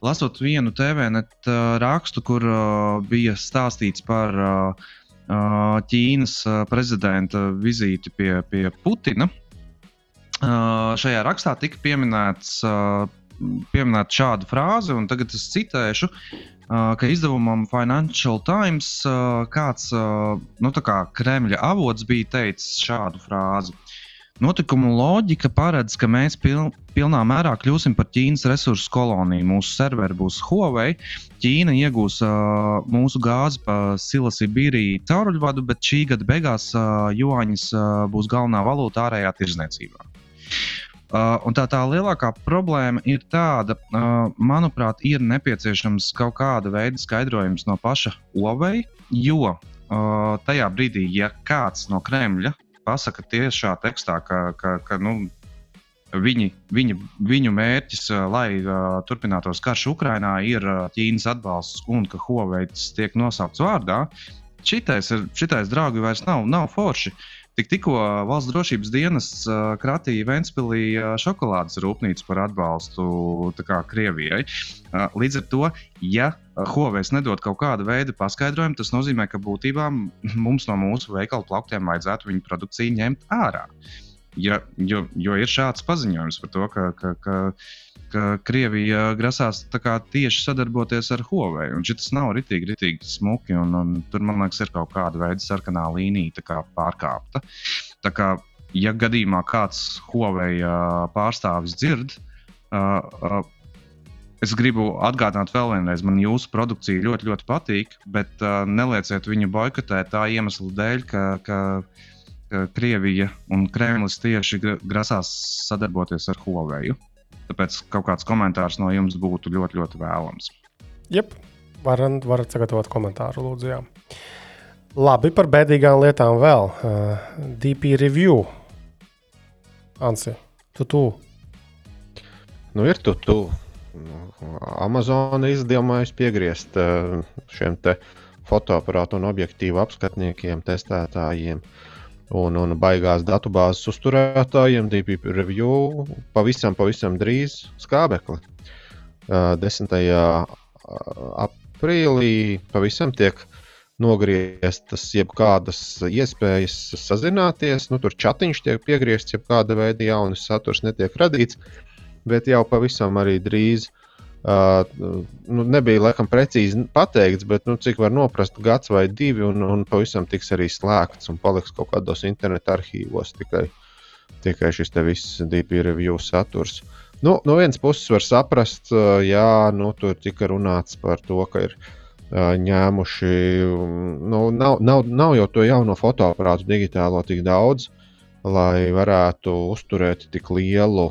lasot vienu TVNet uh, rakstu, kur uh, bija stāstīts par uh, Ķīnas prezidenta vizīti pie, pie Putina. Šajā rakstā tika pieminēts, pieminēta šāda frāze, un tagad es citēšu, ka izdevumam Financial Times kāds nu, kā Kremļa avots bija teicis šādu frāzi. Notikumu loģika paredz, ka mēs piln, pilnā mērā kļūsim par Ķīnas resursu koloniju. Mūsu serveri būs Huawei. Ķīna iegūs uh, mūsu gāzi pa Silasibīriju cauruļvadu, bet šī gada beigās uh, juāņas uh, būs galvenā valūta ārējā tirzniecībā. Un tā tā lielākā problēma ir tāda, manuprāt, ir nepieciešams kaut kāda veida skaidrojums no paša Huawei, jo tajā brīdī, ja kāds no Kremļa pasaka tiešā tekstā, ka, ka, ka nu, viņi, viņa, viņu mērķis, lai uh, turpinātos karš Ukrajinā, ir uh, Ķīnas atbalsts un ka Huawei tiek nosaukts vārdā. Šitais, ir, šitais draugi vairs nav, nav forši. Tik, tikko valsts drošības dienas kratīja Vēnspilī uh, šokolādes rūpnīcu par atbalstu kā, Krievijai. Līdz ar to, ja Huawei nedod kaut kādu veidu paskaidrojumu, tas nozīmē, ka būtībā mums no mūsu veikalu plauktiem vajadzētu viņu produkciju ņemt ārā. Ja, jo, jo ir šāds paziņojums par to, ka, ka, ka, ka Krievija grasās tieši sadarboties ar Huawei. Šis nav ritīgi, ritīgi smuki, un, un tur man liekas, ir kaut kāda veida sarkanā līnija pārkāpta. Tā kā, ja gadījumā kāds Huawei pārstāvis dzird, uh, uh, Es gribu atgādināt vēl vienreiz, man jūsu produkcija ļoti, ļoti patīk, bet uh, nelieciet viņu boikotēt tā iemesla dēļ, ka, ka, ka Krievija un Kremlis tieši grasās sadarboties ar Huawei. Tāpēc kaut kāds komentārs no jums būtu ļoti, ļoti vēlams. Jep, varat, varat sagatavot komentāru, lūdzu. Jā. Labi, par bēdīgām lietām vēl. Uh, DP review. Ansi, tu tu. Nu, ir tu tu. Amazon izdomājusi piegriezt eh, šiem fotoaparātu un objektīvu apskatniekiem, testētājiem un, un baigās datubāzes uzturētājiem. DP review pavisam, pavisam drīz skābekli. 10. Eh, aprīlī pavisam tiek nogrieztas jebkādas iespējas sazināties. Nu, tur chatiņš tiek piegriezts, jebkāda veida jaunas saturs netiek radīts bet jau pavisam arī drīz. Uh, nu, nebija laikam precīzi pateikts, bet nu, cik var noprast, gads vai divi, un, un pavisam tiks arī slēgts un paliks kaut kādos internetu arhīvos tikai, tikai šis viss DP review saturs. Nu, no vienas puses var saprast, uh, jā, nu, tur tika runāts par to, ka ir uh, ņēmuši, nu, nav, nav, nav jau to jauno fotoaparātu digitālo tik daudz, lai varētu uzturēt tik lielu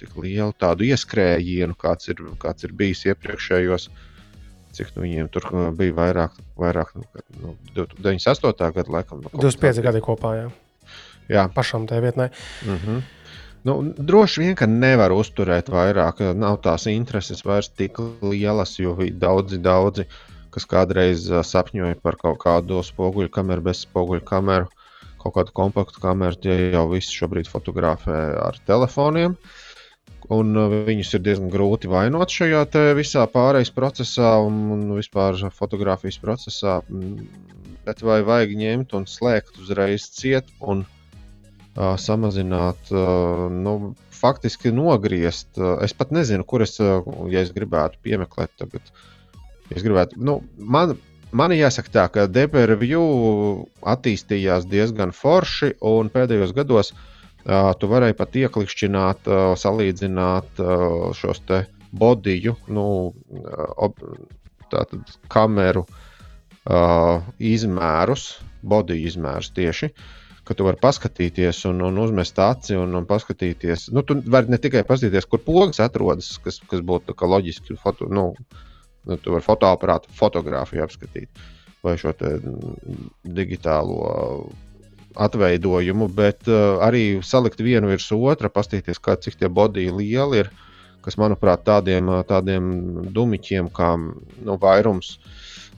tik lielu tādu ieskrējienu, kāds ir, kāds ir bijis iepriekšējos cik nu, viņiem tur bija vairāk, vairāk nu, 98. gada laikam. No 25 gadi kopā, jā. jā. Pašam tajā vietnē. Mm -hmm. Nu, droši vien, ka nevar uzturēt vairāk, nav tās intereses vairs tik lielas, jo daudzi, daudzi, kas kādreiz sapņoja par kaut kādu spoguļu kameru, bez spoguļu kameru, kaut kādu kompaktu kameru. Tie jau visi šobrīd fotografē ar telefoniem. Uh, Un uh, viņus ir diezgan grūti vainot šajā visā pārejas procesā un, un vispār fotografijas procesā. Mm, bet vai vajag ņemt un slēgt uzreiz ciet un uh, samazināt, uh, nu, faktiski nogriezt? Uh, es pat nezinu, kur es, uh, ja es gribētu piemeklēt tagad. Es gribētu, nu, man, man jāsaka tā, ka DPRVU attīstījās diezgan forši un pēdējos gados uh, tu varēji pat ieklikšķināt, salīdzināt šos te bodiju, nu, tātad kameru izmērus, bodiju izmērus tieši. Ka tu vari paskatīties un, un uzmest aci un, un paskatīties. Nu, tu vari ne tikai paskatīties, kur pogas atrodas, kas, kas būtu loģiski. Foto, nu, nu, tu vari fotoaparātu fotografiju apskatīt vai šo digitālo atveidojumu, bet uh, arī salikt vienu virs otra, paskatīties, cik tie bodiji lieli ir. Kas, manuprāt, tādiem, uh, tādiem dumiķiem kā nu, vairums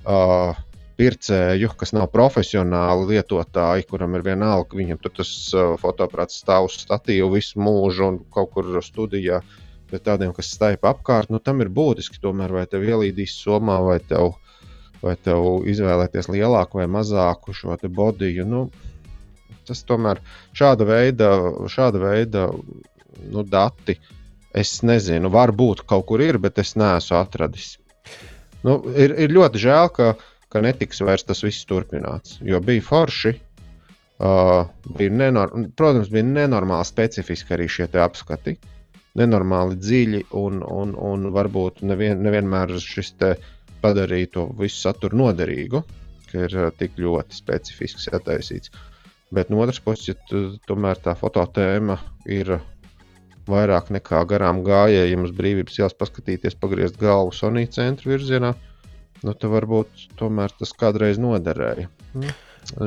uh, pircēju, kas nav profesionāli lietotāji, kuram ir vienalga, viņam tur tas uh, fotoaparāts stāv uz statīvu visu mūžu un kaut kur studijā. Bet tādiem, kas staipa apkārt, nu, tam ir būtiski tomēr, vai tev ielīdīs somā, vai tev, vai tev izvēlēties lielāku vai mazāku šo bodiju. Nu, Tas tomēr šāda veida, šāda veida nu, dati, es nezinu, varbūt kaut kur ir, bet es neesmu atradis. Nu, ir, ir ļoti žēl, ka, ka netiks vairs tas viss turpināts, jo bija forši. Uh, bija nenor protams, bija nenormāli specifiski arī šie apskati. Nenormāli dziļi, un, un, un varbūt nevien, nevienmēr šis padarīja to visu saturu noderīgu, ka ir uh, tik ļoti specifisks attaisīts. Uh, Bet no otras puses, ja tu, tomēr tā fototēma ir vairāk nekā garām gājēji, ja mums brīvības ielas paskatīties, pagriezt galvu Sonija centra virzienā, nu, tad varbūt tomēr tas kādreiz noderēja. Nu,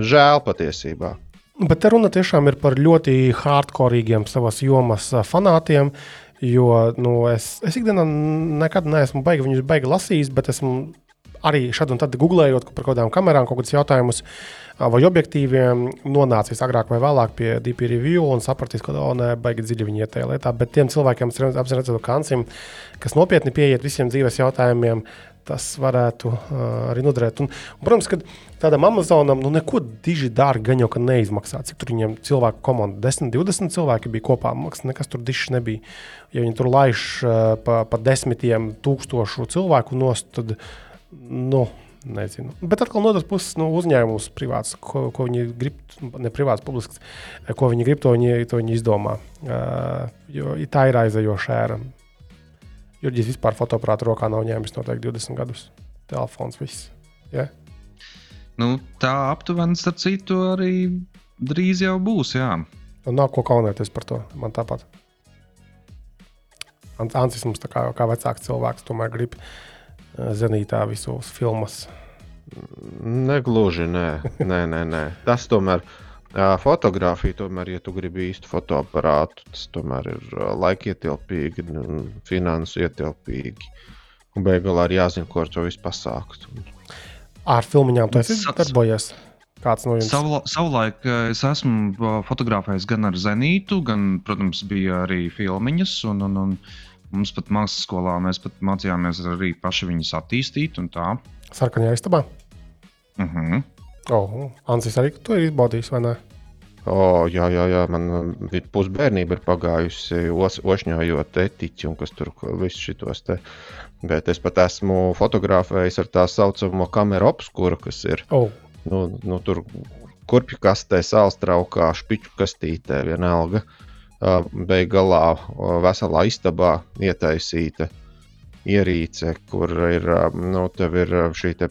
žēl patiesībā. Bet runa tiešām ir par ļoti hardcore savas jomas fanātiem. Jo nu, es, es ikdienā nekad neesmu baigi, viņus baigi lasījis, bet esmu arī šad un tad googlējot par kaut kādām kamerām, kaut kādus jautājumus. Uh, vai objektīviem nonācis agrāk vai vēlāk pie DP review un sapratīs, ka oh, nē, baigi dziļi viņi iet tajā lietā. Bet tiem cilvēkiem, kas apzinās kancim, kas nopietni pieiet visiem dzīves jautājumiem, tas varētu uh, arī noderēt. Un, un, protams, ka tādam Amazonam nu, neko diži dārgi gan jau neizmaksā. Cik tur viņiem cilvēku komanda, 10, 20 cilvēki bija kopā, maksas nekas tur dišs nebija. Ja viņi tur laiž uh, pa, pa desmitiem tūkstošu cilvēku nost, tad nu, Nezinu. Bet atkal no otras puses, nu, uzņēmums privāts, ko, ko viņi grib, ne privāts, publisks, ko viņi grib, to viņi, to viņi izdomā. Uh, jo tā ir aizējoša ēra. Jurģis vispār fotoaparātu rokā nav ņēmis noteikti 20 gadus. Telefons viss. Yeah? Nu, tā aptuveni, starp citu, arī drīz jau būs. Jā. Un nav ko kaunēties par to. Man tāpat. Ancis mums kā, kā vecāks cilvēks tomēr grib uh, zenītā visos filmas. Negluži, nē, nē, nē, nē. Tas tomēr. Fotografija, tomēr, ja tu gribi īstu fotoaparātu, tas tomēr ir laika ietilpīgi, finansu ietilpīgi. Un beigās arī jāzina, ko ar to visu pasākt. Ar filmiņām tas ir darbojies. Kāds no jums? Savla, savulaik es esmu fotografējis gan ar Zenītu, gan, protams, bija arī filmiņas. Un, un, un, uh, Mums pat mākslas skolā mēs pat mācījāmies arī paši viņus attīstīt. Sarkanajā istabā. Uh mhm. -huh. Oh, Ansis arī to ir izbaudījis, vai ne? Oh, jā, jā, jā, man pusbērnība ir pagājusi os, ošņājot etiķi un kas tur visus šitos te. Bet es pat esmu fotografējis ar tā saucamo kameru obskuru, kas ir oh. nu, nu, tur kurpju kastē, sāls traukā, špiču kastītē, vienalga. Uh, beigās veselā istabā ietaisīta ierīce, kur ir, nu, ir šī te,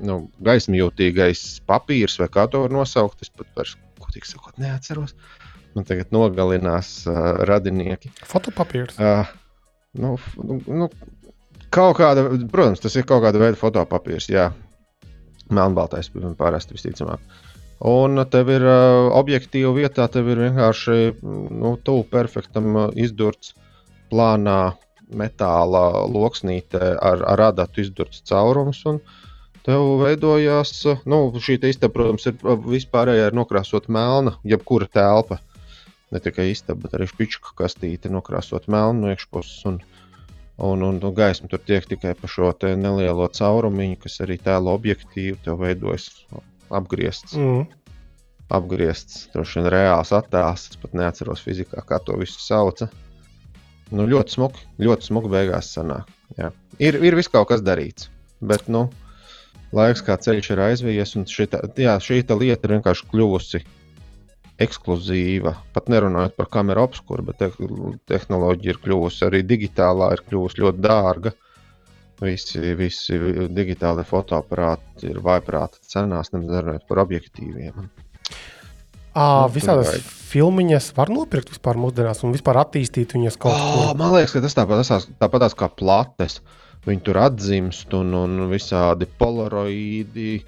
nu, gaismjūtīgais papīrs, vai kā to var nosaukt. Es pat vairs, ko tik sakot, neatceros. Man tagad nogalinās uh, radinieki. Fotopapīrs. Uh, nu, nu, Kaut kāda, protams, tas ir kaut kāda veida fotopapīrs, jā. Melnbaltais parasti visticamāk. Un tev ir uh, objektīva vietā, tev ir vienkārši nu, tuvu perfektam uh, izdurts plānā metāla loksnīte ar, ar adatu izdurts caurums. Tev veidojās, nu, šī istaba, protams, ir vispārējā ir nokrāsot melna, jebkura telpa. Ne tikai istaba, bet arī špička kastīte nokrāsot melnu no iekšpuses. Un, un, un, un gaisma tur tiek tikai pa šo nelielo caurumiņu, kas arī tēlo objektīvu, tev veidojas apgriezts. Mm. Apgriezts, droši vien reāls attēls. Es pat neatceros fizikā, kā to visu sauca. Nu, ļoti smuki, ļoti smuki beigās sanāk. Jā. Ir, ir viss kaut kas darīts, bet nu, laiks kā ceļš ir aizvies, un šita, jā, šī lieta ir vienkārši kļuvusi ekskluzīva. Pat nerunājot par kameru obskuru, bet te, tehnoloģija ir kļuvusi arī digitālā, ir kļuvusi ļoti dārga. Visi, visi digitāli fotoaparāti ir vaiprāta cenās, nerunājot par objektīviem. À, nu, visādas filmiņas var nopirkt vispār mūsdienās un vispār attīstīt viņas kaut. Oh, man liekas, ka tas tāpat tāpat kā plates. Viņi tur atzimst un, un visādi polaroīdi.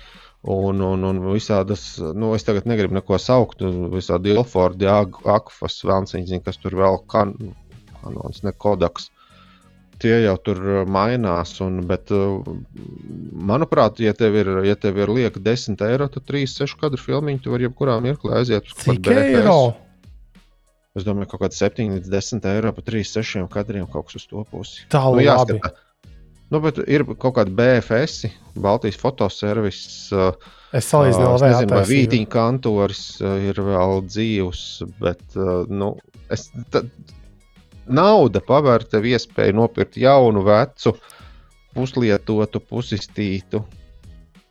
Un, un, un visādas, nu, es tagad negribu neko saukt, visādi Ilfordi, Akfas, Velnciņš, kas tur vēl kan, kanons, ne Kodaks tie jau tur uh, mainās. Un, bet, uh, manuprāt, ja tev ir, ja tev ir lieka 10 eiro, tad 3-6 kadru filmu tu vari jebkurā mirklī aiziet uz kaut kādu eiro. Es domāju, ka kaut kāda 7 līdz 10 eiro par 3-6 kadriem kaut kas uz to pusi. Tālu nu, jāskatā. Nu, bet ir kaut kāda BFS, Baltijas fotoservis. Uh, es salīdzinu, uh, nezinu, vai Vītiņa kantoris uh, ir vēl dzīvs, bet uh, nu, es, tad, nauda paver tev iespēju nopirkt jaunu, vecu, puslietotu, pusistītu.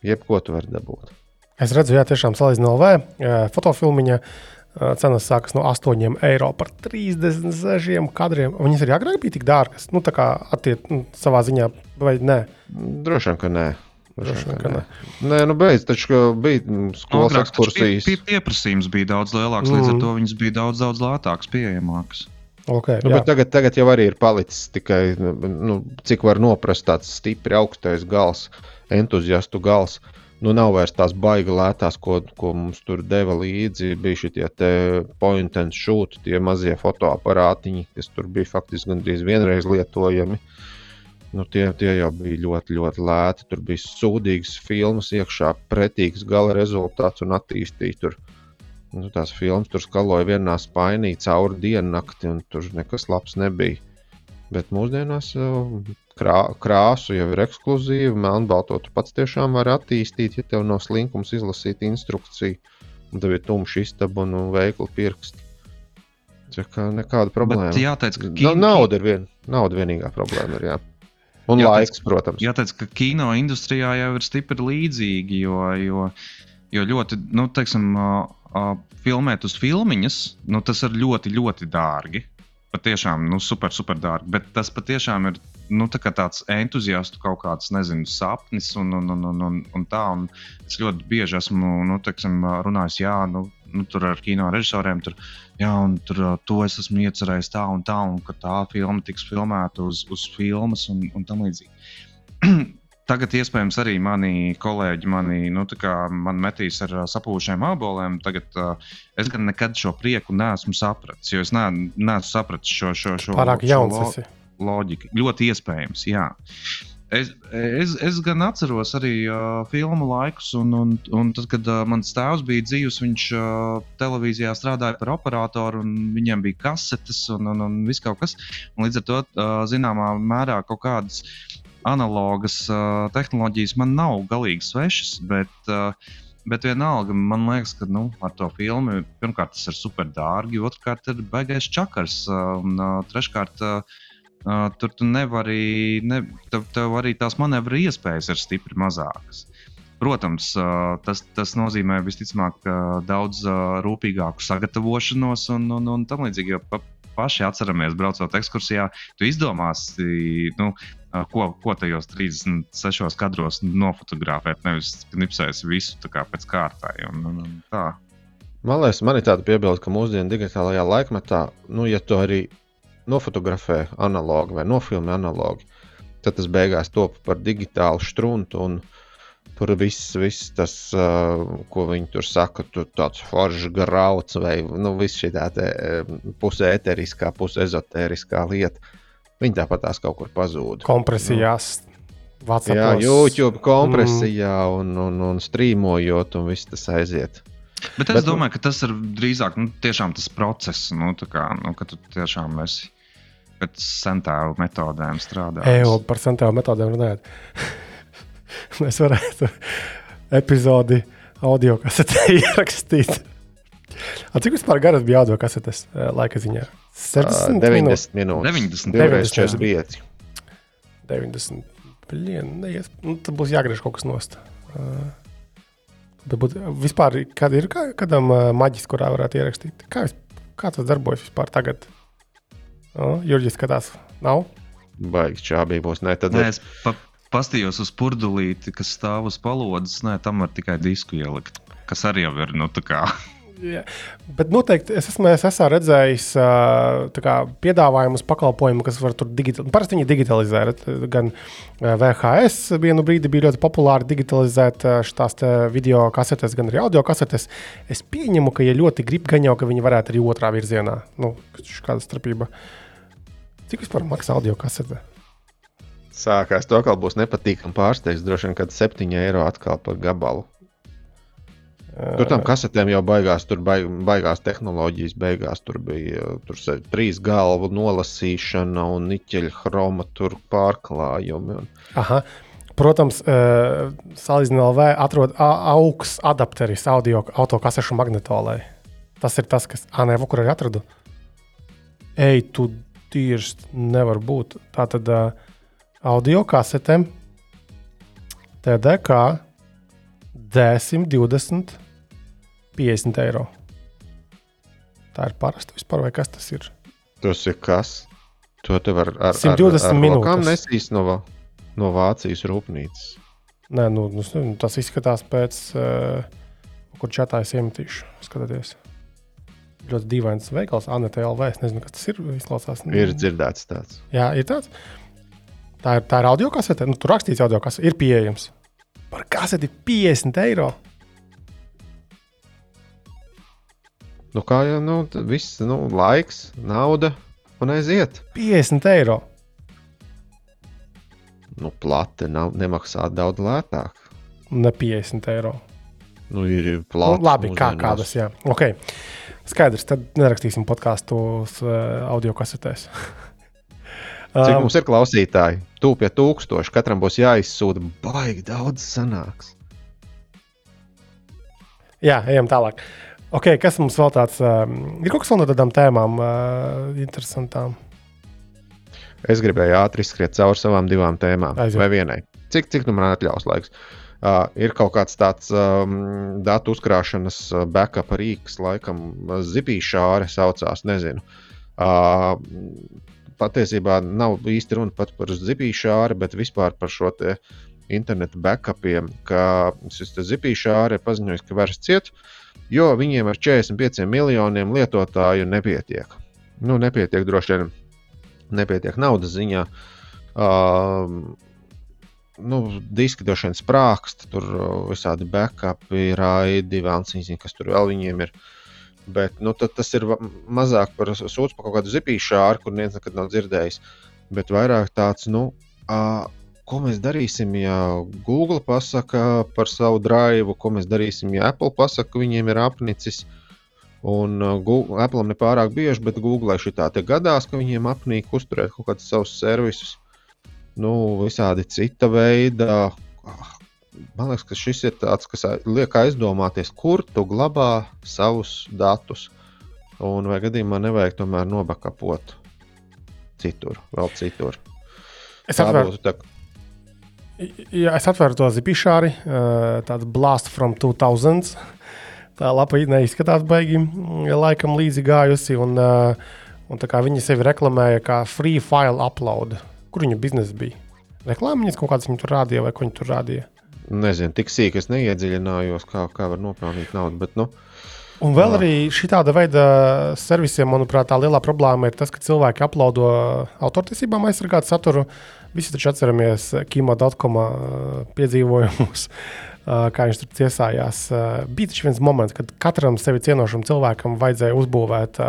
Jebko tu vari dabūt. Es redzu, jā, tiešām salīdzinot LV fotofilmiņa. Cenas sākas no 8 eiro par 36 kadriem. Viņas arī agrāk bija tik dārgas. Nu, tā kā attiecībā nu, savā ziņā, vai nē? Droši vien, ka nē. Droši vien, ka nē. Nē, nu beidz, taču bija skolas ekskursijas. Pie, pieprasījums bija daudz lielāks, mm. līdz ar mm. to viņas bija daudz, daudz lētākas, pieejamākas. Okay, nu, tagad, tagad jau arī ir palicis tikai, nu, cik var noprast tāds stipri augstais gals, entuziastu gals. Nu, nav vairs tās baigi lētās, ko, ko mums tur deva līdzi. Bija šie point and shoot, tie mazie fotoaparātiņi, kas tur bija faktiski gandrīz vienreiz lietojami. Nu, tie, tie jau bija ļoti, ļoti lēti. Tur bija sūdīgas filmas iekšā, pretīgs gala rezultāts un attīstīts nu, tās filmas tur skaloja vienā spainī cauri diennakti, un tur nekas labs nebija. Bet mūsdienās krā, krāsu jau ir ekskluzīva, melnbalto tu pats tiešām vari attīstīt, ja tev nav slinkums izlasīt instrukciju, un tev ir tumšs istaba un veikli pirksti. Tā kā nekāda problēma. Bet jāteic, ka kino... nauda ir vien, nauda vienīgā problēma. Ir, jā. Un jāteic, laiks, protams. Jāteic, ka kino industrijā jau ir stipri līdzīgi, jo, jo, jo ļoti, nu, teiksim, uh, filmēt uz filmiņas, nu, tas ir ļoti, ļoti dārgi. Patiešām, nu, super, super dārgi. Bet tas patiešām ir nu, tā tāds entuziastu kaut kāds, nezinu, sapnis un, un, un, un, un, un tā. Un es ļoti bieži esmu nu, teiksim, runājis, jā, nu, nu, tur ar kino režisoriem, tur, jā, un tur to es esmu iecerējis tā un tā, un ka tā filma tiks filmēta uz, uz filmas un, un tam līdzīgi. *clears throat* Tagad, iespējams, arī mani kolēģi mani, nu, man metīs ar sapūšiem aboliem. Tagad uh, es gan nekad šo prieku neesmu sapratis, jo es ne, neesmu sapratis šo, šo, šo, Pārāk šo lo, loģiku. Ļoti iespējams, jā. Es, es, es gan atceros arī uh, filmu laikus, un, un, un tad, kad uh, mans tēvs bija dzīves, viņš uh, televīzijā strādāja par operatoru, un viņam bija kasetes un, un, un viss kaut kas. Un līdz ar to, uh, zināmā mērā, kaut kādas analogas uh, tehnoloģijas man nav galīgi svešas, bet, uh, bet vienalga man liekas, ka nu, ar to filmu pirmkārt tas ir super dārgi, otrkārt ir baigais čakars, uh, un uh, treškārt. Uh, Uh, tur tu nevari, ne, tev, tev arī tās manevru iespējas ir stipri mazākas. Protams, uh, tas, tas nozīmē visticamāk daudz uh, rūpīgāku sagatavošanos un, un, un tam līdzīgi. Jo pa, paši atceramies, braucot ekskursijā, tu izdomāsi, nu, ko, ko tajos 36 kadros nofotografēt. Nevis knipsēs visu kā pēc kārtai. Un, un, un tā. Man liekas, man ir tāda piebilde, ka mūsdienu digitālajā laikmetā, nu, ja tu arī nofotografē analogi vai nofilmē analogi, tad tas beigās top par digitālu struntu. Un, Tur viss, viss tas, uh, ko viņi tur saka, tur tāds foršs grauds vai nu, viss šī tāda pusē eteriskā, pusē ezotēriskā lieta. Viņi tāpat tās kaut kur pazūd. Kompresijās. Nu, jā, YouTube kompresijā mm. un, un, un strīmojot, un viss tas aiziet. Bet es Bet, domāju, ka tas ir drīzāk nu, tas process, nu, kā, nu, ka tu tiešām esi pēc centālu metodēm strādā. Eju par centālu metodēm runājot. *laughs* Mēs varētu epizodi audio kasetē *laughs* ierakstīt. A, cik vispār garas bija audio kasetes eh, laika ziņā? 60 90 minūtes. 90, 90 45. 90. Blien, neies, nu, tad būs jāgriež kaut kas nost. Uh, Dabūt, vispār, kad ir kādam uh, maģis, kurā varētu ierakstīt? Kā, kā tas darbojas vispār tagad? O, Jurģis skatās, nav? Baigs čābī būs. Nē, tad Nē, es pa, pastījos uz purdulīti, kas stāv uz palodzes. Nē, tam var tikai disku ielikt, kas arī jau ir, nu, tā kā Jā. Bet noteikti es esmu, es redzējis kā, piedāvājumus pakalpojumu, kas var tur digitalizēt. Parasti viņi digitalizē. Gan VHS vienu brīdi bija ļoti populāri digitalizēt šīs video kasetes, gan arī audio kasetes. Es pieņemu, ka, ja ļoti grib, gan jau, ka viņi varētu arī otrā virzienā. Nu, kāda starpība? Cik vispār maksā audio kasete? Sākās to, ka būs nepatīkami pārsteigts. Droši vien, kad 7 eiro atkal par gabalu. Tur tam kasetēm jau baigās, tur baig, baigās tehnoloģijas, beigās tur bija tur trīs galvu nolasīšana un niķeļa chroma pārklājumi. Aha. Protams, uh, salīdzinot LV, atrod augsts adapteris audio autokasešu magnetolai. Tas ir tas, kas. Ah, nē, kur arī atradu. Ej, tu tieši nevar būt. Tā tad uh, audio kasetēm TDK D120 50 eiro. Tā ir parasta vispār, vai kas tas ir? Tas ir kas? To te var ar 120 ar, ar minūtes. Kā nesīs no, no Vācijas rūpnīcas? Nē, nu, nu, tas izskatās pēc, uh, kur čatā es iemetīšu. Skatieties. Ļoti dīvains veikals, Anita LV. Es nezinu, kas tas ir. Izklausās, ir dzirdēts tāds. Jā, ir tāds. Tā ir, tā ir audio kasete. Nu, tur rakstīts, audio kasete ir pieejams. Par kaseti 50 eiro. Nu, kā jau nu, viss, nu, laiks, nauda un aiziet. 50 eiro. Nu, plate nav, nemaksā daudz lētāk. Ne 50 eiro. Nu, ir plāns. Nu, labi, kā kādas, jā. Okay. Skaidrs, tad nerakstīsim podkāstu uz uh, audio kasetēs. *laughs* Cik um, mums ir klausītāji? Tūp pie tūkstoša. Katram būs jāizsūta baigi daudz sanāks. Jā, ejam tālāk. Uh, Okay, kas mums vēl tāds um, ir? Kaut kas no tādām tēmām uh, interesantām. Es gribēju ātri izskriet cauri savām divām tēmām, Aiziet. vai vienai. Cik, cik nu man atļaus laiks? Uh, ir kaut kāds tāds um, datu uzkrāšanas uh, backup rīks, laikam, zipīšāre saucās, nezinu. Uh, patiesībā nav īsti runa pat par zipīšāri, bet vispār par šo internetu backupiem, ka šis zipīšāri ir paziņojis, ka vairs ciet. Uh, jo viņiem ar 45 miljoniem lietotāju nepietiek. Nu, nepietiek droši vien, nepietiek naudas ziņā. Uh, nu, diski droši vien sprākst, tur visādi backupi, raidi, vēlams, kas tur vēl viņiem ir. Bet nu, tas ir mazāk par sūdzību par kaut kādu zipīšu āru, kur neviens nekad nav dzirdējis. Bet vairāk tāds, nu, uh, ko mēs darīsim, ja Google pasaka par savu drive, ko mēs darīsim, ja Apple pasaka, ka viņiem ir apnicis. Un uh, Google, Apple ne pārāk bieži, bet Google šī tā gadās, ka viņiem apnīk uzturēt kaut kādus savus servisus. Nu, visādi cita veida. Ah, man liekas, ka šis ir tāds, kas liek aizdomāties, kur tu glabā savus datus. Un vai gadījumā nevajag tomēr nobakapot citur, vēl citur. Es atveru, tā, Ja es atveru to zipišāri, tādu blast from 2000. Tā lapa neizskatās baigi, laikam līdzi gājusi. Un, un tā kā viņi sevi reklamēja kā free file upload. Kur viņa biznesa bija? Reklāmiņas kaut kādas viņa tur rādīja, vai ko viņa tur rādīja? Nezinu, tik sīki es neiedziļinājos, kā, kā var nopelnīt naudu. Bet, nu, Un vēl arī šāda veida servisiem, manuprāt, tā lielā problēma ir tas, ka cilvēki uploado autortiesībām aizsargātu saturu. Visi taču atceramies Kimo.com piedzīvojumus, *laughs* kā viņš tur ciesājās. Bija taču viens moments, kad katram sevi cienošam cilvēkam vajadzēja uzbūvēt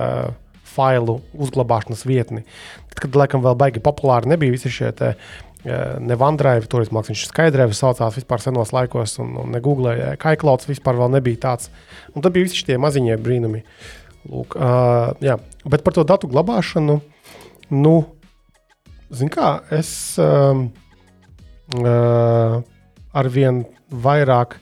failu uzglabāšanas vietni. Kad, kad laikam vēl baigi populāri nebija visi šie te, ne OneDrive, toreiz mākslinieks viņš skaidrēja, saucās vispār senos laikos, un, un ne Google, kā iClouds vispār vēl nebija tāds. Un tad bija visi šie maziņie brīnumi. Lūk, uh, jā. Bet par to datu glabāšanu, nu, zin kā, es um, uh, arvien vairāk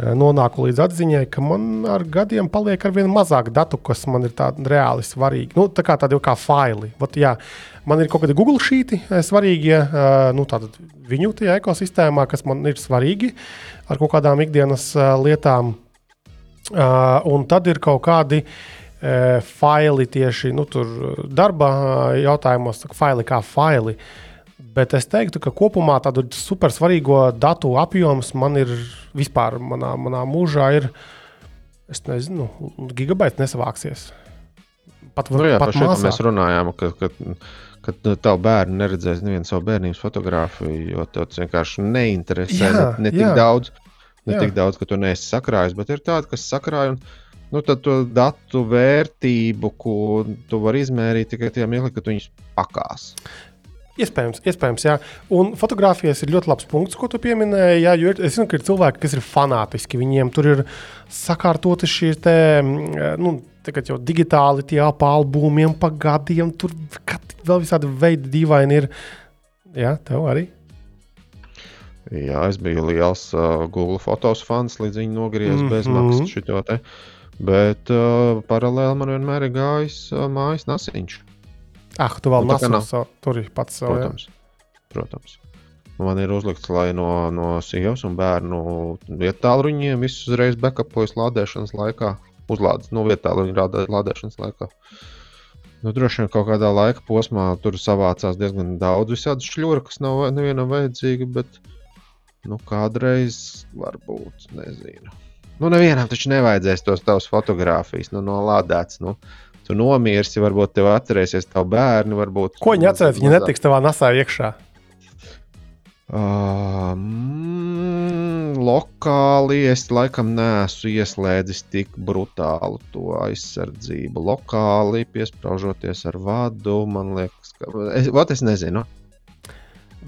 nonāku līdz atziņai, ka man ar gadiem paliek ar vien mazāk datu, kas man ir tādi reāli svarīgi. Nu, tā kā tādi kā faili. Ot, jā, man ir kaut kādi Google šīti svarīgie, nu, viņu tajā ekosistēmā, kas man ir svarīgi ar kaut kādām ikdienas lietām. Un tad ir kaut kādi faili tieši nu, darba jautājumos, faili kā faili. Bet es teiktu, ka kopumā tādu super svarīgo datu apjoms man ir vispār manā, manā mūžā. Ir, es nezinu, gigabaits nesavāksies. Pat, nu jā, pat mazāk. mēs runājām, ka, ka, ka tavu bērnu neredzēs nevienu savu bērnības fotografiju, jo tas vienkārši neinteresē jā, ne, ne tik jā. daudz. Ne jā. tik daudz, ka tu neesi sakrājis, bet ir tādi, kas sakrāj. Un, nu, tad to datu vērtību, ko tu vari izmērīt tikai tajā mirklī, kad viņus pakās. Iespējams, iespējams, jā. Un fotografijas ir ļoti labs punkts, ko tu pieminēji. Jā, jo ir, es zinu, ka ir cilvēki, kas ir fanātiski. Viņiem tur ir sakārtoti šie te, nu, tagad jau digitāli tie pa albumiem, pa gadiem. Tur vēl visādi veidi dīvaini ir. Jā, tev arī. Jā, es biju liels uh, Google fotos fans, līdz viņi nogriezās mm -hmm. bezmaksas šo te. Bet uh, paralēli man vienmēr ir gājis uh, mājas nasiņš. Ah, tu vēl nu, nesu tur pats savu. Protams. Jā. protams. Man ir uzlikts, lai no, no sievas un bērnu vietāluņiem visus uzreiz backupojas lādēšanas laikā. Uzlādes no vietāluņa lādēšanas laikā. Nu, droši vien kaut kādā laika posmā tur savācās diezgan daudz visādi šļūri, kas nav nevienam vajadzīgi, bet nu, kādreiz varbūt nezinu. Nu, nevienam taču nevajadzēs tos tavus fotogrāfijas nu, nolādēts. Nu, tu nomirsi, varbūt tev atcerēsies tavu bērnu. Varbūt, Ko viņi atcerēs? Viņi netiks tavā nasā iekšā. Uh, mm, lokāli es laikam neesmu ieslēdzis tik brutālu to aizsardzību. Lokāli piesprāžoties ar vadu, man liekas, ka. Es, es nezinu.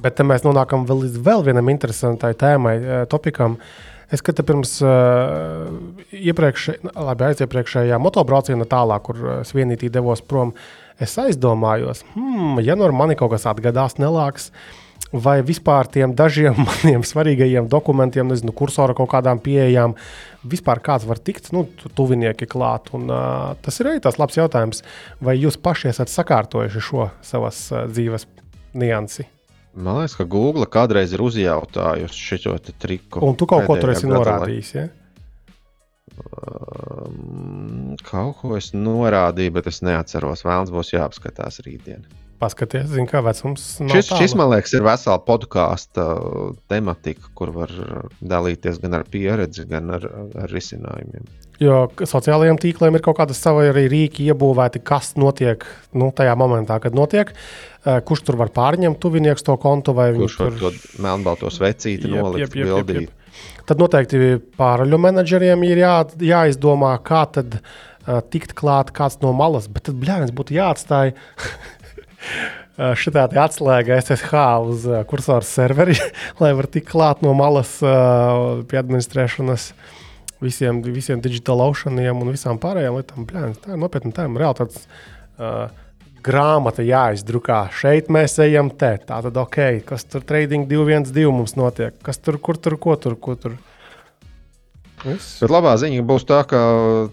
Bet mēs nonākam vēl līdz vēl vienam interesantai tēmai, topikam. Uh, Es skatu pirms uh, iepriekš, labi, aiziepriekšējā motobrauciena tālāk, kur es vienīgi devos prom. Es aizdomājos, hmm, ja no nu manis kaut kas atgadās nelāks, vai vispār tiem dažiem *laughs* maniem svarīgajiem dokumentiem, nezinu, kursora kaut kādām pieejām, vispār kāds var tikt, nu, tuvinieki klāt. Un, uh, tas ir arī tas labs jautājums, vai jūs paši esat sakārtojuši šo savas uh, dzīves niansi. Man liekas, ka Google kādreiz ir uzjautājusi šo triku. Un tu kaut ko tur esi norādījis. Ja? Um, kaut ko es norādīju, bet es neatceros. Vēlams būs jāapskatās rītdien. Paskaties, zin, kā vecums. Šis, tāla. šis, man liekas, ir vesela podkāstu tematika, kur var dalīties gan ar pieredzi, gan ar, ar risinājumiem. Jo sociālajiem tīkliem ir kaut kāda sava arī rīki iebūvēti, kas notiek nu, tajā momentā, kad notiek. Uh, kurš tur var pārņemt tuvinieks to kontu vai kurš tur... to melnbalto svecīti jep, nolikt, jep, jep, jep, jep. Tad noteikti pāraļu menedžeriem ir jā, jāizdomā, kā tad uh, tikt klāt kāds no malas, bet tad bļāvis būtu jāatstāj. *laughs* Šitā atslēga SSH uz uh, kursora serveri, *laughs* lai var tikt klāt no malas uh, pie administrēšanas visiem, visiem digital oceaniem un visām pārējām lietām. Bļāvis, tā ir nopietna tēma. Reāli tāds uh, grāmata jāizdrukā. Šeit mēs ejam te. Tā tad ok, kas tur trading 212 mums notiek. Kas tur, kur tur, ko tur, ko tur. Viss. Bet labā ziņa būs tā, ka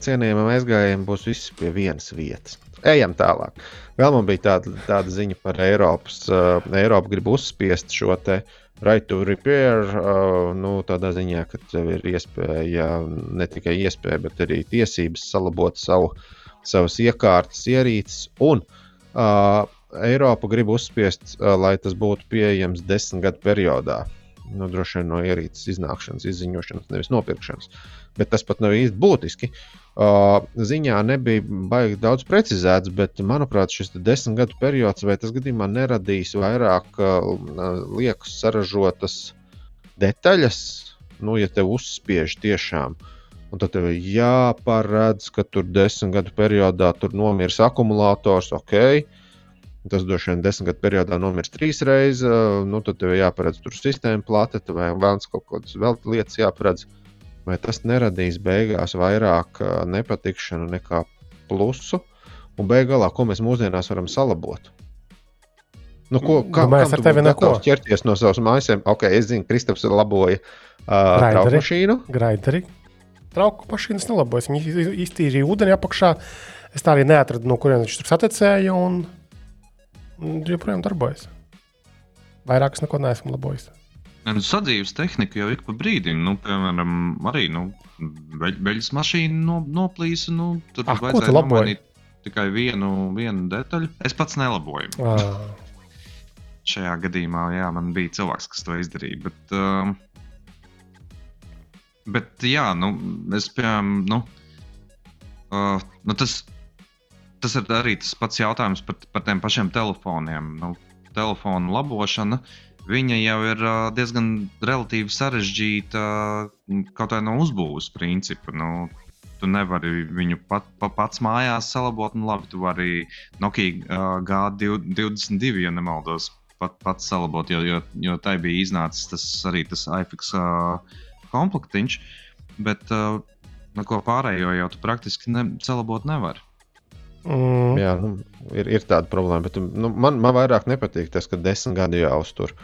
cienījamam aizgājējiem būs viss pie vienas vietas. Ejam tālāk. Vēl man bija tāda, tāda ziņa par Eiropas. Uh, Eiropa grib uzspiest šo te right to repair. Uh, nu, tādā ziņā, ka tev ir iespēja, ne tikai iespēja, bet arī tiesības salabot savu, savas iekārtas, ierīces. Un uh, Uh, Eiropa grib uzspiest, uh, lai tas būtu pieejams desmit gadu periodā. nu, droši vien no ierīces iznākšanas, izziņošanas, nevis nopirkšanas. Bet tas pat nav īsti būtiski. Uh, ziņā nebija baigi daudz precizēts, bet, manuprāt, šis desmit gadu periods vai tas gadījumā neradīs vairāk uh, liekas saražotas detaļas, nu, ja tev uzspiež tiešām. Un tad tev jāparedz, ka tur desmit gadu periodā tur nomirs akumulators, ok, Tas droši vien desmit gadu periodā nomirs trīs reizes. Nu, tad tev jāparedz tur sistēma plate, vai vēl kaut kādas vēl lietas jāparedz. Vai tas neradīs beigās vairāk nepatikšanu nekā plusu? Un beigās, ko mēs mūsdienās varam salabot? Nu, ko, kā, nu, mēs ar tevi neko ķerties no savas mājas? Ok, es zinu, Kristaps laboja uh, trauku mašīnu. Graideri. Trauku mašīnas nelabojas. Viņi iztīrīja ūdeni apakšā. Es tā arī neatradu, no kurienes viņš tur satecēja. Un joprojām darbojas. Vairāk es neko neesmu labojis. Nu, sadzīves tehnika jau ik pa brīdim, nu, piemēram, arī nu, beļģis mašīna no, noplīsa. Nu, tur ah, vajadzēja nomainīt tikai vienu, vienu detaļu. Es pats nelaboju. Ah. Šajā gadījumā jā, man bija cilvēks, kas to izdarīja. Bet, uh, bet jā, nu, es piemēram, nu, uh, nu, tas tas ir arī tas pats jautājums par, par tiem pašiem telefoniem. Nu, telefonu labošana jau ir diezgan relatīvi sarežģīta kaut kā no uzbūves principa. Nu, tu nevari viņu pat, pa, pats mājās salabot. Nu, labi, tu vari Nokia uh, G22, ja nemaldos, pat, pats salabot, jo, jo, jo tai bija iznācis tas arī tas iFix uh, komplektiņš. Bet uh, neko pārējo jau tu praktiski ne, salabot nevari. Mm. Jā, nu, ir, ir tāda problēma, bet nu, man, man vairāk nepatīk tas, ka desmit gadi jāuztur.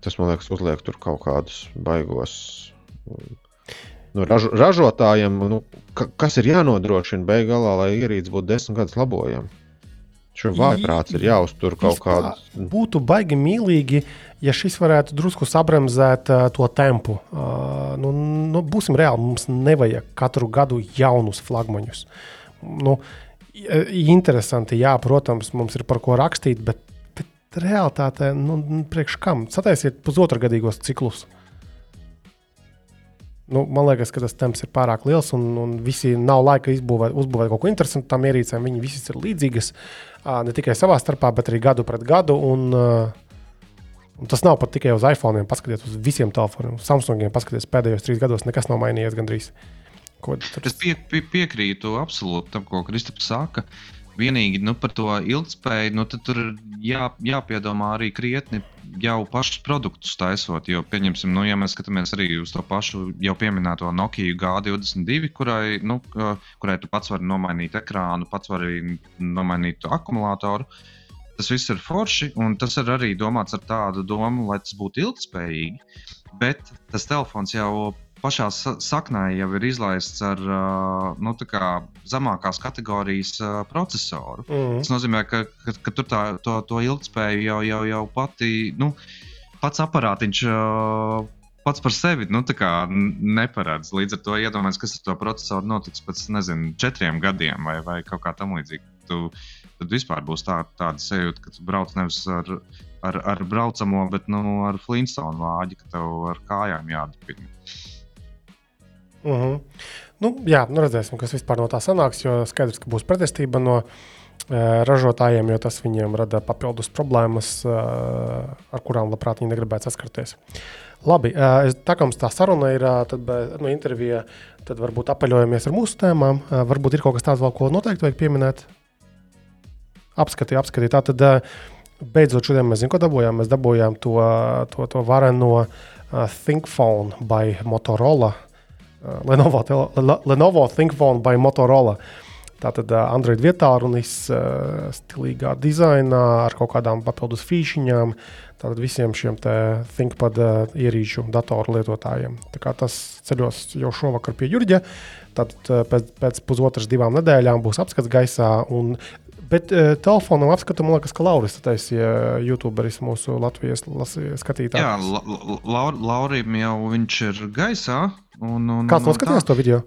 Tas man liekas, uzliek tur kaut kādus baigos. Nu, raž, ražotājiem, nu, ka, kas ir jānodrošina beigās, lai ierīce būtu desmit gadus labojama? Šo vājprāts ir jāuztur kaut kādā. Būtu baigi mīlīgi, ja šis varētu drusku sabremzēt uh, to tempu. Uh, nu, nu, būsim reāli, mums nevajag katru gadu jaunus flagmaņus. Nu, interesanti, jā, protams, mums ir par ko rakstīt, bet, bet realtātē, nu, priekš kam? Sataisiet pusotra gadīgos ciklus. Nu, man liekas, ka tas temps ir pārāk liels, un, un visi nav laika izbūvēt, uzbūvēt kaut ko interesantu. Tām ierīcēm viņi visas ir līdzīgas, ne tikai savā starpā, bet arī gadu pret gadu. Un, un tas nav pat tikai uz iPhone, paskatieties uz visiem telefoniem. Samsungiem paskatieties pēdējos trīs gados, nekas nav mainījies gandrīz. Uh, Es pie, pie, piekrītu absolūti tam, ko Kristaps saka. Vienīgi nu, par to ilgspēju, nu, tur ir jā, jāpiedomā arī krietni jau pašus produktus taisot. Jo, pieņemsim, nu, ja mēs skatāmies arī uz to pašu jau pieminēto Nokia G22, kurai, nu, kurai tu pats vari nomainīt ekrānu, pats vari nomainīt akumulātoru. Tas viss ir forši, un tas ir arī domāts ar tādu domu, lai tas būtu ilgspējīgi. Bet tas telefons jau pašā saknē jau ir izlaists ar nu, zemākās kategorijas procesoru. Mm. Tas nozīmē, ka, ka, ka tur tā, to, to ilgspēju jau, jau, jau pati, nu, pats aparātiņš. Pats par sevi nu, neparedz. Līdz ar to iedomājieties, kas ar to procesoru notiks pēc nezinu, četriem gadiem vai, vai kaut kā tamlīdzīga. Tad vispār būs tā, tāda sajūta, ka tu brauc nevis ar, ar, ar braucamo, bet nu, ar Flintstone vāģi, ka tev ar kājām jādara. Uh mhm. -huh. nu, jā, nu redzēsim, kas no tā sanāks. Jo skaidrs, ka būs pretestība no uh, ražotājiem, jo tas viņiem rada papildus problēmas, uh, ar kurām labprāt viņi negribētu saskarties. Labi, uh, tā kā mums tā saruna ir, uh, tad no nu, intervijā, tad varbūt apaļojamies ar mūsu tēmām. Uh, varbūt ir kaut kas tāds, vēl, ko noteikti vajag pieminēt. Apskatīt, apskatīt. Tā tad uh, beidzot šodien mēs zinām, ko dabūjām. Mēs dabūjām to, to, to vareno uh, ThinkPhone by Motorola. Uh, Uh, Lenovo, Lenovo ThinkPhone by Motorola. Tātad uh, Android vietā runis uh, stilīgā dizainā ar kaut kādām papildus fīšiņām. Tātad visiem šiem ThinkPad ierīču datoru lietotājiem. Tas ceļos jau šovakar pie Jurģa. Tad pēc, pēc pusotras, divām nedēļām būs apskats gaisā. Bet uh, telefonam apskatu, man liekas, ka Lauris taisīja YouTuberis mūsu Latvijas skatītājiem. Jā, la, la, Laurim jau viņš ir gaisā. Un, un, Kāds noskatījās to video?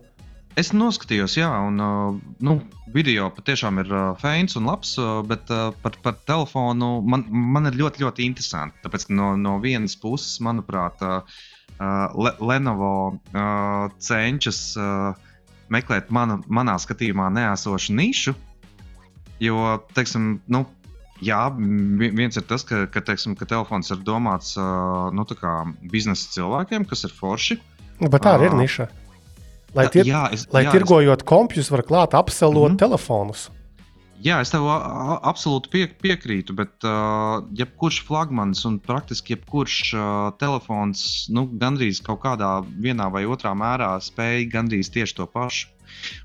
Es noskatījos, jā, un uh, nu, video patiešām ir feins un labs, bet par, par telefonu man, man ir ļoti, ļoti interesanti. Tāpēc, ka no, no vienas puses, manuprāt, uh, Lenovo cenšas meklēt manu, manā skatījumā neesošu nišu. Jo, teiksim, nu, jā, viens ir tas, ka, ka, teiksim, ka telefons ir domāts uh, nu, biznesa cilvēkiem, kas ir forši. Bet tā arī ir niša. Uh, Lai, tir, jā, es, lai jā, tirgojot es... kompjus, var klāt apselot mm -hmm. telefonus. Jā, es tev absolūti pie, piekrītu, bet uh, jebkurš flagmanis un praktiski jebkurš uh, telefons nu, gandrīz kaut kādā vienā vai otrā mērā spēj gandrīz tieši to pašu.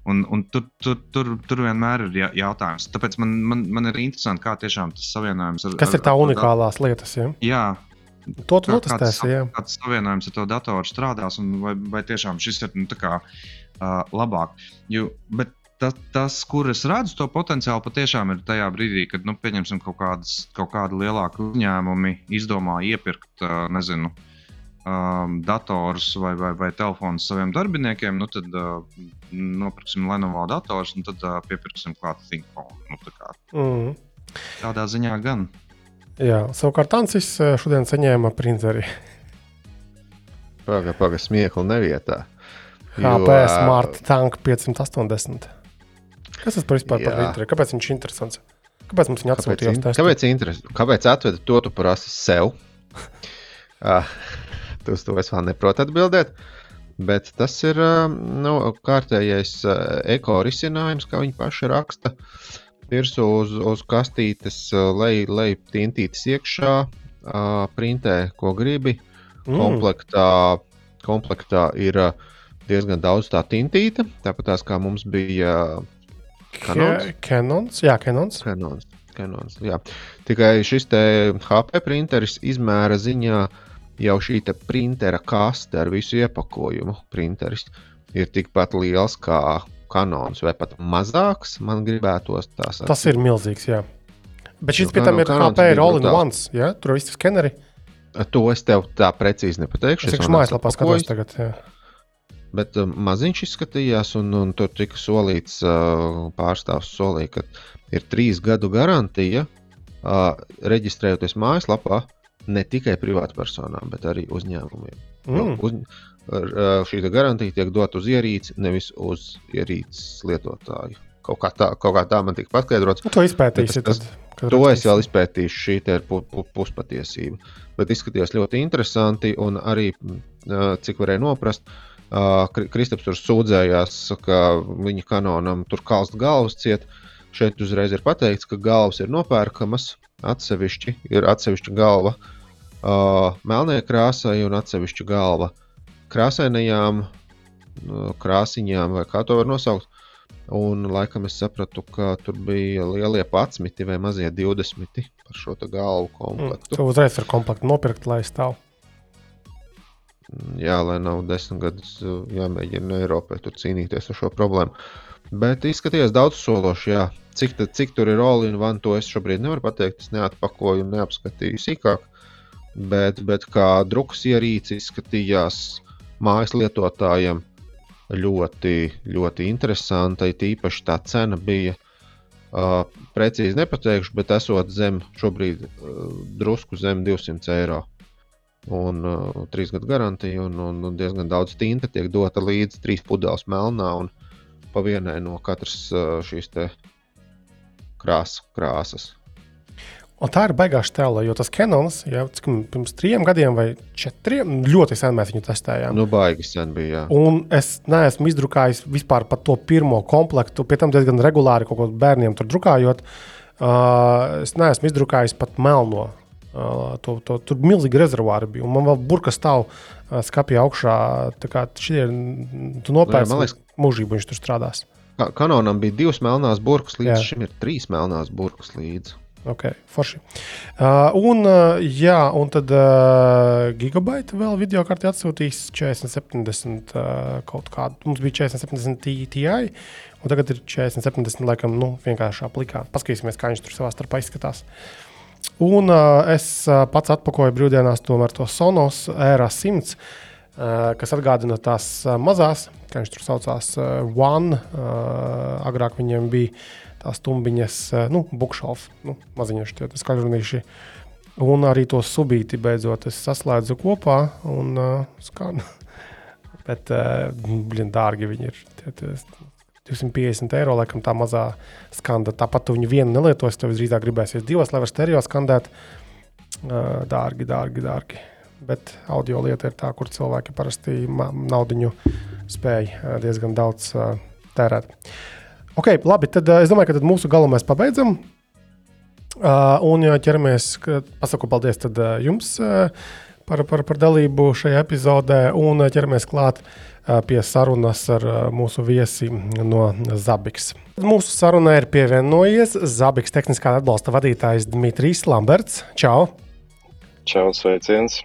Un, un tur, tur, tur, tur vienmēr ir jautājums. Tāpēc man, man, man ir interesanti, kā tiešām tas savienojums ar. Kas ir tā ar, unikālās lietas? Ja? Jā, To tu notestēsi. Kāds, kāds savienojums ar to datoru strādās, un vai, vai tiešām šis ir nu, kā, uh, labāk. Jo, bet tas, tas, kur es redzu to potenciālu, patiešām ir tajā brīdī, kad, nu, pieņemsim, kaut, kādas, kaut kādi lielāki uzņēmumi izdomā iepirkt, uh, nezinu, um, datorus vai, vai, vai telefonus saviem darbiniekiem, nu, tad uh, nopirksim Lenovo datorus un tad uh, piepirksim klāt ThinkPhone. Nu, tā kā, mm. Tādā ziņā gan. Jā, savukārt Ancis eh, šodien saņēma printeri. Pagaidām, pagaidām, smieklu nevietā. HP jo, Smart Tank 580. Kas tas par vispār jā. par printeri? Kāpēc viņš ir interesants? Kāpēc mums viņa atsūtīja? Kāpēc, kāpēc, interes, kāpēc atveda to tu prasi sev? uh, uz to es vēl neprotu atbildēt. Bet tas ir uh, nu, kārtējais uh, eko risinājums, kā viņi paši raksta. Uh, virsū uz, uz kastītes, lai, lai tintītas iekšā, uh, printē, ko gribi. Mm. Komplektā, komplektā ir diezgan daudz tā tintīta, tāpat kā mums bija Canons. Canons, jā, Canons. Canons. Canons jā. Tikai šis HP printeris izmēra ziņā jau šī printera kaste ar visu iepakojumu. Printeris ir tikpat liels kā kanons, vai pat mazāks, man gribētos tā sakot. Tas ir milzīgs, jā. Bet šis pie tam ir HP All-in-Ones, ja? Tur viss ir skeneri. To es tev tā precīzi nepateikšu. Es vienkārši mājaslapā skatos tagad. Jā. Bet uh, maziņš izskatījās, un, un tur tika solīts, uh, pārstāvs solīja, ka ir trīs gadu garantija uh, reģistrējoties mājaslapā ne tikai privātpersonām, bet arī uzņēmumiem. Mm. Uz, šī garantija tiek dota uz ierīci, nevis uz ierīces lietotāju. Kaut kā tā, kaut kā tā man tika paskaidrots. Nu, to izpētīsi. Tas, tad, to es vēl izpētīšu, šī ir pu, pu, puspatiesība. Bet izskatījās ļoti interesanti, un arī, cik varēja noprast, Kristaps tur sūdzējās, ka viņa kanonam tur kalst galvas ciet. Šeit uzreiz ir pateikts, ka galvas ir nopērkamas atsevišķi, ir atsevišķa galva uh, melnē krāsai un atsevišķa galva uh, krāsainajām krāsiņām, vai kā to var nosaukt. Un laikam es sapratu, ka tur bija lielie patsmiti vai mazie 20 par šo galvu komplektu. Mm, tu uzreiz ar komplektu nopirkt, lai stāv. Jā, lai nav desmit gadus jāmēģina Eiropai cīnīties ar šo problēmu. Bet izskatījās daudz sološi, jā. Cik, tad, cik tur ir all in one, to es šobrīd nevaru pateikt. Es neatpakoju un neapskatīju sīkāk. Bet, bet kā drukas ierīce izskatījās, mājas lietotājiem ļoti, ļoti interesanta. Tīpaši tā cena bija uh, precīzi nepateikšu, bet esot zem šobrīd uh, drusku zem 200 eiro. Un uh, trīs gadu garantija, un, un, un diezgan daudz tinta tiek dota līdzi trīs pudeles melnā un pa vienai no katras uh, šīs krās, krāsas. Un tā ir baigā stela, jo tas Canons jau pirms trim gadiem vai četriem ļoti sen mēs viņu testējām. Nu, baigi sen bija. Jā. Un es neesmu izdrukājis vispār par to pirmo komplektu, pie tam diezgan regulāri kaut ko bērniem tur drukājot. Uh, es neesmu izdrukājis pat melno. Uh, to, to, tur bija milzīgi rezervāri, bija, man vēl burka stāv uh, skapja augšā. Šie ir nu, nopērts mūžību, viņš tur strādās. Kanonam bija divas melnās burkas, līdz jā. šim ir trīs melnās burkas līdzi. Ok, forši. Uh, un, uh, jā, un tad uh, gigabaita vēl video kartē atsūtīs 4070 uh, kaut kādu. Mums bija 4070 Ti, un tagad ir 4070, laikam, nu, vienkārši aplikā. Paskatīsimies, kā viņš tur savā starpā izskatās. Un uh, es uh, pats atpakoju brīvdienās to Sonos ERA 100. kas atgādina tās mazās, kā viņš tur saucās, One. Agrāk viņiem bija tās tumbiņas, nu, bukšalfi, nu, maziņš, tie skaļrunīši. Un arī to subīti beidzot es saslēdzu kopā un uh, skanu. *laughs* Bet, uh, blin, dārgi viņi ir. Tie, tie, 250 eiro, laikam, tā mazā skanda. Tāpat tu viņu vienu nelietosi, tev drīzāk gribēsies divas, lai varētu stereo skandēt. Uh, dārgi, dārgi, dārgi. Bet audio lieta ir tā, kur cilvēki parasti naudu spēj diezgan daudz uh, tērēt. Ok, labi, tad uh, es domāju, ka mūsu galu mēs pabeidzam. Uh, un ķeramies, pasaku paldies tad, uh, jums uh, par, par, par dalību šajā epizodē un ķeramies klāt uh, pie sarunas ar uh, mūsu viesi no Zabiks. Mūsu sarunai ir pievienojies Zabiks tehniskā atbalsta vadītājs Dmitrijs Lamberts. Čau! Čau, sveiciens!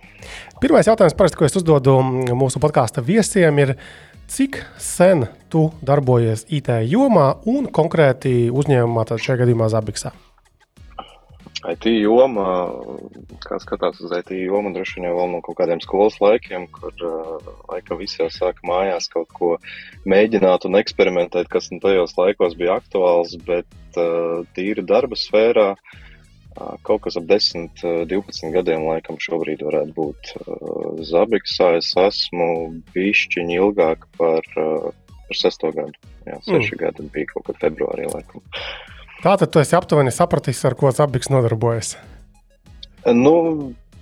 Pirmais jautājums, parasti, ko es uzdodu mūsu podkāstu viesiem, ir, cik sen tu darbojies IT jomā un konkrēti uzņēmumā, tad šajā gadījumā Zabiksā? IT joma, kā skatās uz IT jomu, droši vien jau vēl no kaut kādiem skolas laikiem, kur laikam visi jau sāka mājās kaut ko mēģināt un eksperimentēt, kas nu tajos laikos bija aktuāls, bet tīri darba sfērā kaut kas ap 10, 12 gadiem laikam šobrīd varētu būt. Zabiksā es esmu bišķiņi ilgāk par, par sesto gadu. Jā, seši mm. gadi bija kaut kad februārī laikam. Tātad tu esi aptuveni sapratis, ar ko Zabiks nodarbojas. Nu,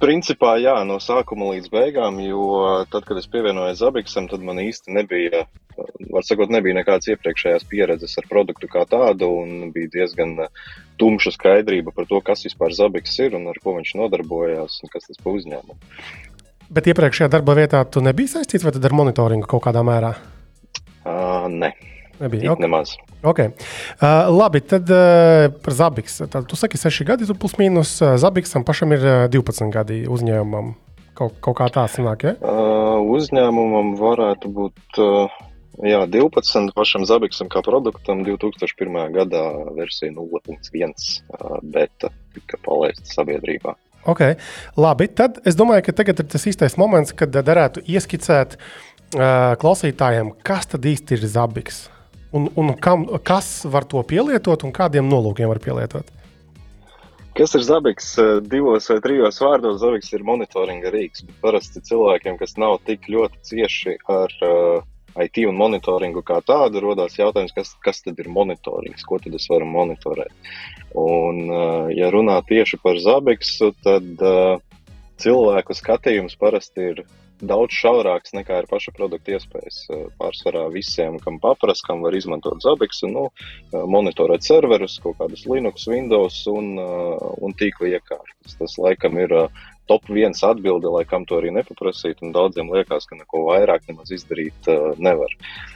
principā jā, no sākuma līdz beigām, jo tad, kad es pievienojos Zabiksam, tad man īsti nebija, var sakot, nebija nekādas iepriekšējās pieredzes ar produktu kā tādu, un bija diezgan tumša skaidrība par to, kas vispār Zabiks ir un ar ko viņš nodarbojās un kas tas pa uzņēmumu. Bet iepriekšējā darba vietā tu nebija saistīts vai tad ar monitoringu kaut kādā mērā? Uh, ne. Nebija. Okay. Nemaz. Okay. Uh, labi, tad uh, par Zabiks. Tad, tu saki, 6 gadi, tu plus mīnus. Zabiksam pašam ir uh, 12 gadi uzņēmumam. Kaut, kaut kā tā sanāk, ja? Uh, uzņēmumam varētu būt uh, jā, 12 pašam Zabiksam kā produktam 2001. gadā versija 0.1 uh, beta tika palaista sabiedrībā. Okay. Labi, tad es domāju, ka tagad ir tas īstais moments, kad derētu ieskicēt uh, klausītājiem, kas tad īsti ir Zabiks. Un, un kam, kas var to pielietot un kādiem nolūkiem var pielietot? Kas ir Zabiks? Divos vai trijos vārdos Zabiks ir monitoringa rīks. Parasti cilvēkiem, kas nav tik ļoti cieši ar uh, IT un monitoringu kā tādu, rodas jautājums, kas, kas tad ir monitorings, ko tad es varu monitorēt. Un, uh, ja runā tieši par Zabiksu, tad uh, cilvēku skatījums parasti ir daudz šaurāks nekā ir paša produkta iespējas. Eh, pārsvarā visiem, kam paprasta, kam var izmantot Zabiks, nu, eh, monitorēt serverus, kaut kādus Linux, Windows un, eh, un tīkla iekārtas. Tas laikam ir top viens atbilde, lai kam to arī nepaprasīt, un daudziem liekas, ka neko vairāk nemaz izdarīt nevar.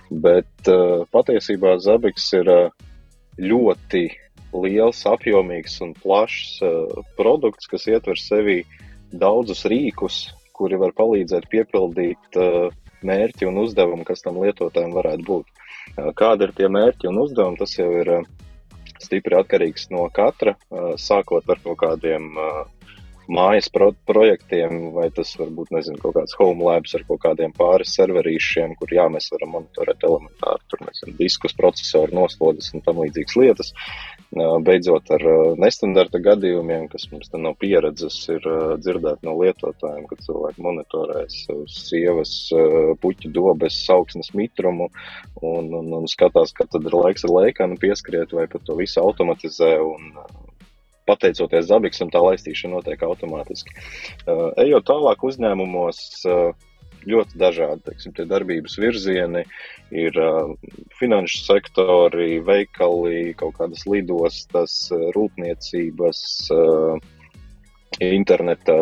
Bet patiesībā Zabiks ir ļoti liels, apjomīgs un plašs produkts, kas ietver sevi daudzus rīkus, kuri var palīdzēt piepildīt uh, mērķi un uzdevumu, kas tam lietotājiem varētu būt. Uh, kādi ir tie mērķi un uzdevumi, tas jau ir uh, stipri atkarīgs no katra, sākot ar kaut kādiem mājas pro projektiem, vai tas var būt nezinu, kaut kāds home labs ar kaut kādiem pāris serverīšiem, kur jā, mēs varam monitorēt elementāri tur, nezinu, diskus, procesoru, noslodzes un tam līdzīgas lietas. Beidzot ar nestandarta gadījumiem, kas mums te nav pieredzes, ir dzirdēt no lietotājiem, ka cilvēki monitorē savus sievas puķu dobes augsnes mitrumu un, un, un skatās, ka tad ir laiks ar laikanu pieskriet vai pat to visu automatizē un pateicoties Zabiksam, tā laistīšana notiek automātiski. Uh, ejot tālāk uzņēmumos, uh, ļoti dažādi teiksim, darbības virzieni, ir uh, finanšu sektori, veikali, kaut kādas lidostas, rūpniecības, uh, interneta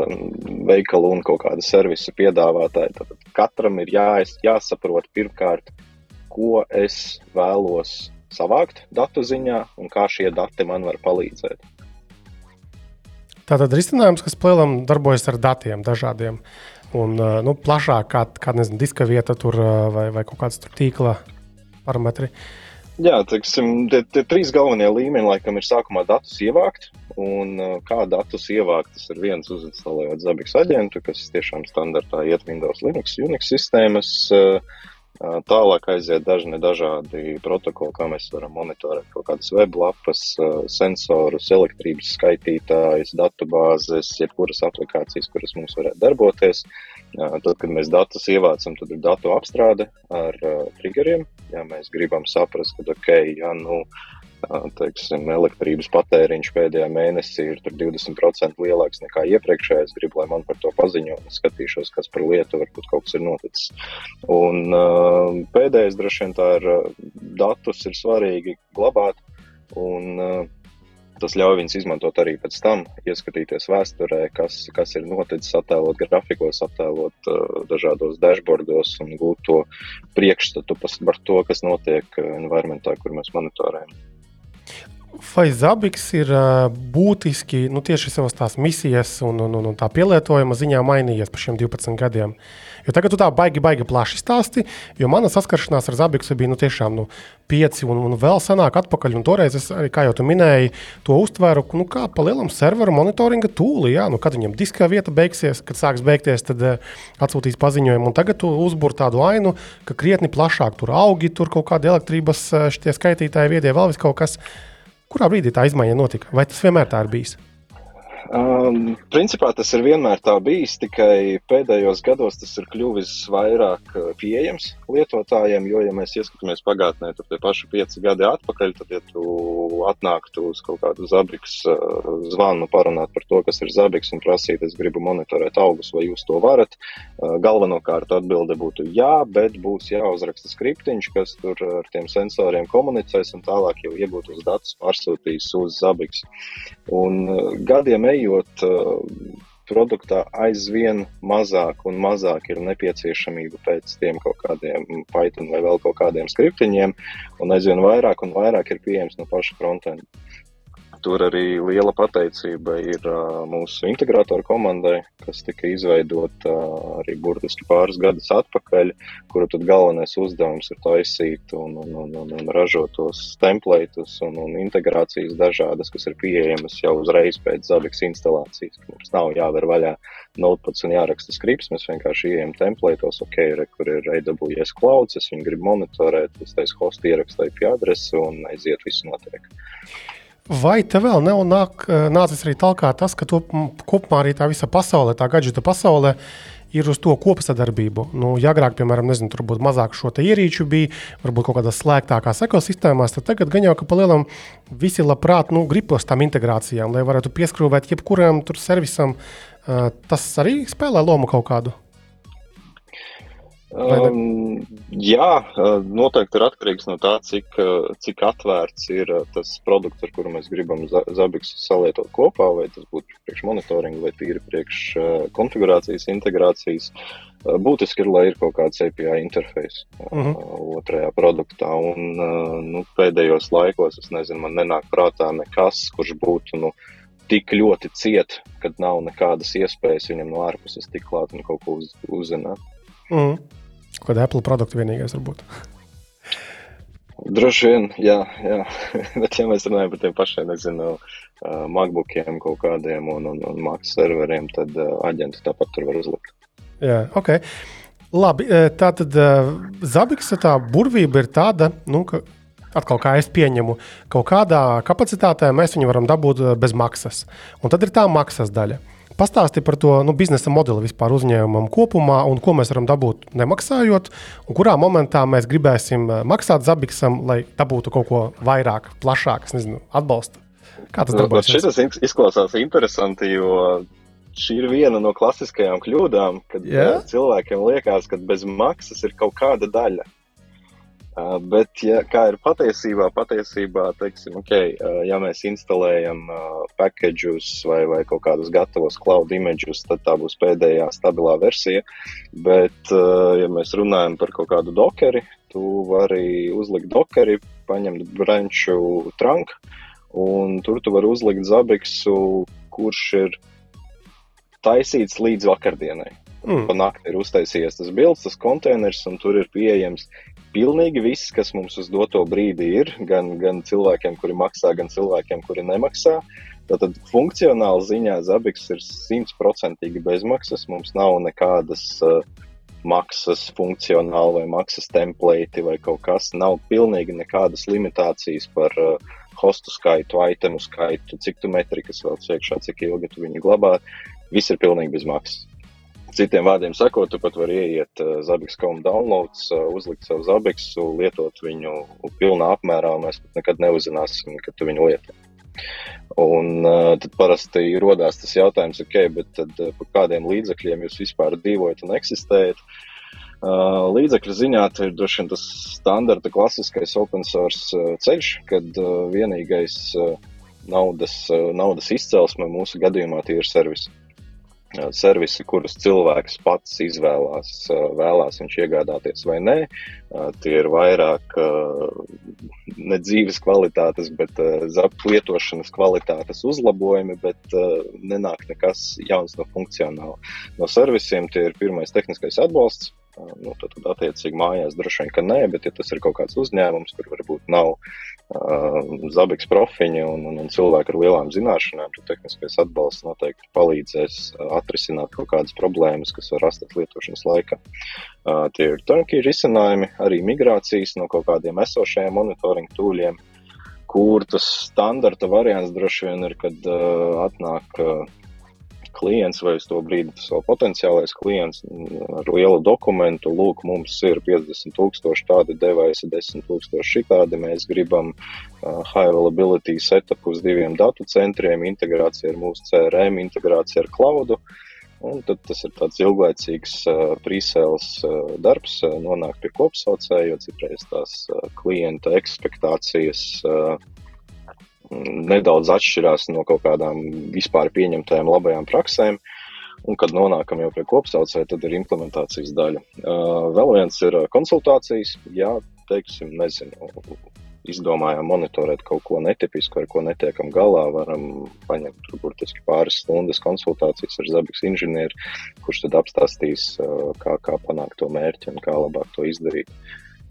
veikalu un kaut kāda servisa piedāvātāji. Tātad katram ir jā, jāsaprot pirmkārt, ko es vēlos savākt datu ziņā un kā šie dati man var palīdzēt. Tātad risinājums, kas plēlam darbojas ar datiem dažādiem. Un, nu, plašāk, kā, kā nezinu, diska vieta tur, vai, vai kaut kāds tīkla parametri. Jā, teiksim, tie, tie trīs galvenie līmeņi, laikam, ir sākumā datus ievākt. Un kā datus ievākt, tas ir viens uzinstalējot Zabiks aģentu, kas tiešām standartā iet Windows, Linux, Unix sistēmas. Uh, tālāk aiziet dažni dažādi protokoli, kā mēs varam monitorēt kaut kādas weblapas, sensorus, elektrības skaitītājus, datubāzes, jebkuras aplikācijas, kuras mums varētu darboties. Tad, kad mēs datus ievācam, tad ir datu apstrāde ar triggeriem. Ja mēs gribam saprast, ka ok, ja nu, teiksim, elektrības patēriņš pēdējā mēnesī ir 20% lielāks nekā iepriekšējais, gribu, lai man par to paziņo un skatīšos, kas par lietu varbūt kaut kas ir noticis. Un pēdējais droši vien tā ir datus ir svarīgi glabāt. Un, uh, Tas ļauj viņus izmantot arī pēc tam, ieskatīties vēsturē, kas, kas ir noticis, attēlot grafikos, attēlot uh, dažādos dashboardos un gūt to priekšstatu par to, kas notiek uh, environmentā, kur mēs monitorējam. Vai Zabiks ir uh, būtiski nu, tieši savas tās misijas un, un, un, un tā pielietojuma ziņā mainījies pa šiem 12 gadiem? Jo tagad tu tā baigi, baigi plaši stāsti, jo mana saskaršanās ar Zabiksu bija nu, tiešām nu, pieci un, un vēl senāk atpakaļ. Un toreiz es arī, kā jau tu minēji, to uztvēru nu, kā pa lielam serveru monitoringa tūlī. Jā, nu, kad viņam diska vieta beigsies, kad sāks beigties, tad uh, atsūtīs paziņojumu. Un tagad tu uzbūri tādu ainu, ka krietni plašāk tur augi, tur kaut kāda elektrības skaitītāja viedie, vēl vis kaut kas. Kurā brīdī tā izmaiņa notika? Vai tas vienmēr tā ir bijis? Um, principā tas ir vienmēr tā bijis, tikai pēdējos gados tas ir kļuvis vairāk uh, pieejams lietotājiem. Jo, ja mēs ieskatāmies pagātnē, tad tie paši pieci gadi atpakaļ, tad, ja tu atnāktu uz kaut kādu zabiks uh, zvanu, parunāt par to, kas ir zabiks un prasīt, es gribu monitorēt augus, vai jūs to varat, uh, galvenokārt atbilde būtu jā, bet būs jāuzraksta skriptiņš, kas tur ar tiem sensoriem komunicēs un tālāk jau iegūtus datus pārsūtīs uz zabiks. Un gadiem ejot, eh, produktā aizvien mazāk un mazāk ir nepieciešamība pēc tiem kaut kādiem Python vai vēl kaut kādiem skriptiņiem, un aizvien vairāk un vairāk ir pieejams no paša frontenda. Tur arī liela pateicība ir mūsu integratoru komandai, kas tika izveidota arī burtiski pāris gadus atpakaļ, kuru galvenais uzdevums ir taisīt un, un, un, un, un ražot tos templatus un, un integrācijas dažādas, kas ir pieejamas jau uzreiz pēc Zabiks instalācijas. Mums nav jāver vaļā notepads un jāraksta skripts, mēs vienkārši ieejam templatos, ok, re, kur ir AWS clouds, es viņu gribu monitorēt, es taisu hostu ierakstu IP adresi un aiziet viss notiek. Vai te vēl nav nāk, nācis arī tālāk tas, ka to, kopumā arī tā visa pasaule, tā gadžeta pasaule, ir uz to kopsadarbību. Nu, ja agrāk, piemēram, nezinu, tur būtu mazāk šo ierīču, bija varbūt kaut kādās slēgtākās ekosistēmās, tad tagad gan jau ka palielam visi labprāt nu, grib uz tām integrācijām, lai varētu pieskrūvēt jebkuram servisam. Tas arī spēlē lomu kaut kādu. Um, jā, uh, noteikti ir atkarīgs no tā, cik, uh, cik atvērts ir uh, tas produkts, ar kuru mēs gribam Zabiks salietot kopā, vai tas būtu priekš monitoringa vai tīri priekš konfigurācijas, integrācijas. Būtiski ir, lai ir kaut kāds API interfejs uh -huh. Mhm. otrajā produktā. Un, nu, pēdējos laikos, es nezinu, man nenāk prātā nekas, kurš būtu nu, tik ļoti ciet, kad nav nekādas iespējas viņam no ārpuses tik klāt un kaut ko uz, uzzināt. Uh -huh. Kāda Apple produkta vienīgais varbūt? Droši vien, jā, jā. *laughs* bet ja mēs runājam par tiem pašiem, nezinu, uh, MacBookiem kaut kādiem un, un, un Mac serveriem, tad uh, aģenti tāpat tur var uzlikt. Jā, ok. Labi, tā tad Zabiksa tā burvība ir tāda, nu, ka atkal kā es pieņemu, kaut kādā kapacitātē mēs viņu varam dabūt bez maksas. Un tad ir tā maksas daļa. Pastāsti par to nu, biznesa modeli vispār uzņēmumam kopumā, un ko mēs varam dabūt nemaksājot, un kurā momentā mēs gribēsim eh, maksāt Zabiksam, lai dabūtu kaut ko vairāk, plašāk, nezinu, atbalstu. Kā tas darbojas? Šis izklausās interesanti, jo šī ir viena no klasiskajām kļūdām, kad yeah? cilvēkiem liekas, ka bez maksas ir kaut kāda daļa. Uh, bet, ja, kā ir patiesībā, patiesībā teiksim, okay, uh, ja mēs instalējam uh, packages vai, vai kaut kādus gatavos cloud images, tad tā būs pēdējā stabilā versija. Bet, uh, ja mēs runājam par kaut kādu dokeri, tu vari uzlikt dokeri, paņemt branču trunk, un tur tu vari uzlikt zabeksu, kurš ir taisīts līdz vakardienai. Mm. Pa nakti ir uztaisījies tas bilds, tas konteiners, un tur ir pieejams pilnīgi viss, kas mums uz doto brīdi ir, gan, gan cilvēkiem, kuri maksā, gan cilvēkiem, kuri nemaksā. Tātad funkcionāli ziņā Zabiks ir simtprocentīgi bezmaksas. Mums nav nekādas uh, maksas funkcionāli vai maksas templēti vai kaut kas. Nav pilnīgi nekādas limitācijas par uh, hostu skaitu, itemu skaitu, cik tu metrikas vēl iekšā, cik ilgi tu viņu glabā. Viss ir pilnīgi bez maksas. Citiem vārdiem sakot, tu pat vari ieiet uh, Zabiks.com downloads, uh, uzlikt savu Zabiksu, lietot viņu pilnā apmērā, mēs pat nekad neuzzināsim, ka tu viņu lieto. Un uh, tad parasti rodās tas jautājums, ok, bet tad, uh, par kādiem līdzekļiem jūs vispār dzīvojat un eksistējat? Uh, līdzekļu ziņā ir droši vien tas standarta klasiskais open source uh, ceļš, kad uh, vienīgais uh, naudas, uh, naudas izcelsme mūsu gadījumā ir servisi servisi, kurus cilvēks pats izvēlās, vēlās viņš iegādāties vai nē. Tie ir vairāk ne dzīves kvalitātes, bet lietošanas kvalitātes uzlabojumi, bet nenāk nekas jauns no funkcionāla. No servisiem tie ir pirmais tehniskais atbalsts Nu, tad, tad, attiecīgi, mājās droši vien, ka nē, bet, ja tas ir kaut kāds uzņēmums, kur varbūt nav uh, zabiks profiņi un, un, un cilvēki ar lielām zināšanām, tad tehniskais atbalsts noteikti palīdzēs uh, atrisināt kaut kādas problēmas, kas var rasties lietošanas laikā. Uh, tie ir turnkey risinājumi, arī migrācijas no kaut kādiem esošajiem monitoringa tūļiem, kur tas standarta variants droši vien ir, kad uh, atnāk. Uh, klients vai uz to brīdi tas vēl potenciālais klients ar lielu dokumentu. Lūk, mums ir 50 tūkstoši tādi device, 10 tūkstoši šitādi. Mēs gribam high availability setup uz diviem datu centriem, integrācija ar mūsu CRM, integrācija ar cloudu. Un tad tas ir tāds ilglaicīgs uh, presēles uh, darbs, uh, nonāk pie kopsaucēja, jo citreiz tās uh, klienta ekspektācijas uh, nedaudz atšķirās no kaut kādām vispār pieņemtajām labajām praksēm. Un, kad nonākam jau pie kopsaucēja, tad ir implementācijas daļa. Uh, vēl viens ir konsultācijas. Jā, teiksim, nezinu, izdomājām monitorēt kaut ko netipisku, ar ko netiekam galā. Varam paņemt tur burtiski pāris stundas konsultācijas ar Zabiks inženieri, kurš tad apstāstīs, kā, kā panākt to mērķi un kā labāk to izdarīt.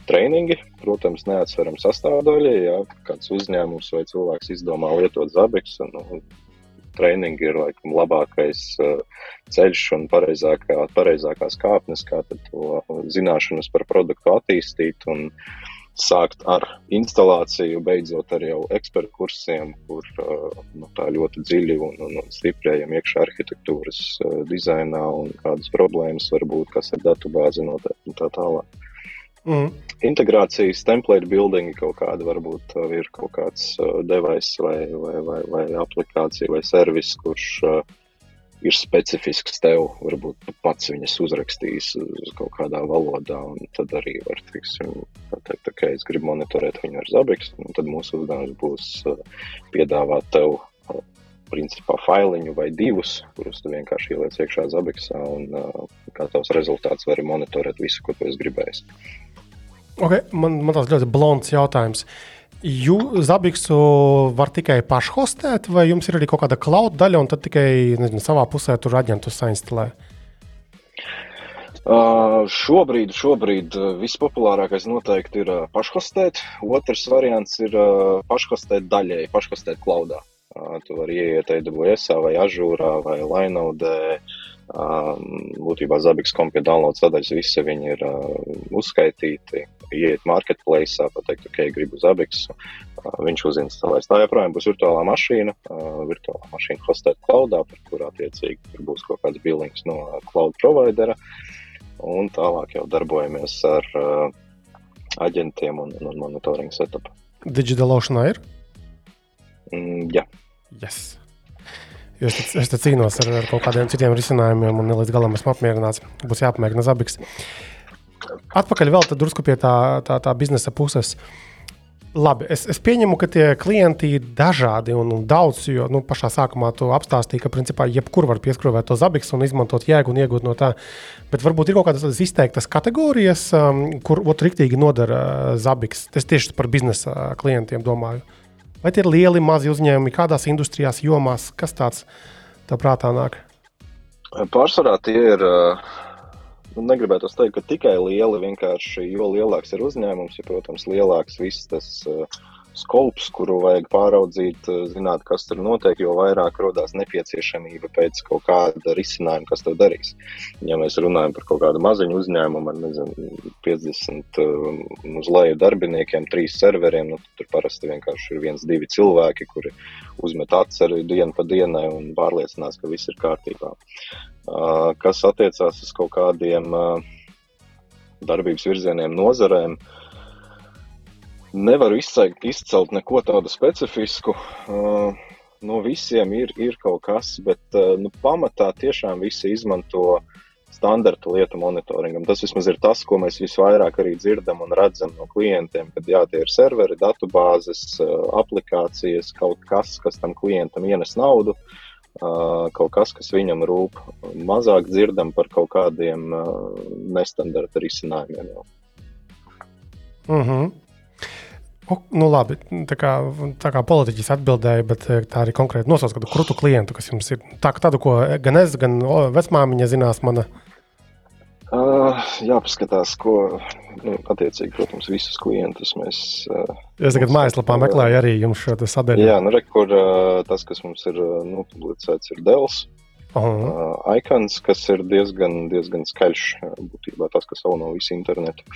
Trainingi, protams, neatsverama sastāvdaļa. Ja kāds uzņēmums vai cilvēks izdomā lietot zabiks, nu, trainingi ir laikam labākais uh, ceļš un pareizākā, pareizākās kāpnes, kā to zināšanas par produktu attīstīt un sākt ar instalāciju, beidzot ar jau ekspertu kursiem, kur uh, nu, tā ļoti dziļi un, un, un stiprējam iekšā arhitektūras uh, dizainā un kādas problēmas var būt, kas ir datubāze noteikti un tā tālāk. Mm. Integrācijas template building kaut kāda varbūt uh, ir kaut kāds uh, device vai, vai, vai, vai aplikācija vai servis, kurš uh, ir specifisks tev. Varbūt pats viņas uzrakstījis uz kaut kādā valodā, un tad arī var, teiksim, teikt, ka es gribu monitorēt viņu ar Zabiks, un tad mūsu uzdevums būs uh, piedāvāt tev principā failiņu vai divus, kurus tu vienkārši ieliec iekšā Zabiksā, un kā tavs rezultāts var monitorēt visu, ko tu esi gribējis. Okay, man, man tas ļoti blonds jautājums. Jūs Zabiksu var tikai pašhostēt, vai jums ir arī kaut kāda cloud daļa, un tad tikai nezinu, savā pusē tur aģentus sainstalē? Uh, šobrīd, šobrīd uh, vispopulārākais noteikti ir uh, pašhostēt. Otrs variants ir uh, pašhostēt daļēji, pašhostēt cloudā. Uh, tu vari ieiet AWS vai Azure vai Lineaudē. Uh, Būtībā Zabiks.com pie download sadaļas visi viņi ir uzskaitīti. Iet marketplace, pateikt, ok, gribu Zabiks. Viņš uzinstalēs. Tā joprojām būs virtuālā mašīna, virtuālā mašīna hostēt cloudā, par kurā attiecīgi būs kaut kāds billings no cloud providera. Un tālāk jau darbojamies ar aģentiem un, un monitoringu setup. Digitalošanā ir? Mm, jā. Yes. Jo es, es te cīnos ar, ar kaut kādiem citiem risinājumiem, un līdz galam esmu apmierināts. Būs jāpamēģina Zabiks. Atpakaļ vēl drusku pie tā, tā, tā biznesa puses. Labi, es, es pieņemu, ka tie klienti ir dažādi un, un daudz, jo nu, pašā sākumā tu apstāstīji, ka principā jebkur var pieskrāvēt to zabiks un izmantot jēgu un iegūt no tā. Bet varbūt ir kaut kādas izteiktas kategorijas, um, kur otrs rīktīgi nodara uh, zabiks. Es tieši par biznesa uh, klientiem domāju. Vai tie ir lieli, mazi uzņēmumi, kādās industrijās, jomās, kas tāds tev prātā nāk? Pārsvarā tie ir uh, nu, negribētu teikt, ka tikai lieli, vienkārši jo lielāks ir uzņēmums, ja, protams, lielāks viss tas uh, skops, kuru vajag pāraudzīt, uh, zināt, kas tur notiek, jo vairāk rodās nepieciešamība pēc kaut kāda risinājuma, kas to darīs. Ja mēs runājam par kaut kādu maziņu uzņēmumu ar nezinu, 50 uh, uz leju darbiniekiem, trīs serveriem, nu, tur parasti vienkārši ir viens, divi cilvēki, kuri uzmet atceru dienu pa dienai un pārliecinās, ka viss ir kārtībā kas attiecās uz kaut kādiem darbības virzieniem, nozarēm. Nevaru izcelt, izcelt neko tādu specifisku. No visiem ir, ir kaut kas, bet nu, pamatā tiešām visi izmanto standarta lietu monitoringam. Tas vismaz ir tas, ko mēs visvairāk arī dzirdam un redzam no klientiem, kad jā, tie ir serveri, datubāzes, aplikācijas, kaut kas, kas tam klientam ienes naudu. Uh, kaut kas, kas viņam rūp. Mazāk dzirdam par kaut kādiem nestandarta risinājumiem. Jau. Mm -hmm. Nu labi, tā kā, tā kā politiķis atbildēja, bet tā arī konkrēti nosauc kādu krūtu klientu, kas jums ir. Tā, tādu, ko gan es, gan vecmāmiņa zinās, mana Uh, jāpaskatās, ko nu, attiecīgi, protams, visus klientus mēs. Uh, es tagad mājaslapā meklēju arī jums šo sadaļu. Jā, nu, re, kur uh, tas, kas mums ir nu, publicēts, ir Dēls. Uh -huh. uh, Icons, kas ir diezgan, diezgan skaļš, būtībā tas, kas jau no visu internetu.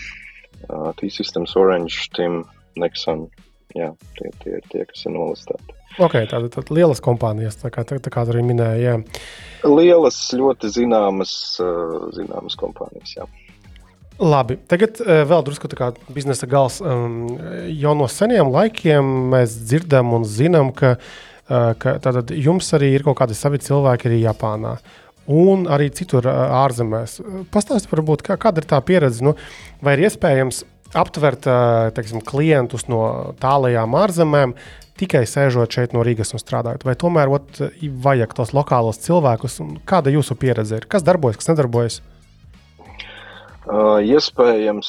Uh, T-Systems, Orange, Tim, Nexon, jā, tie, tie ir tie, kas ir nolistēti. Okay, tādas tā, lielas kompānijas, tā kā, tā, tā kā arī minēja. Jā. Lielas, ļoti zināmas, zināmas kompānijas. Jā. Labi, tagad vēl drusku tā kā biznesa gals. Jau no seniem laikiem mēs dzirdam un zinām, ka, ka tātad jums arī ir kaut kādi savi cilvēki arī Japānā. Un arī citur ārzemēs. Pastāstiet, varbūt, kā, kāda ir tā pieredze, nu, vai ir iespējams aptvert teiksim, klientus no tālajām ārzemēm, tikai sēžot šeit no Rīgas un strādājot, vai tomēr ot, vajag tos lokālos cilvēkus? Kāda jūsu pieredze? Ir? Kas darbojas, kas nedarbojas? Uh, iespējams,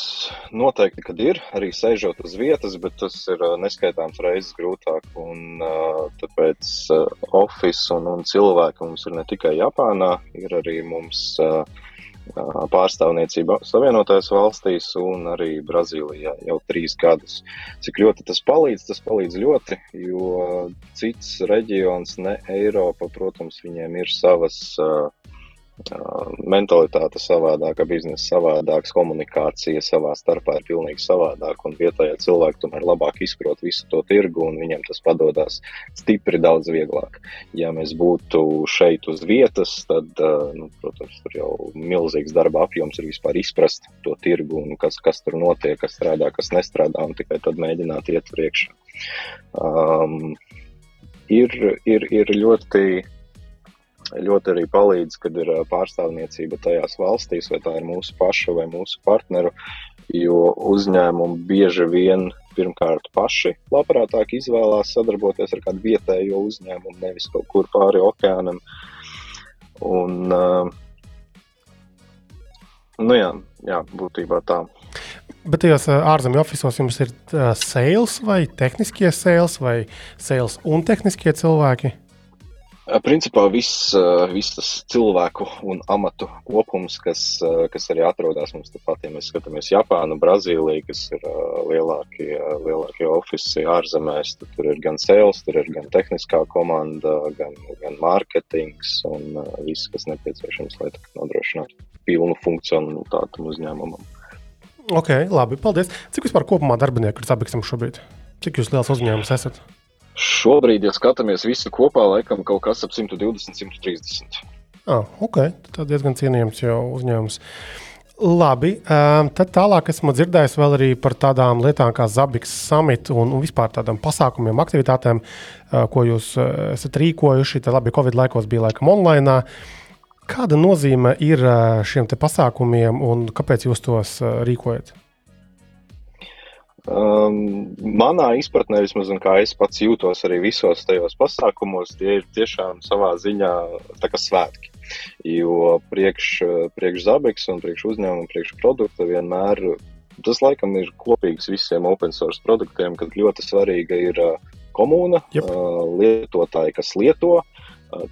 noteikti, kad ir arī sēžot uz vietas, bet tas ir uh, neskaitāms reizes grūtāk. Un, uh, tāpēc uh, oficiāls un, un cilvēki mums ir ne tikai Japānā, ir arī mums uh, pārstāvniecība Savienotajās valstīs un arī Brazīlijā jau trīs gadus. Cik ļoti tas palīdz? Tas palīdz ļoti, jo cits reģions, ne Eiropa, protams, viņiem ir savas uh, mentalitāte savādāka, biznesa savādāks, komunikācija savā starpā ir pilnīgi savādāka. Un vietējie cilvēki tomēr labāk izprot visu to tirgu, un viņiem tas padodas stipri daudz vieglāk. Ja mēs būtu šeit uz vietas, tad, nu, protams, tur jau milzīgs darba apjoms ir vispār izprast to tirgu un kas, kas tur notiek, kas strādā, kas nestrādā, un tikai tad mēģināt iet priekšā. Um, ir, ir, ir ļoti ļoti arī palīdz, kad ir pārstāvniecība tajās valstīs, vai tā ir mūsu paša vai mūsu partneru, jo uzņēmumi bieži vien pirmkārt paši labprātāk izvēlās sadarboties ar kādu vietējo uzņēmumu, nevis kaut kur pāri okeānam. Un, nu jā, jā, būtībā tā. Bet tajos ārzemju oficiālos jums ir sales vai tehniskie sales vai sales un tehniskie cilvēki? Principā viss, viss tas cilvēku un amatu kopums, kas, kas arī atrodas mums tepat, ja mēs skatāmies Japānu, Brazīliju, kas ir lielākie, lielākie oficiāli ārzemēs, tad tur ir gan sales, tur ir gan tehniskā komanda, gan, gan mārketings un viss, kas nepieciešams, lai nodrošinātu pilnu funkcionalitāti uzņēmumam. Ok, labi, paldies. Cik vispār kopumā darbinieku ir Zabiksam šobrīd? Cik jūs liels uzņēmums esat? Šobrīd, ja skatāmies visu kopā, laikam kaut kas ap 120, 130. Ah, ok, tas diezgan cienījams jau uzņēmums. Labi, tad tālāk esmu dzirdējis vēl arī par tādām lietām kā Zabiks samit un, un vispār tādām pasākumiem, aktivitātēm, ko jūs esat rīkojuši. Tad labi, Covid laikos bija laikam online. Kāda nozīme ir šiem pasākumiem un kāpēc jūs tos rīkojat? Um, manā izpratnē, vismaz kā es pats jūtos arī visos tajos pasākumos, tie ir tiešām savā ziņā svētki. Jo priekš, priekš Zabeks un priekš uzņēmuma, priekš produkta vienmēr tas laikam ir kopīgs visiem open source produktiem, kad ļoti svarīga ir uh, komūna, yep. uh, lietotāji, kas lieto,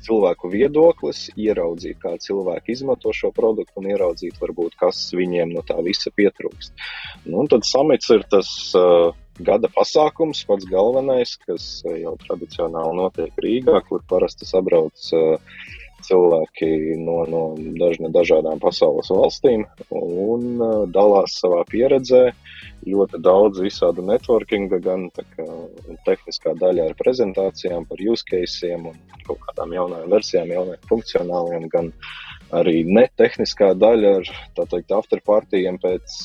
cilvēku viedoklis, ieraudzīt, kā cilvēki izmanto šo produktu un ieraudzīt, varbūt, kas viņiem no tā visa pietrūkst. Nu, tad samits ir tas uh, gada pasākums, pats galvenais, kas jau tradicionāli notiek Rīgā, kur parasti sabrauc uh, cilvēki no, no dažna, dažādām pasaules valstīm un uh, dalās savā pieredzē. Ļoti daudz visādu networkinga, gan kā, tehniskā daļa ar prezentācijām par use cases un kaut kādām jaunām versijām, jauniem funkcionāliem, gan arī netehniskā daļa ar tā teikt afterpartijiem pēc,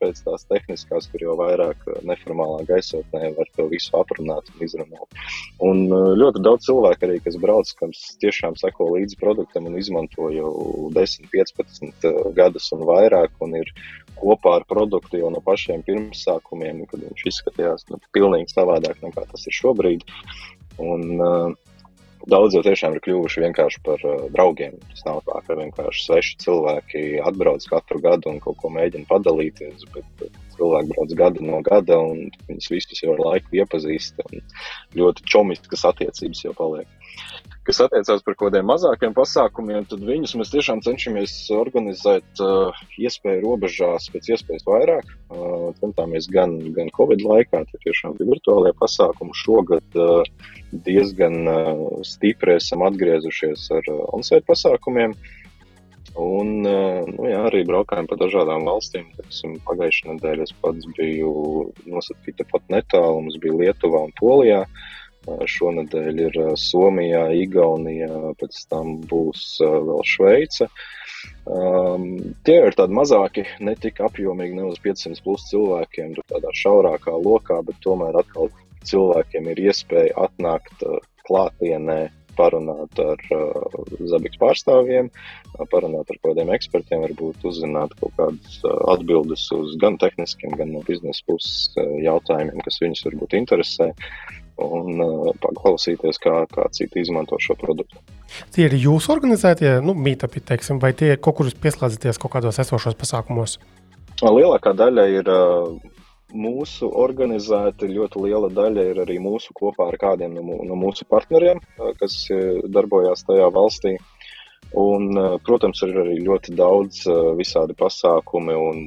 pēc tās tehniskās, kur jau vairāk neformālā gaisotnē var to visu aprunāt un izrunāt. Un ļoti daudz cilvēku arī, kas brauc, kas tiešām seko līdzi produktam un izmanto jau 10, 15 gadus un vairāk un ir kopā ar produktu jau no pašiem pirmsākumiem, kad viņš izskatījās nu, pilnīgi savādāk nekā tas ir šobrīd. Un, uh, Daudz jau tiešām ir kļuvuši vienkārši par uh, draugiem. Tas nav tā, ka vienkārši sveši cilvēki atbrauc katru gadu un kaut ko mēģina padalīties, bet cilvēki brauc gadu no gada un viņus visus jau ar laiku iepazīst. Ļoti čomiskas attiecības jau paliek. Kas attiecās par kaut kādiem mazākiem pasākumiem, tad viņus mēs tiešām cenšamies organizēt uh, iespēju robežās pēc iespējas vairāk. Uh, centāmies gan, gan Covid laikā, tad tiešām bija virtuālie pasākumi. Šogad uh, diezgan uh, stipri esam atgriezušies ar uh, on-site pasākumiem. Un, uh, nu, jā, arī braukājām pa dažādām valstīm. Pagājušajā nedēļā es pats biju nosacīta pat netālu. Mums bija Lietuvā un Polijā. Uh, Šonadēļ ir Somijā, Igaunijā, pēc tam būs vēl Šveice. Um, tie ir tādi mazāki, ne tik apjomīgi, ne uz 500 plus cilvēkiem, tādā šaurākā lokā, bet tomēr atkal cilvēkiem ir iespēja atnākt uh, klātienē, parunāt ar uh, Zabiks pārstāvjiem, uh, parunāt ar kādiem ekspertiem, varbūt uzzināt kaut kādas uh, atbildes uz gan tehniskiem, gan no biznesa puses uh, jautājumiem, kas viņus varbūt interesē un uh, paklausīties, kā, kā citi izmanto šo produktu. Tie ir jūsu organizētie nu, mītāpi, vai tie kaut kur pieslēdzaties kaut kādos esošos pasākumos? Lielākā daļa ir uh, mūsu organizēti, ļoti liela daļa ir arī mūsu kopā ar kādiem no, no mūsu partneriem, uh, kas darbojās tajā valstī. Un, protams, ir arī ļoti daudz visādi pasākumi un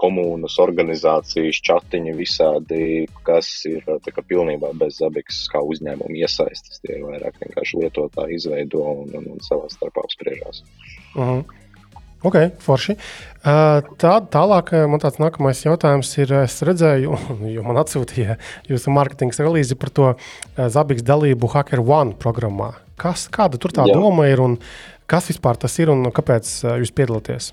komunas, organizācijas, chatiņi visādi, kas ir kā, pilnībā bez zabikas kā uzņēmuma iesaistas. Tie ir vairāk vienkārši lietotāji izveido un, un, un savā starpā apspriežās. Uh mhm. -huh. Ok, forši. Tā, tālāk, man tāds nākamais jautājums ir, es redzēju, jo man atsūtīja jūsu mārketinga relīzi par to Zabiks dalību Hacker One programmā. Kas, kāda tur tā Jā. doma ir un kas vispār tas ir un kāpēc jūs piedalāties?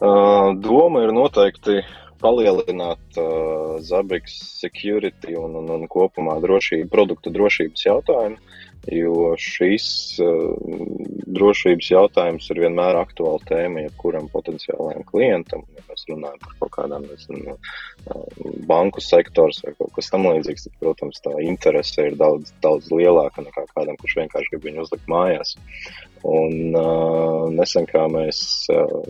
Doma ir noteikti palielināt uh, Zabiks security un, un, un kopumā drošību, produktu drošības jautājumu, jo šīs uh, drošības jautājums ir vienmēr aktuāla tēma jebkuram potenciālajam klientam. Ja mēs runājam par kaut kādām nezinu, banku sektors vai kaut kas tamlīdzīgs, tad, protams, tā interese ir daudz, daudz lielāka nekā kādam, kurš vienkārši grib viņu uzlikt mājās. Un uh, nesen kā mēs uh,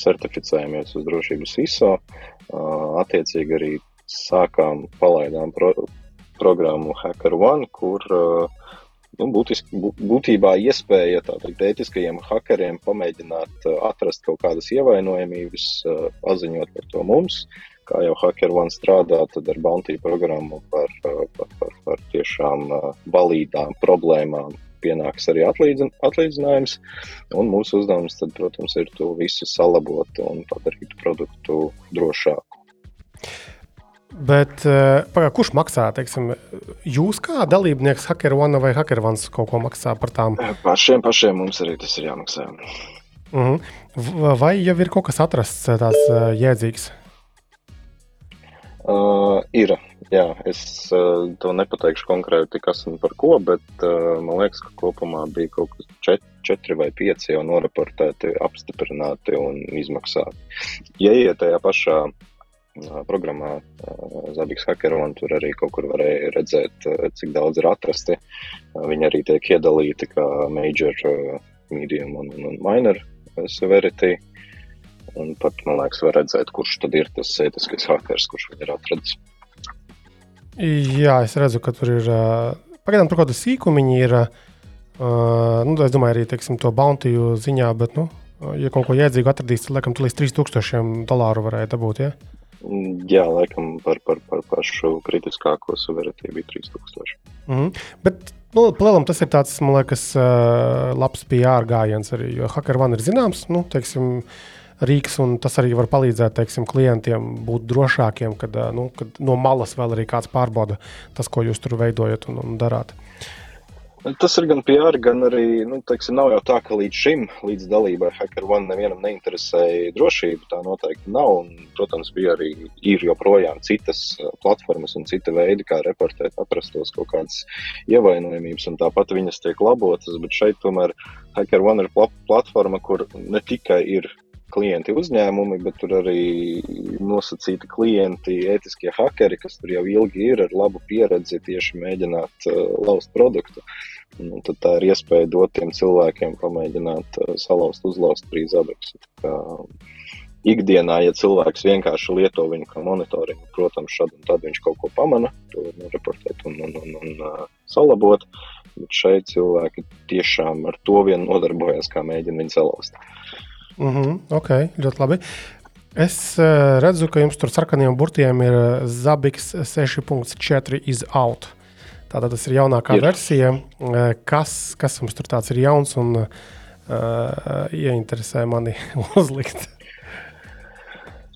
certificējamies uz drošības ISO. Attiecīgi arī sākām palaidām pro, programmu Hacker One, kur nu, būtiski, būtībā iespēja tādiem ētiskajiem hackeriem pamēģināt atrast kaut kādas ievainojamības, paziņot par to mums. Kā jau Hacker One strādā, tad ar Bounty programmu par, par, par, par tiešām valīdām problēmām pienāks arī atlīdzin, atlīdzinājums. Un mūsu uzdevums, tad, protams, ir to visu salabot un padarīt produktu drošāku. Bet eh, pagā, kurš maksā? Teiksim, jūs kā dalībnieks, HackerOne vai HackerOne kaut ko maksā par tām? Eh, pašiem, pašiem mums arī tas ir jāmaksā. Mhm. -huh. Vai jau ir kaut kas atrasts eh, tāds jēdzīgs? Uh, ir. Jā, es uh, to nepateikšu konkrēti, kas un par ko, bet uh, man liekas, ka kopumā bija kaut kas čet, četri vai pieci jau noraportēti, apstiprināti un izmaksāti. Ja iet tajā pašā uh, programmā uh, Zabiks Hackeron, tur arī kaut kur varēja redzēt, uh, cik daudz ir atrasti. Uh, viņi arī tiek iedalīti kā major, uh, medium un, un minor severity. Un pat, man liekas, var redzēt, kurš tad ir tas ētiskais hackers, kurš viņu ir atradis. Jā, es redzu, ka tur ir uh, pagaidām tur kaut kāda sīkumiņa ir. Uh, nu, es domāju, arī teiksim, to bountyju ziņā, bet, nu, ja kaut ko jēdzīgu atradīs, tad, laikam, līdz 3000 dolāru varēja dabūt. Ja? Jā, laikam par, par, par pašu kritiskāko suverenitāti bija 3000. Mm -hmm. Bet, nu, plēlam, tas ir tāds, man liekas, uh, labs PR gājiens arī, jo HackerOne ir zināms, nu, teiksim, rīks, un tas arī var palīdzēt teiksim, klientiem būt drošākiem, kad, nu, kad no malas vēl arī kāds pārbauda tas, ko jūs tur veidojat un, un darāt. Tas ir gan PR, gan arī, nu, teiksim, nav jau tā, ka līdz šim, līdz dalībai HackerOne nevienam neinteresēja drošība. Tā noteikti nav. Un, protams, bija arī, ir joprojām citas platformas un cita veidi, kā reportēt atrastos kaut kādas ievainojumības, un tāpat viņas tiek labotas. Bet šeit tomēr HackerOne ir platforma, kur ne tikai ir klienti uzņēmumi, bet tur arī nosacīti klienti, ētiskie hakeri, kas tur jau ilgi ir ar labu pieredzi tieši mēģināt uh, lauzt produktu. Un tad tā ir iespēja dot tiem cilvēkiem pamēģināt uh, salauzt, uzlauzt brīvzabeksu. Ikdienā, ja cilvēks vienkārši lieto viņu kā monitoringu, protams, šad un tad viņš kaut ko pamana, to noreportēt un, un, un, un uh, salabot. Bet šeit cilvēki tiešām ar to vien nodarbojas, kā mēģina viņu salauzt. Uh, Mm -hmm, ok, ļoti labi. Es uh, redzu, ka jums tur sarkaniem burtiem ir eh, Zabiks 6.4 is out. Tātad tas ir jaunākā ir. versija. Uh, kas, kas jums tur tāds ir jauns un uh, ieinteresē mani *laughs* uzlikt?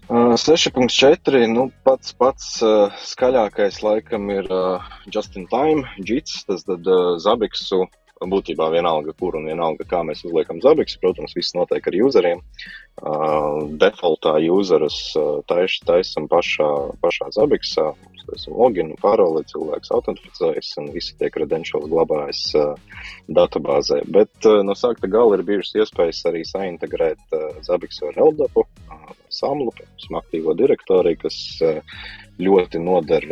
Uh, 6.4. Nu, pats pats uh, skaļākais laikam ir uh, Just in Time, Jits, tas tad uh, Zabiksu būtībā vienalga, kur un vienalga, kā mēs uzliekam zabiks. Protams, viss notiek ar useriem. Uh, defaultā userus uh, tais, taisam pašā, pašā zabiksā. Mums esam login, paroli, cilvēks autentificējas un visi tie credentials glabājas uh, datubāzē. Bet uh, no sākta gala ir bijušas iespējas arī saintegrēt uh, zabiksu ar LDAPu, uh, samlu, piemēram, aktīvo direktoriju, kas uh, ļoti noder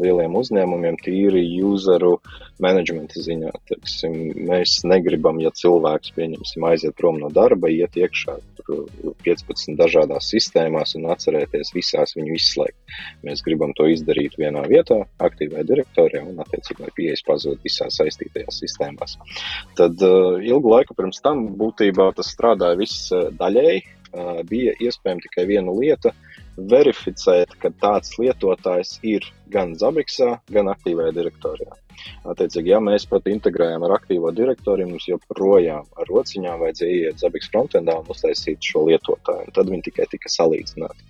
lieliem uzņēmumiem, tīri useru menedžmenta ziņā. Teiksim, mēs negribam, ja cilvēks pieņemsim, aiziet prom no darba, iet iekšā 15 dažādās sistēmās un atcerēties visās viņu izslēgt. Mēs gribam to izdarīt vienā vietā, aktīvā direktorijā un, attiecīgi, pieejas pazūd visās saistītajās sistēmās. Tad ilgu laiku pirms tam būtībā tas strādāja viss daļēji. Bija iespējama tikai viena lieta, verificēt, ka tāds lietotājs ir gan Zabiksā, gan aktīvajā direktorijā. Attiecīgi, ja mēs pat integrējam ar aktīvo direktoriju, mums joprojām ar rociņām vajadzēja iet Zabiks frontendā un uztaisīt šo lietotāju, un tad viņi tikai tika salīdzināti.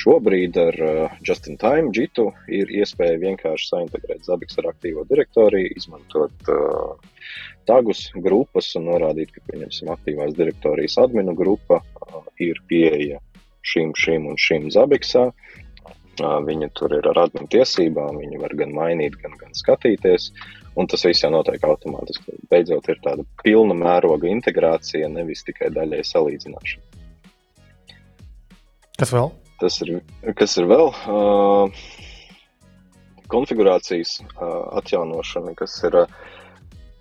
Šobrīd ar uh, Just-in-Time JITu ir iespēja vienkārši saintegrēt Zabiks ar aktīvo direktoriju, izmantot uh, tagus, grupas un norādīt, ka, pieņemsim, aktīvās direktorijas adminu grupa ir pieeja šīm, šīm un šīm zabiksā. Viņa tur ir ar admin tiesībām, viņi var gan mainīt, gan, gan skatīties. Un tas viss jau notiek automātiski. Beidzot, ir tāda pilna mēroga integrācija, nevis tikai daļai salīdzināšana. Kas vēl? Tas ir, kas ir vēl? Uh, konfigurācijas uh, atjaunošana, kas ir uh,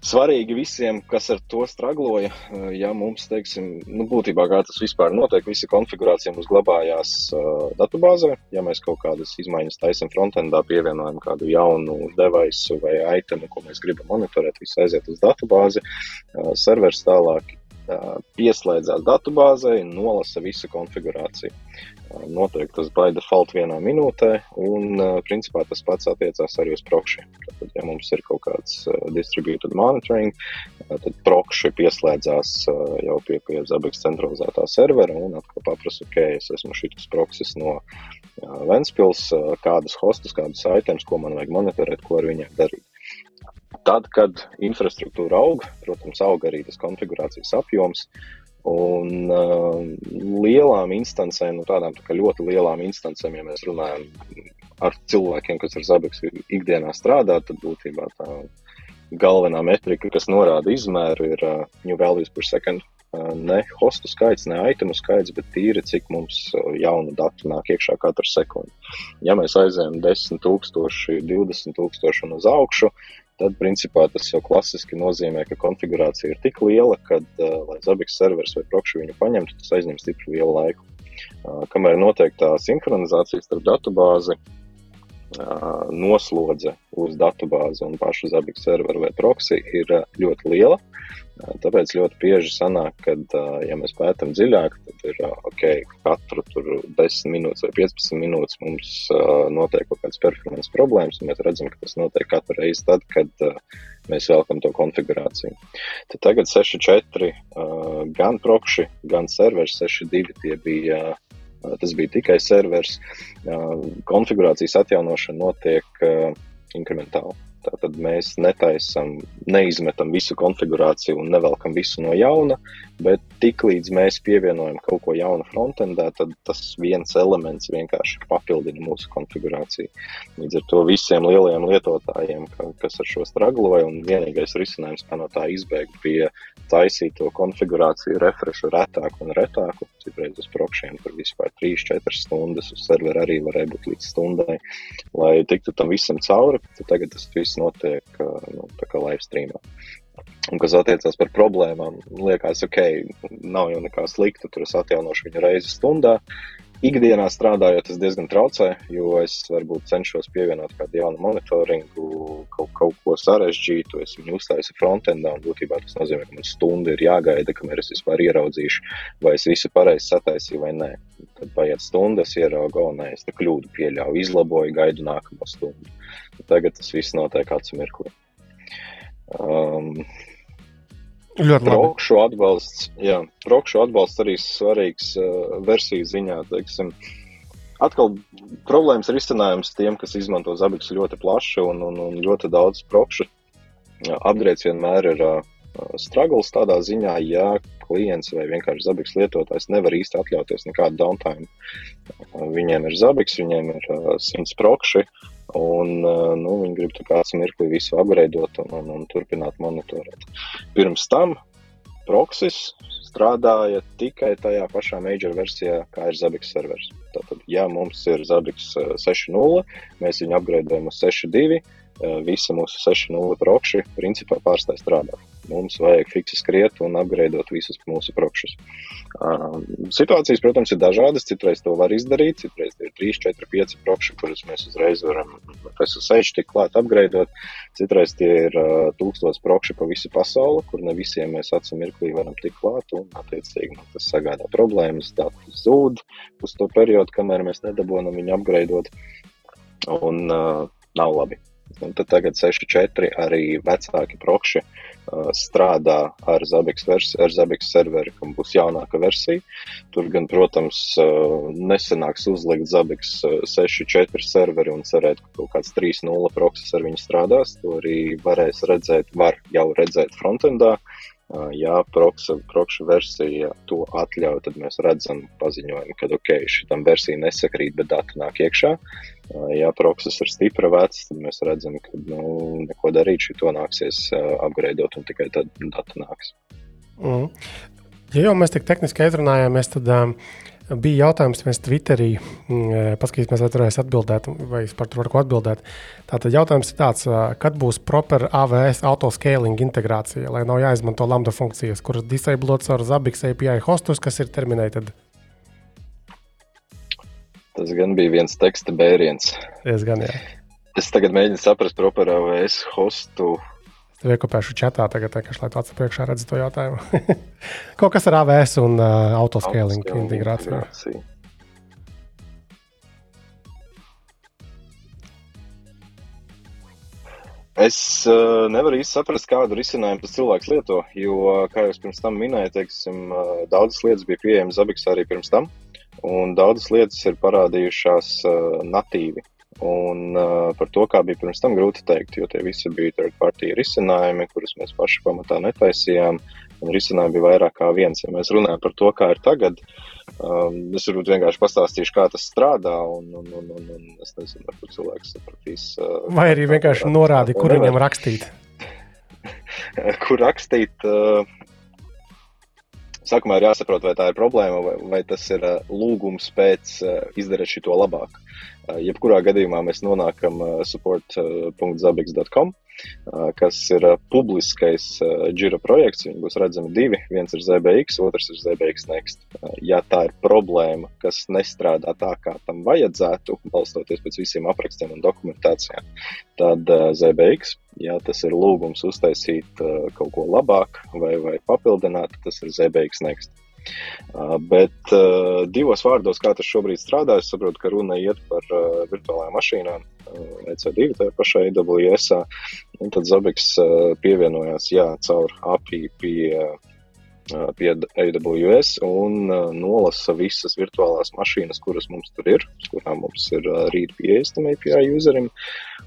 svarīgi visiem, kas ar to stragloja. Eh, ja mums, teiksim, nu, būtībā kā tas vispār notiek, visa konfigurācija mums glabājās uh, datubāzē. Ja mēs kaut kādas izmaiņas taisam frontendā, pievienojam kādu jaunu devaisu vai itemu, ko mēs gribam monitorēt, viss aiziet uz datubāzi. Uh, servers tālāk uh, pieslēdzās datubāzei un nolasa visu konfigurāciju. Notiek tas by default vienā minūtē, un principā tas pats attiecās arī uz prokšiem. Tad, ja mums ir kaut kāds distributed monitoring, tad prokši pieslēdzās jau pie, pie Zabegas centralizētā servera un atkal paprasa, ok, es esmu šis proksis no Ventspils, kādus hostus, kādus items, ko man vajag monitorēt, ko ar viņiem darīt. Tad, kad infrastruktūra aug, protams, aug arī tas konfigurācijas apjoms, Un uh, lielām instancēm, nu, tādām tā ļoti lielām instancēm, ja mēs runājam ar cilvēkiem, kas ar Zabeksu ikdienā strādā, tad būtībā tā galvenā metrika, kas norāda izmēru, ir uh, new values per second. Uh, ne hostu skaits, ne itemu skaits, bet tīri cik mums jaunu datu nāk iekšā katru sekundi. Ja mēs aizējām 10,000, 20,000 un uz augšu, tad principā tas jau klasiski nozīmē, ka konfigurācija ir tik liela, ka, uh, lai Zabiks serveris vai prokši viņu paņemtu, tas aizņem stipri lielu laiku. Uh, kamēr notiek tā sinhronizācija starp datubāzi noslodze uz datubāzi un pašu zabiku serveru vai proxy ir ļoti liela. Tāpēc ļoti bieži sanāk, ka, ja mēs pētām dziļāk, tad ir ok, katru 10 minūtes vai 15 minūtes mums notiek kaut kādas performance problēmas, un mēs redzam, ka tas notiek katru reizi tad, kad mēs velkam to konfigurāciju. Tad tagad 6.4 gan proxy, gan serveris 6.2 tie bija Tas bija tikai servers. Konfigurācijas atjaunošana notiek inkrementāli. Tātad mēs netaisam, neizmetam visu konfigurāciju un nevelkam visu no jauna, bet tiklīdz mēs pievienojam kaut ko jaunu frontendā, tad tas viens elements vienkārši papildina mūsu konfigurāciju. Līdz ar to visiem lielajiem lietotājiem, kas ar šo stragloja, un vienīgais risinājums, kā no tā izbēgt, bija taisīt to konfigurāciju refreshu retāku un retāku. Citreiz uz prokšiem tur vispār 3-4 stundas, uz servera arī varēja būt līdz stundai, lai tiktu tam visam cauri. Tagad tas viss notiek nu, live streamā. Un kas attiecās par problēmām, liekas, ok, nav jau nekā slikta, tur es atjaunošu viņu reizi stundā. Ikdienā strādājot, tas diezgan traucē, jo es varbūt cenšos pievienot kādu jaunu monitoringu, kaut, kaut ko sarežģītu. Es viņu uztaisu frontendā, un būtībā tas nozīmē, ka man stunda ir jāgaida, kamēr es vispār ieraudzīšu, vai es visu pareizi sataisīju vai nē. Tad paiet stundas, ieraugu, o nē, es te kļūdu pieļauju, izlaboju, gaidu nākamo stundu. Tagad tas viss notiek acu mirklī. Um, Ļoti labi. Prokšu atbalsts, jā, prokšu atbalsts arī svarīgs uh, versiju ziņā, teiksim. Atkal problēmas risinājums tiem, kas izmanto zabiks ļoti plaši un, un, un ļoti daudz prokšu. Upgrades vienmēr ir uh, struggles tādā ziņā, ja klients vai vienkārši zabiks lietotājs nevar īsti atļauties nekādu downtime. Uh, viņiem ir zabiks, viņiem ir uh, 100 prokši, Un, uh, nu, viņi grib kāds mirkli visu apgleznot un, un, un turpināt monitorēt. Pirms tam Proxys strādāja tikai tajā pašā major versijā, kā ir Zabiks serveris. Tātad, ja mums ir Zabiks 6.0, uh, mēs viņu apgleznojam uz 6.2, uh, visi mūsu 6.0 prokši principā pārstāj strādāt. Mums vajag fiksi skriet un apgleznot visus mūsu prokšus. Uh, situācijas, protams, ir dažādas. Citreiz to var izdarīt, citreiz ir 3, 4, 5 prokši, kurus mēs uzreiz varam FSH tik klāt apgleznot. Citreiz tie ir uh, tūkstoši prokši pa visu pasauli, kur ne visiem mēs acu mirklī varam tikt klāt. Un, attiecīgi, nu, tas sagādā problēmas, datus zūd uz to periodu, kamēr mēs nedabūjam viņu apgleznot. Un uh, nav labi. Un tad tagad 6.4 arī vecāki prokši strādā ar Zabiks, versi, ar Zabiks serveri, kam būs jaunāka versija. Tur gan, protams, uh, nesenāks uzlikt Zabiks 6.4 serveri un cerēt, ka kaut kāds 3.0 proksis ar viņu strādās. To arī varēs redzēt, var jau redzēt frontendā. Ja prokša versija to atļauj, tad mēs redzam paziņojumu, ka ok, šitam versija nesakrīt, bet dati nāk iekšā. Ja proksas ir stipra vecs, tad mēs redzam, ka nu, neko darīt, šito nāksies apgreidot un tikai tad dati nāks. Mm. Ja jau mēs tik tehniski aizrunājāmies, tad um, bija jautājums, mēs Twitterī mm, paskatīsimies, vai varēs atbildēt, vai es par to varu atbildēt. Tātad jautājums ir tāds, kad būs proper AVS autoscaling integrācija, lai nav jāizmanto lambda funkcijas, kuras disablots ar Zabbix API hostus, kas ir terminēti. Tas gan bija viens teksta bēriens. Diezgan, jā. Es tagad mēģinu saprast proper AVS hostu Iekopēšu čatā, tagad vienkārši, lai tāds priekšā redz to jautājumu. *laughs* Kaut kas ar AVS un uh, autoscaling integrāciju. integrāciju. Es uh, nevaru īsti saprast, kādu risinājumu tas cilvēks lieto. Jo, kā jau pirms tam minēju, teiksim, uh, daudzas lietas bija pieejamas Zabiksā arī pirms tam, un daudzas lietas ir parādījušās uh, natīvi. Un uh, par to, kā bija pirms tam, grūti pateikt, jo tie visi bija third party risinājumi, kurus mēs paši pamatā netaisījām. Un risinājumi bija vairāk kā viens. Ja mēs runājam par to, kā ir tagad, um, es varbūt vienkārši pastāstīšu, kā tas strādā. Un, un, un, un, un es nezinu, varbūt cilvēks sapratīs. Uh, Vai arī vienkārši norādi, kur viņam rakstīt? *laughs* kur rakstīt? Uh, Sākumā ir jāsaprot, vai tā ir problēma, vai, vai tas ir uh, lūgums pēc uh, izdarīt šo labāk. Uh, jebkurā gadījumā mēs nonākam support.zabiks.com. Kas ir publiskais Jira projekts. Viņi būs redzami divi. Viens ir ZBX, otrs ir ZBX Next. Ja tā ir problēma, kas nestrādā tā, kā tam vajadzētu, balstoties pēc visiem aprakstiem un dokumentācijām, tad ZBX, ja tas ir lūgums uztaisīt kaut ko labāk vai, vai papildināt, tas ir ZBX Next. Uh, bet uh, divos vārdos, kā tas šobrīd strādā, es saprotu, ka runa iet par uh, virtuālajām mašīnām, uh, EC2, tā pašā AWS. Un tad Zabiks uh, pievienojās jā, caur API pie, uh, pie AWS un nolasa visas virtuālās mašīnas, kuras mums tur ir, kurām mums ir rīt pieejas tam API userim,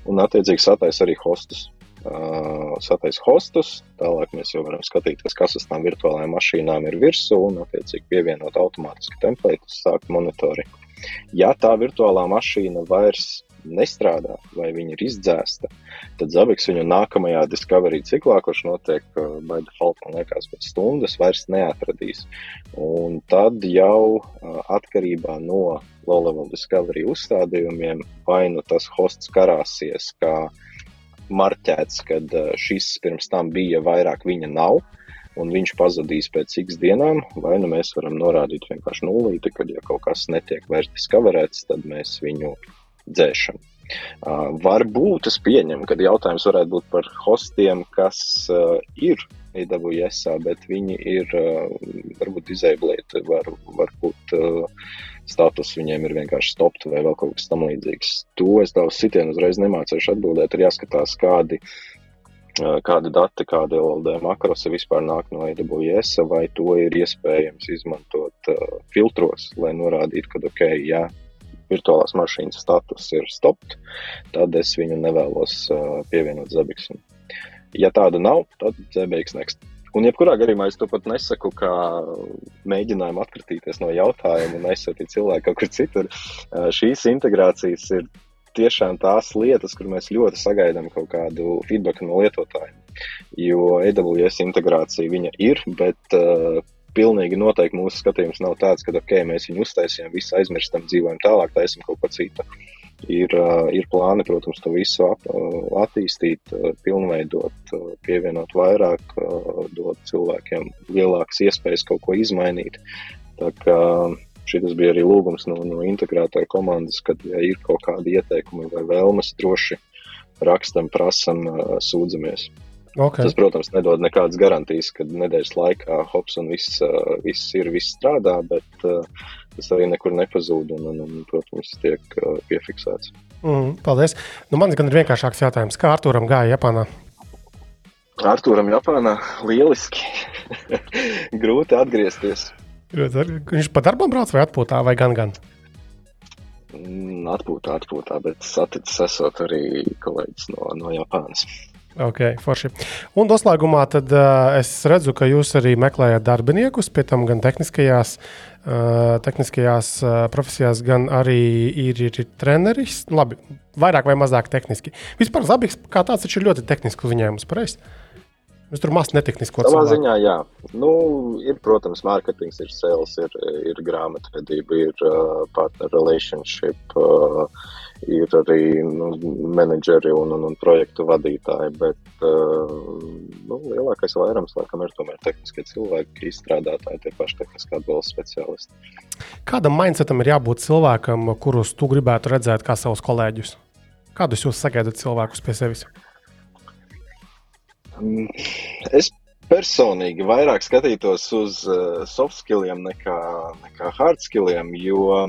un attiecīgi satais arī hostus uh, satais hostus. Tālāk mēs jau varam skatīties, kas uz tām virtuālajām mašīnām ir virsū un, attiecīgi, pievienot automātiski templētus, sākt monitoringu. Ja tā virtuālā mašīna vairs nestrādā vai viņa ir izdzēsta, tad Zabiks viņu nākamajā discovery ciklā, kurš notiek uh, by default, man liekas, pēc stundas, vairs neatradīs. Un tad jau uh, atkarībā no low level discovery uzstādījumiem, vai nu tas hosts karāsies kā marķēts, ka šis pirms tam bija, vairāk viņa nav. Un viņš pazudīs pēc x dienām, vai nu mēs varam norādīt vienkārši nulīti, kad ja kaut kas netiek vairs diskaverēts, tad mēs viņu dzēšam. Uh, varbūt es pieņemu, ka jautājums varētu būt par hostiem, kas uh, ir AWS, bet viņi ir uh, varbūt disablēti, var, varbūt uh, status viņiem ir vienkārši stopt vai vēl kaut kas tamlīdzīgs. To es daudz sitienu uzreiz nemācīšu atbildēt. Ir jāskatās, kādi, kādi dati, kādi LLD makrosi vispār nāk no AWS, vai to ir iespējams izmantot uh, filtros, lai norādītu, ka ok, jā, virtuālās mašīnas status ir stopt, tad es viņu nevēlos uh, pievienot Zabiksam. Ja tāda nav, tad ZBX next. Un, jebkurā gadījumā, es to pat nesaku, kā mēģinājumu atkritīties no jautājuma un aizsūtīt cilvēku kaut kur citur. Šīs integrācijas ir tiešām tās lietas, kur mēs ļoti sagaidām kaut kādu feedback no lietotājiem. Jo AWS integrācija viņa ir, bet uh, pilnīgi noteikti mūsu skatījums nav tāds, ka ok, mēs viņu uztaisījām, visu aizmirstam, dzīvojam tālāk, taisam kaut ko citu. Ir, ir plāni, protams, to visu ap, attīstīt, pilnveidot, pievienot vairāk, dot cilvēkiem lielākas iespējas kaut ko izmainīt. Tā kā šis bija arī lūgums no, no integrētāja komandas, kad, ja ir kaut kādi ieteikumi vai vēlmes, droši rakstam, prasam, sūdzamies. Okay. Tas, protams, nedod nekādas garantijas, ka nedēļas laikā hops un viss, viss ir, viss strādā, bet tas arī nekur nepazūd un, un, un protams, tiek piefiksēts. Mm, paldies. Nu, man gan ir vienkāršāks jautājums. Kā Arturam gāja Japānā? Arturam Japānā lieliski. *laughs* Grūti atgriezties. Viņš pa darbam brauc vai atpūtā vai gan gan? Mm, atpūtā, atpūtā, bet saticis esot arī kolēģis no, no Japānas. Ok, forši. Un noslēgumā tad, uh, es redzu, ka jūs arī meklējat darbiniekus, pie tam gan tehniskajās, uh, tehniskajās uh, profesijās, gan arī ir, ir, ir treneris. Labi, vairāk vai mazāk tehniski. Vispār Zabiks kā tāds ir ļoti tehnisks uzņēmums, pareizi? Mēs tur maz netehnisko cilvēku. Savā ziņā, jā. Nu, ir, protams, mārketings, ir sales, ir, ir grāmatvedība, ir uh, partner relationship, uh, ir arī nu, menedžeri un, un, un projektu vadītāji, bet uh, nu, lielākais vairums, laikam, ir tomēr tehniskie cilvēki, izstrādātāji, tie paši tehniskā atbalsta speciālisti. Kādam mindsetam ir jābūt cilvēkam, kurus tu gribētu redzēt kā savus kolēģus? Kādus jūs sagaidat cilvēkus pie sevis? Es personīgi vairāk skatītos uz uh, soft skilliem nekā, nekā hard skilliem, jo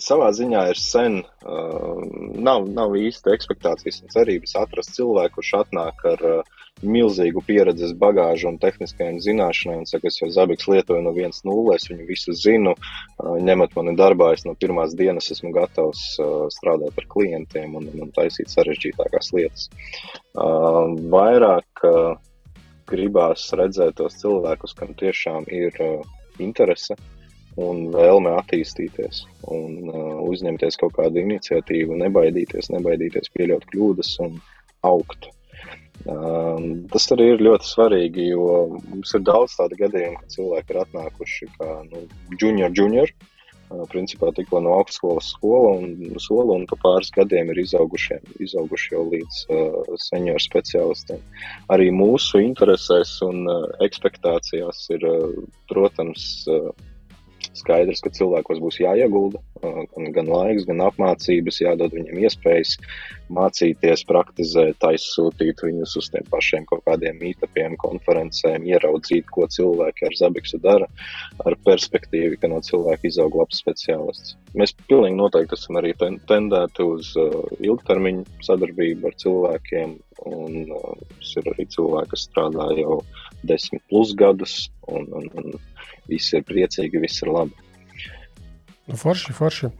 savā ziņā ir sen, uh, nav, nav īsti expectācijas un cerības atrast cilvēku, kurš atnāk ar uh, milzīgu pieredzes bagāžu un tehniskajām zināšanām. Saka, es jau Zabiks lietoju no 1.0, es viņu visu zinu, ņemat mani darbā, es no pirmās dienas esmu gatavs strādāt ar klientiem un, un taisīt sarežģītākās lietas. Vairāk gribās redzēt tos cilvēkus, kam tiešām ir interese un vēlme attīstīties un uh, uzņemties kaut kādu iniciatīvu, nebaidīties, nebaidīties pieļaut kļūdas un augt. Um, tas arī ir ļoti svarīgi, jo mums ir daudz tādu gadījumu, kad cilvēki ir atnākuši kā nu, junior, junior, Principā tikko no augstskolas skola un sola, un pa pāris gadiem ir izauguši, izauguši jau līdz uh, senioru speciālistiem. Arī mūsu interesēs un uh, ekspektācijās ir, uh, protams, uh, Skaidrs, ka cilvēkos būs jāiegulda gan, gan laiks, gan apmācības, jādod viņiem iespējas mācīties, praktizēt, aizsūtīt viņus uz tiem pašiem kaut kādiem mītapiem, konferencēm, ieraudzīt, ko cilvēki ar Zabiksu dara, ar perspektīvu, ka no cilvēka izaug labs speciālists. Mēs pilnīgi noteikti esam arī tendēti uz uh, ilgtermiņu sadarbību ar cilvēkiem, un uh, ir arī cilvēki, kas strādā jau desmit plus gadus, un, un, un visi ir priecīgi, viss ir labi. Nu, forši, forši.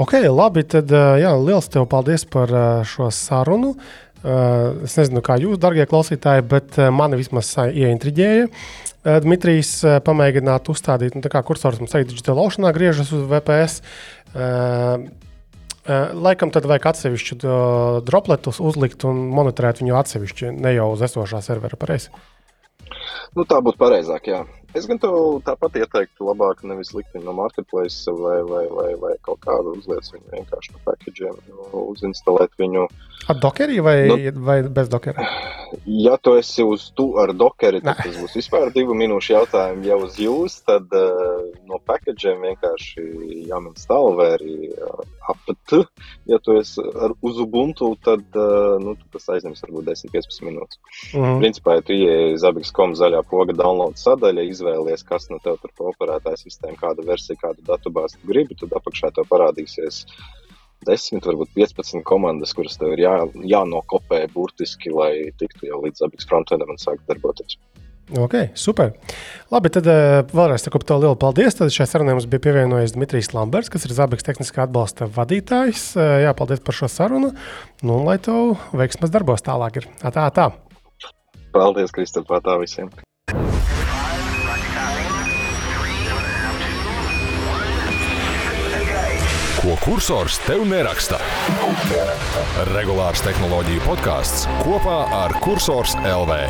Ok, labi. Tad, jā, liels tev paldies par šo sarunu. Es nezinu, kā jūs, darbie klausītāji, bet mani vismaz ieintriģēja. Dmitrijs pamēģināt uzstādīt, nu, kā kursors mums tagad digitālā laušanā griežas uz VPS. Laikam tad vajag atsevišķu dropletus uzlikt un monitorēt viņu atsevišķi, ne jau uz esošā servera pareizi. Nu, tā būtu pareizāk, jā. Es gan tev tāpat ieteiktu, labāk nevis likt viņu no marketplace vai, vai, vai, vai kaut kādu uzliec viņu vienkārši no packagiem, uzinstalēt viņu. Ar dokeri vai, nu, vai bez dokera? Ja tu esi uz tu ar dokeri, tad ne. tas būs vispār divu minūšu jautājums. Ja uz jūs, tad uh, no packagiem vienkārši jāinstalē vai arī uh, apt. Ja tu esi ar, uz Ubuntu, tad uh, nu, tas aizņems varbūt 10-15 minūtes. Mm -hmm. Principā, ja tu ieeji Zabiks.com zaļā poga download sadaļa, izvēlies, kas no tev tur pa operētāja sistēmu, kāda versija, kādu datubāzi tu gribi, tad apakšā tev parādīsies 10, varbūt 15 komandas, kuras tev ir jā, jānokopē burtiski, lai tiktu jau līdz abiks frontendam un sāktu darboties. Ok, super. Labi, tad uh, vēlreiz saku to lielu paldies. Tad šajā sarunā mums bija pievienojies Dmitrijs Lamberts, kas ir Zabiks tehniskā atbalsta vadītājs. Uh, jā, paldies par šo sarunu. Nu, lai tev veiksmas darbos tālāk ir. Tā, tā. Paldies, Kristofā, tā visiem. Ko kursors tev neraksta? Regulārs tehnoloģiju podkāsts kopā ar Cursors LV.